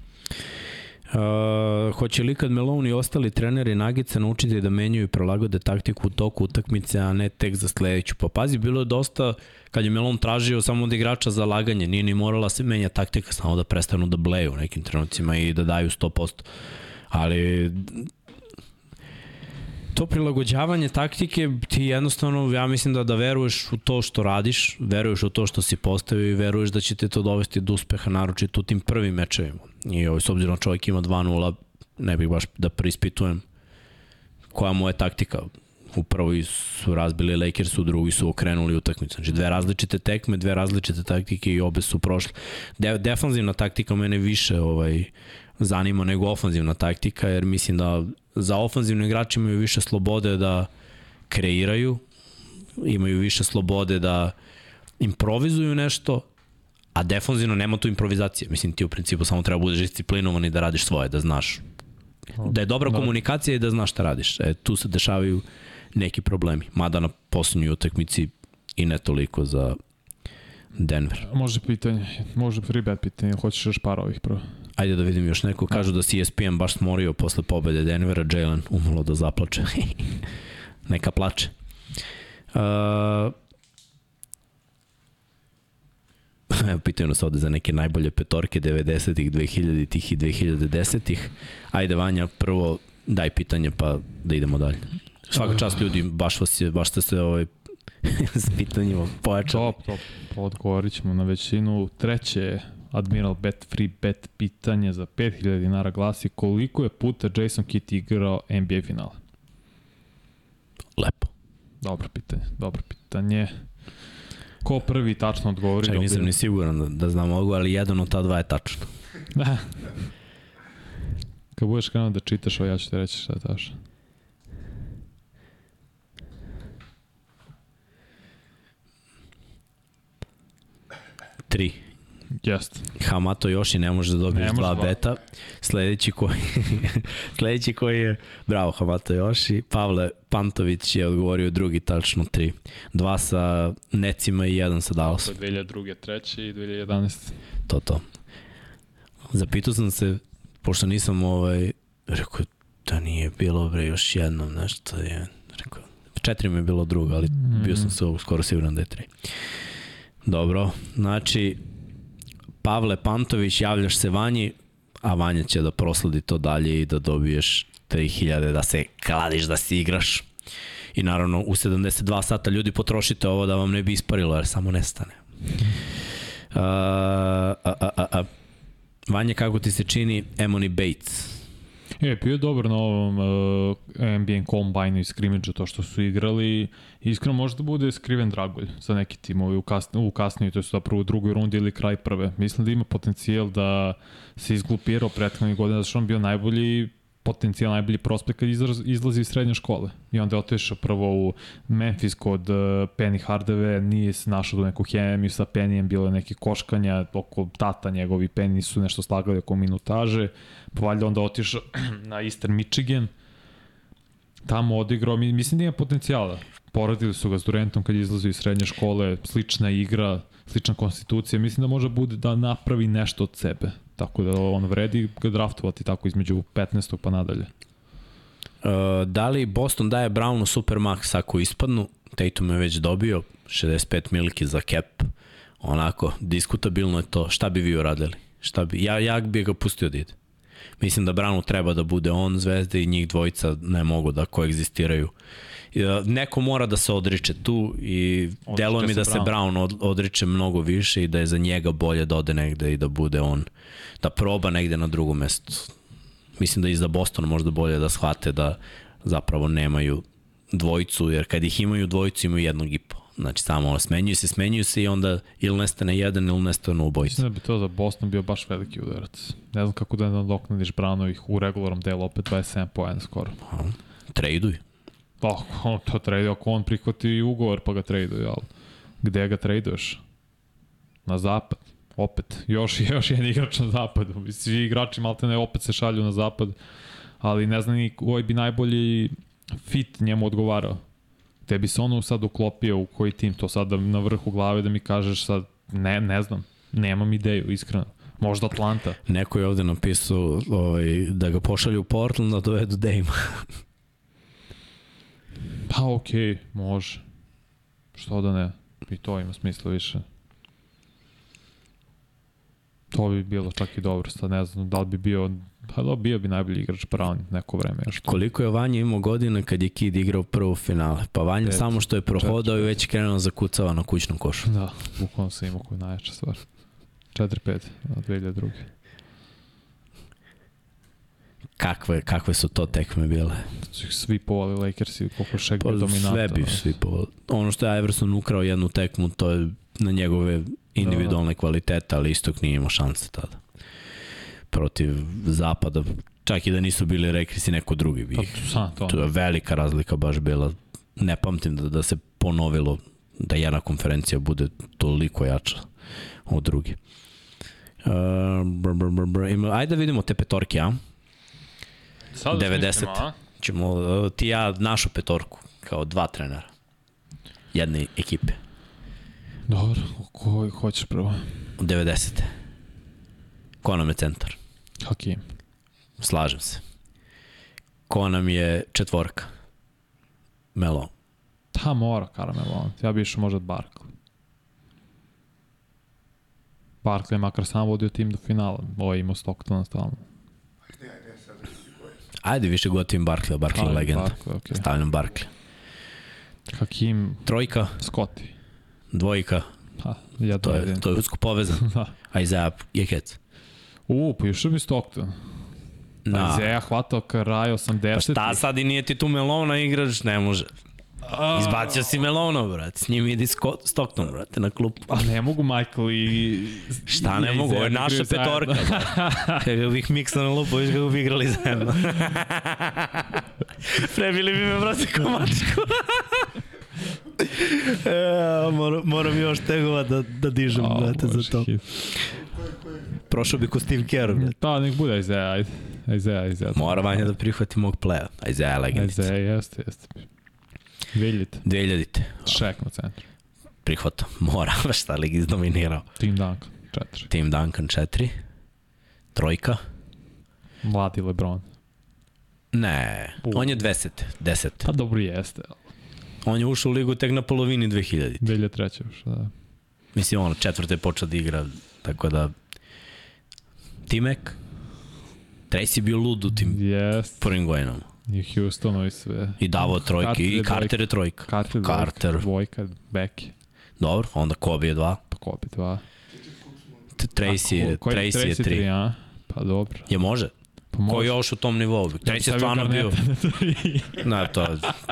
Uh, hoće li kad Meloni i ostali treneri Nagica naučiti da menjaju i prilagode taktiku u toku utakmice, a ne tek za sledeću? Pa pazi, bilo je dosta kad je Melon tražio samo od igrača za laganje, nije ni morala se menja taktika, samo da prestanu da bleju u nekim trenucima i da daju 100%. Ali to prilagođavanje taktike ti jednostavno, ja mislim da da veruješ u to što radiš, veruješ u to što si postavio i veruješ da će te to dovesti do uspeha, naročito u tim prvim mečevima. I ovaj, s obzirom da čovjek ima 2-0, ne bih baš da preispitujem koja mu je taktika. U prvoj su razbili Lakers, u drugi su okrenuli utakmicu. Znači dve različite tekme, dve različite taktike i obe su prošle. De defanzivna taktika mene više ovaj, zanima nego ofanzivna taktika, jer mislim da za ofanzivne igrače imaju više slobode da kreiraju, imaju više slobode da improvizuju nešto, a defanzivno nema tu improvizacije. Mislim, ti u principu samo treba budeš disciplinovan i da radiš svoje, da znaš da je dobra Da. komunikacija i da znaš šta radiš. E, tu se dešavaju neki problemi. Mada na poslednjoj utakmici i ne toliko za Denver. Može pitanje, može free bet pitanje, hoćeš još par ovih prvo. Ajde da vidim još neko. Kažu da si ESPN baš smorio posle pobede Denvera, Jalen umalo da zaplače. Neka plače. Uh, Evo, pitaju nas ovde za neke najbolje petorke 90-ih, 2000-ih i 2010-ih. Ajde, Vanja, prvo daj pitanje pa da idemo dalje. Svaka čast ljudi, baš, vas je, baš ste se ovaj, s pitanjima pojačali. Top, top. Odgovorit ćemo na većinu. Treće, Admiral Bet Free Bet pitanje za 5000 dinara glasi koliko je puta Jason Kidd igrao NBA finale? Lepo. Dobro pitanje, dobro pitanje. Ko prvi tačno odgovori? Čak nisam ni siguran da, da znam ovo, ali jedan od ta dva je tačno. Da. Kad budeš krenuo da čitaš ovo, ja ću ti reći šta je tačno. Tri. Jeste. Hamato Yoshi ne može da dobiješ dva beta. Sledeći koji, sledeći koji je, bravo Hamato Yoshi, Pavle Pantović je odgovorio drugi tačno tri. Dva sa Necima i jedan sa Dallasom. 2002. treće i 2011. To to. Zapitao sam se, pošto nisam ovaj, rekao da nije bilo bre još jednom nešto je, rekao, četiri mi je bilo drugo, ali bio sam se skoro siguran da je tri. Dobro, znači, Pavle Pantović, javljaš se Vanji, a Vanja će da prosledi to dalje i da dobiješ 3000 da se kladiš, da si igraš. I naravno, u 72 sata ljudi potrošite ovo da vam ne bi isparilo, jer samo nestane. Uh, a, a, a, a. Vanja, kako ti se čini Emoni Bates? E, bio je dobar na ovom uh, NBA Combine i scrimmage to što su igrali. Iskreno može da bude skriven dragulj za neki timovi u, kasni, u kasnije, to je zapravo u drugoj rundi ili kraj prve. Mislim da ima potencijal da se izglupirao prethodnih godina, zato što on bio najbolji potencijal, najbolji prospekt kad izraz, izlazi iz srednje škole. I onda je otišao prvo u Memphis kod uh, Penny Hardave, nije se našao do neku hemiju sa Pennyjem, bilo je neke koškanja oko tata njegovi Penny su nešto slagali oko minutaže, pa valjda onda otišao na Eastern Michigan, tamo odigrao, mi, mislim da ima potencijala. Poradili su ga s Durantom kad izlazi iz srednje škole, slična igra, slična konstitucija, mislim da može bude da napravi nešto od sebe. Tako da on vredi ga draftovati tako između 15. pa nadalje. Uh, da li Boston daje Brownu Supermax ako ispadnu? Tatum je već dobio 65 miliki za cap. Onako, diskutabilno je to. Šta bi vi uradili? Šta bi, ja, ja bi ga pustio da ide. Mislim da Brownu treba da bude on zvezda i njih dvojica ne mogu da koegzistiraju. Neko mora da se odriče tu i delo mi da se Brown, Brown odriče mnogo više i da je za njega bolje da ode negde i da bude on, da proba negde na drugom mestu. Mislim da i za Boston možda bolje da shvate da zapravo nemaju dvojicu, jer kad ih imaju dvojicu imaju jednog i po. Znači samo smenjuju se, smenjuju se i onda ili nestane jedan ili nestane u bojicu. Mislim da bi to za Boston bio baš veliki udarac. Ne znam kako da nadoknadiš Brownovih u regularnom delu opet 27 poena skoro. Traduj. Oh, on to trade, ako on prihvati ugovor pa ga traduju, ali gde ga traduješ? Na zapad. Opet, još, još jedan igrač na zapadu. Svi igrači malte ne opet se šalju na zapad, ali ne znam ni koji bi najbolji fit njemu odgovarao. Te bi se ono sad uklopio u koji tim, to sad da na vrhu glave da mi kažeš sad, ne, ne znam, nemam ideju, iskreno. Možda Atlanta. Neko je ovde napisao ovaj, da ga pošalju u Portland, da dovedu Dame. Pa okej, okay, može. Što da ne? I to ima smisla više. To bi bilo čak i dobro, sad ne znam da li bi bio Pa da, bio bi najbolji igrač Brown neko vreme. Još Koliko je Vanja imao godina kad je Kid igrao prvo finale? Pa Vanja Pet, samo što je prohodao i već krenuo zakucava na kućnom košu. Da, bukvalno sam imao koju najjača stvar. 4-5 od 2002. Kakve, kakve su to tekme bile? Svi povali Lakersi, koliko Shaq pa, dominanta. Sve bi svi povali. Ono što je Iverson ukrao jednu tekmu, to je na njegove individualne da, da. kvalitete, ali istok nije imao šanse tada protiv zapada, čak i da nisu bili rekli si neko drugi bi. Pa, to. to je velika razlika baš bila. Ne pamtim da, da se ponovilo da jedna konferencija bude toliko jača od druge. Uh, br, br, br, br. Ima, ajde da vidimo te petorke, a? Sad 90. A? Ćemo uh, ti ja našu petorku, kao dva trenera. Jedne ekipe. Dobro, koji hoćeš prvo? 90. Ko nam je centar? Hakim. Slažem se. Ko nam je četvorka? Melo. Ta mora Karamelo. Ja bi išao možda Barkley. Barkley je makar sam vodio tim do finala. Ovo je imao Stocktona stalno. Ajde više god tim Barkley, Barkley je legenda. Barkley, okay. Stavljam Barkley. Hakim. Trojka. Scotty. Dvojka. Pa, ja to, je, to je usko povezan. da. Isaiah Jekec. U, pa još bi Stockton. Da. Izeja hvatao kraj 80. Pa šta sad i nije ti tu Melona igrač, ne može. Izbacio si Melona, brate. S njim idi Stockton, brate, na klub. A ne mogu Michael i... Šta ne mogu, ovo je naša petorka. Kako bih miksa na lupu, viš kako bi igrali zajedno. Prebili bi me, brate, komačku. e, moram, moram još tegova da, da dižem, oh, brate, za to. Hit. Prošao bi ko Steve Kerr. Pa, nek bude Isaiah, ajde. Isaiah, Isaiah. Mora Vanja da prihvati mog playa. Isaiah legendica. Isaiah, jeste, jeste. 2000. 2000. Šek na centru. Prihvata. Mora, šta li izdominirao. Team Duncan, 4. Team Duncan, 4. Trojka. Mladi Lebron. Ne, uh. on je 10. 10. Pa dobro jeste. On je ušao u ligu tek na polovini 2000. 2003. ušao, da. Mislim, ono, četvrte je počeo da igra, tako da Timek, Tracy bio lud u tim yes. prvim godinama. I Houston i sve. I davo trojke, i Carter je trojka. Carter, Carter. dvojka, Becky. Dobro, onda Kobe je dva. Pa Kobe dva. Tracy je, Tracy je tri. Pa dobro. Je može? Pa. Ko je još u tom nivou? Tracy je stvarno bio... Na, to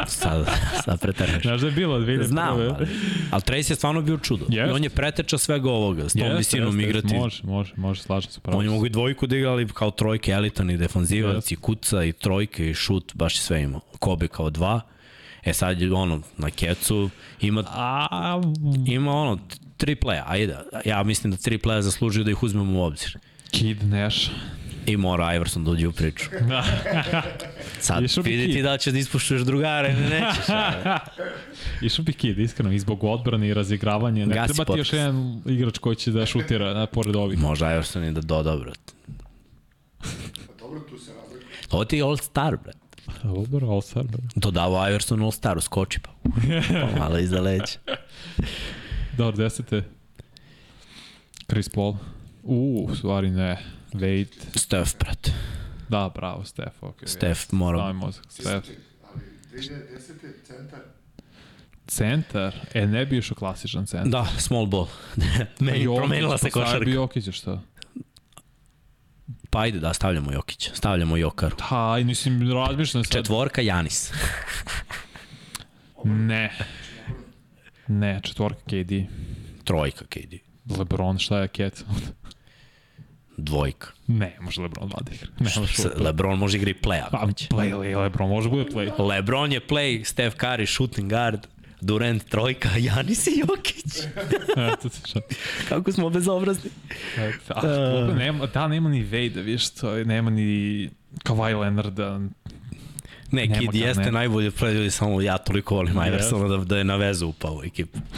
sad, sad preteraš. Znaš da je bilo 2001. Znam, ali, ali Tracy je stvarno bio čudo. Yes. I on je preteča svega ovoga, s tom yes, visinom yes, igrati. Može, može, može, slažem se. Pravo. On je mogu i dvojku da igra, ali kao trojke, elitan i defanzivac, yes. i kuca, i trojke, i šut, baš sve imao. Kobe kao dva. E sad ono, na kecu ima, A... ima ono, tri playa, ajde. Ja mislim da tri playa zaslužuju da ih uzmemo u obzir. Kid Nash. I mora Iverson da uđe u priču. Sad Išao bi vidi ti da ćeš da ispuštuješ drugare ili nećeš. Išao bi Kid, iskreno, i zbog odbrane i razigravanja. Ne Gasi treba ti još podcast. jedan igrač koji će da šutira na, pored ovih. Može Iverson i da doda, brate. Pa dobro, tu se razlikuje. Ovo ti je All-Star, brate. Dobro, all star, bre. Dodavo Iverson All-Staru, skoči pa. pa malo iza leđa. Dobro, desete. Chris Paul. U, u stvari ne. Wade. Steph, brate. Da, bravo, Steph, ok. Steph mora... Daj mozak, Steph. Ali 2010. centar, Centar. E, ne bi išao klasičan centar. Da, small ball. Meni Jokić, promenila se košarka. bi Jokića šta? Pa ajde da, stavljamo Jokića. Stavljamo Jokaru. Ha, i mislim, razmišljam sad. Četvorka Janis. Ne. Ne, četvorka KD. Trojka KD. Lebron, šta je Ket? Dvojka. ne, može Lebron dva da igra. Ne, može Lebron može igra i play Pa, ako play, Le- Lebron može bude play. Lebron je play, Steph Curry shooting guard, Durant trojka, Janis i Jokić. Eto šta. Kako smo bezobrazni. Eto, a, uh, nema, da, nema ni Vejda, viš, to nema ni Kawhi Leonarda. Ne, Nema Kid jeste ne. najbolji play, samo ja toliko volim Jeste. Iversona da, da je na vezu upao u ekipu.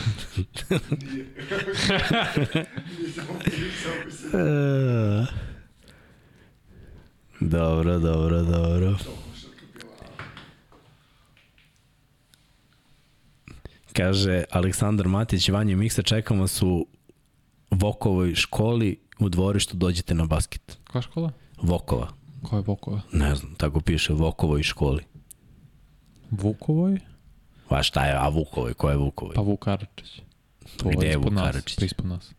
Dobro, dobro, dobro. Kaže Aleksandar Matić, Vanja i Miksa, čekamo su u Vokovoj školi u dvorištu, dođete na basket. Koja škola? Vokova. Koja je Vokova? Ne znam, tako piše, Vokovoj školi. Vukovoj? Va šta je, a Vukovoj, ko je Vukovoj? Pa Vuk Karadžić. To Gde je ispod Vuk nas, Karadžić? to je ispod nas.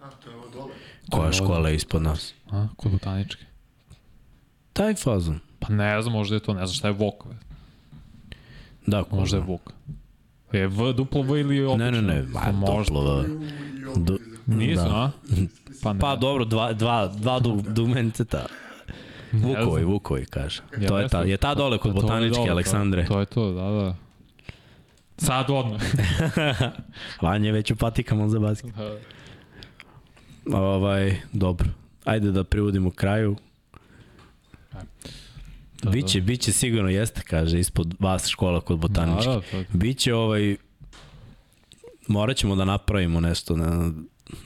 A, to je ovo dole. Koja škola je ispod nas? A, kod botaničke. Taj fazon. Pa ne znam, možda je to, ne znam šta je Vok. Da, ko Možda je. Vuk. Je V, duplo V ili obično? Ne, ne, ne, Pa ma, ovo Do- iza. Nisu, Da. a? Pa ne. Pa dobro, dva, dva, dva du, dugmenteta. Vukovi, Vukovi, kaže. To je ta, je ta dole kod botaničke, dole, Aleksandre. To, to je to, da, da. Sad odmah. Vanja je već u patikama za basket. Ovaj, dobro. Ajde da privodimo kraju. Da, Biće, biće sigurno jeste, kaže, ispod vas škola kod botaničke. Da, da, to, Biće ovaj, morat ćemo da napravimo nešto na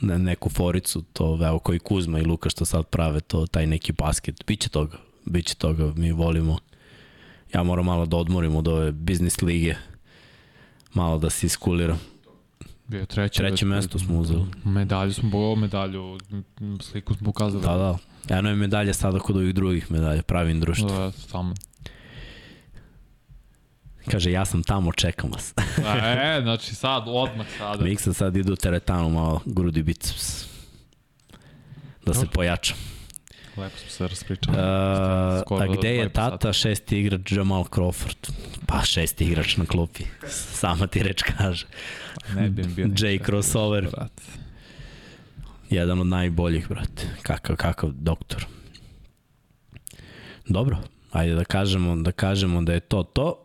neku foricu, to evo koji Kuzma i Luka što sad prave, to taj neki basket. Biće toga, biće toga, mi volimo. Ja moram malo da odmorim od ove biznis lige, malo da se iskuliram. bio treće. Treće mesto smo uzeli. Medalju smo, bogao medalju, sliku smo pokazali. Da, da. Eno je medalja sada kod ovih drugih medalja, pravim društvo. Da, tamo. Kaže, ja sam tamo, čekam vas. E, znači sad, odmah sada. Miksa sad ide u teretanu malo, grudi biceps. Da se Dobro. pojača. Lepo smo se raspričali. Uh, Skoro a gde je 2,5 sata. tata šesti igrač Jamal Crawford? Pa šesti igrač na klupi. Sama ti reč kaže. Ne bi bio Jay crossover. brate. Jedan od najboljih, brate. Kakav, kakav doktor. Dobro, ajde da kažemo, da kažemo da je to to.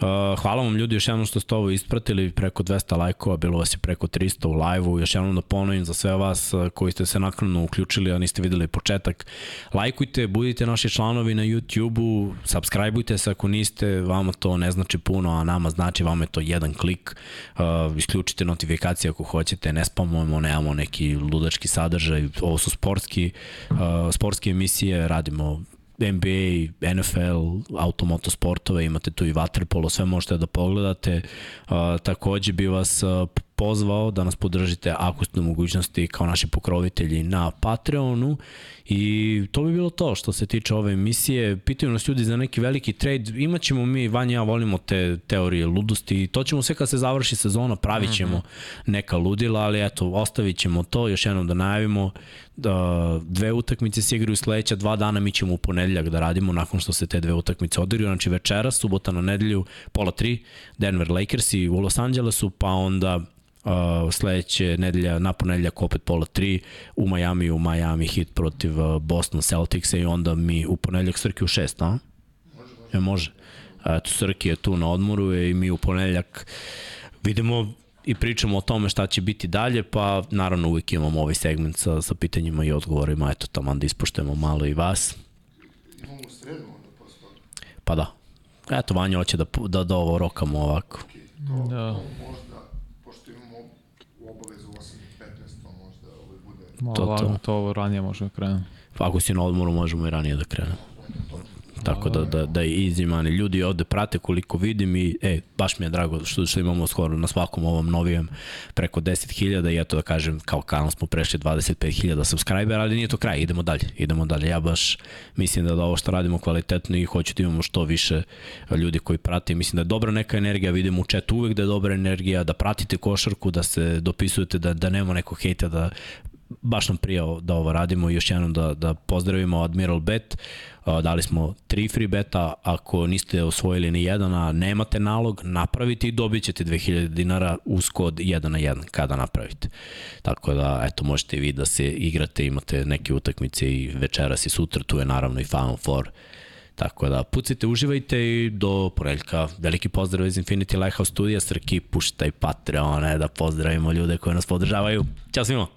Uh, hvala vam ljudi još jednom što ste ovo ispratili, preko 200 lajkova, bilo vas je preko 300 u live-u, još jednom da ponovim za sve vas uh, koji ste se naknadno uključili, a niste videli početak. Lajkujte, budite naši članovi na YouTube-u, subscribeujte se ako niste, vama to ne znači puno, a nama znači, vama je to jedan klik, uh, isključite notifikacije ako hoćete, ne spamujemo, nemamo neki ludački sadržaj, ovo su sportski, sportske emisije, radimo NBA, NFL, automoto sportove, imate tu i waterpolo, sve možete da pogledate. Uh, takođe bi vas pozvao da nas podržite ako ste u mogućnosti kao naši pokrovitelji na Patreonu. I to bi bilo to što se tiče ove emisije. Pitaju nas ljudi za neki veliki trade, imaćemo mi, Vanja i ja volimo te teorije ludosti i to ćemo sve kad se završi sezona, pravit ćemo neka ludila, ali eto, ostavit ćemo to, još jednom da najavimo da dve utakmice se igraju sledeća dva dana, mi ćemo u ponedeljak da radimo nakon što se te dve utakmice odigraju, znači večera, subota na nedelju, pola tri, Denver Lakersi u Los Angelesu, pa onda uh, sledeće nedelja, na ponedeljak opet pola 3 u Miami, u Miami hit protiv uh, Boston Celticsa i onda mi u ponedeljak Srki u 6, a? E, može. Eto, Srki je tu na odmoru i mi u ponedeljak vidimo i pričamo o tome šta će biti dalje, pa naravno uvijek imamo ovaj segment sa, sa pitanjima i odgovorima, eto tamo da ispoštujemo malo i vas. Imamo u sredu onda posle. Pa da. Eto, Vanja hoće da, da, da ovo rokamo ovako. To, Da. to možda, pošto imamo u obavezu 8 i 15, to možda ovaj bude Malo To, to, to. to. to ranije možemo krenuti. Pa ako si na odmoru, možemo i ranije da krenemo. Tako da, da, da je easy money. Ljudi ovde prate koliko vidim i e, baš mi je drago što, što imamo skoro na svakom ovom novijem preko 10.000 i eto da kažem kao kanal smo prešli 25.000 subscribera, ali nije to kraj, idemo dalje, idemo dalje. Ja baš mislim da, da ovo što radimo kvalitetno i hoću da imamo što više ljudi koji prate. Mislim da je dobra neka energija, vidimo u chatu uvek da je dobra energija, da pratite košarku, da se dopisujete, da, da nema nekog hejta, da baš nam prija da ovo radimo i još jednom da, da pozdravimo Admiral Bet. Uh, dali smo tri free beta, ako niste osvojili ni jedan, a nemate nalog, napravite i dobit ćete 2000 dinara uz kod 1 na 1 kada napravite. Tako da, eto, možete vi da se igrate, imate neke utakmice i večeras i sutra, tu je naravno i Final Four. Tako da, pucite, uživajte i do ponedeljka. Veliki pozdrav iz Infinity Lighthouse studija, Srki, puštaj Patreone da pozdravimo ljude koji nas podržavaju. Ćao svima!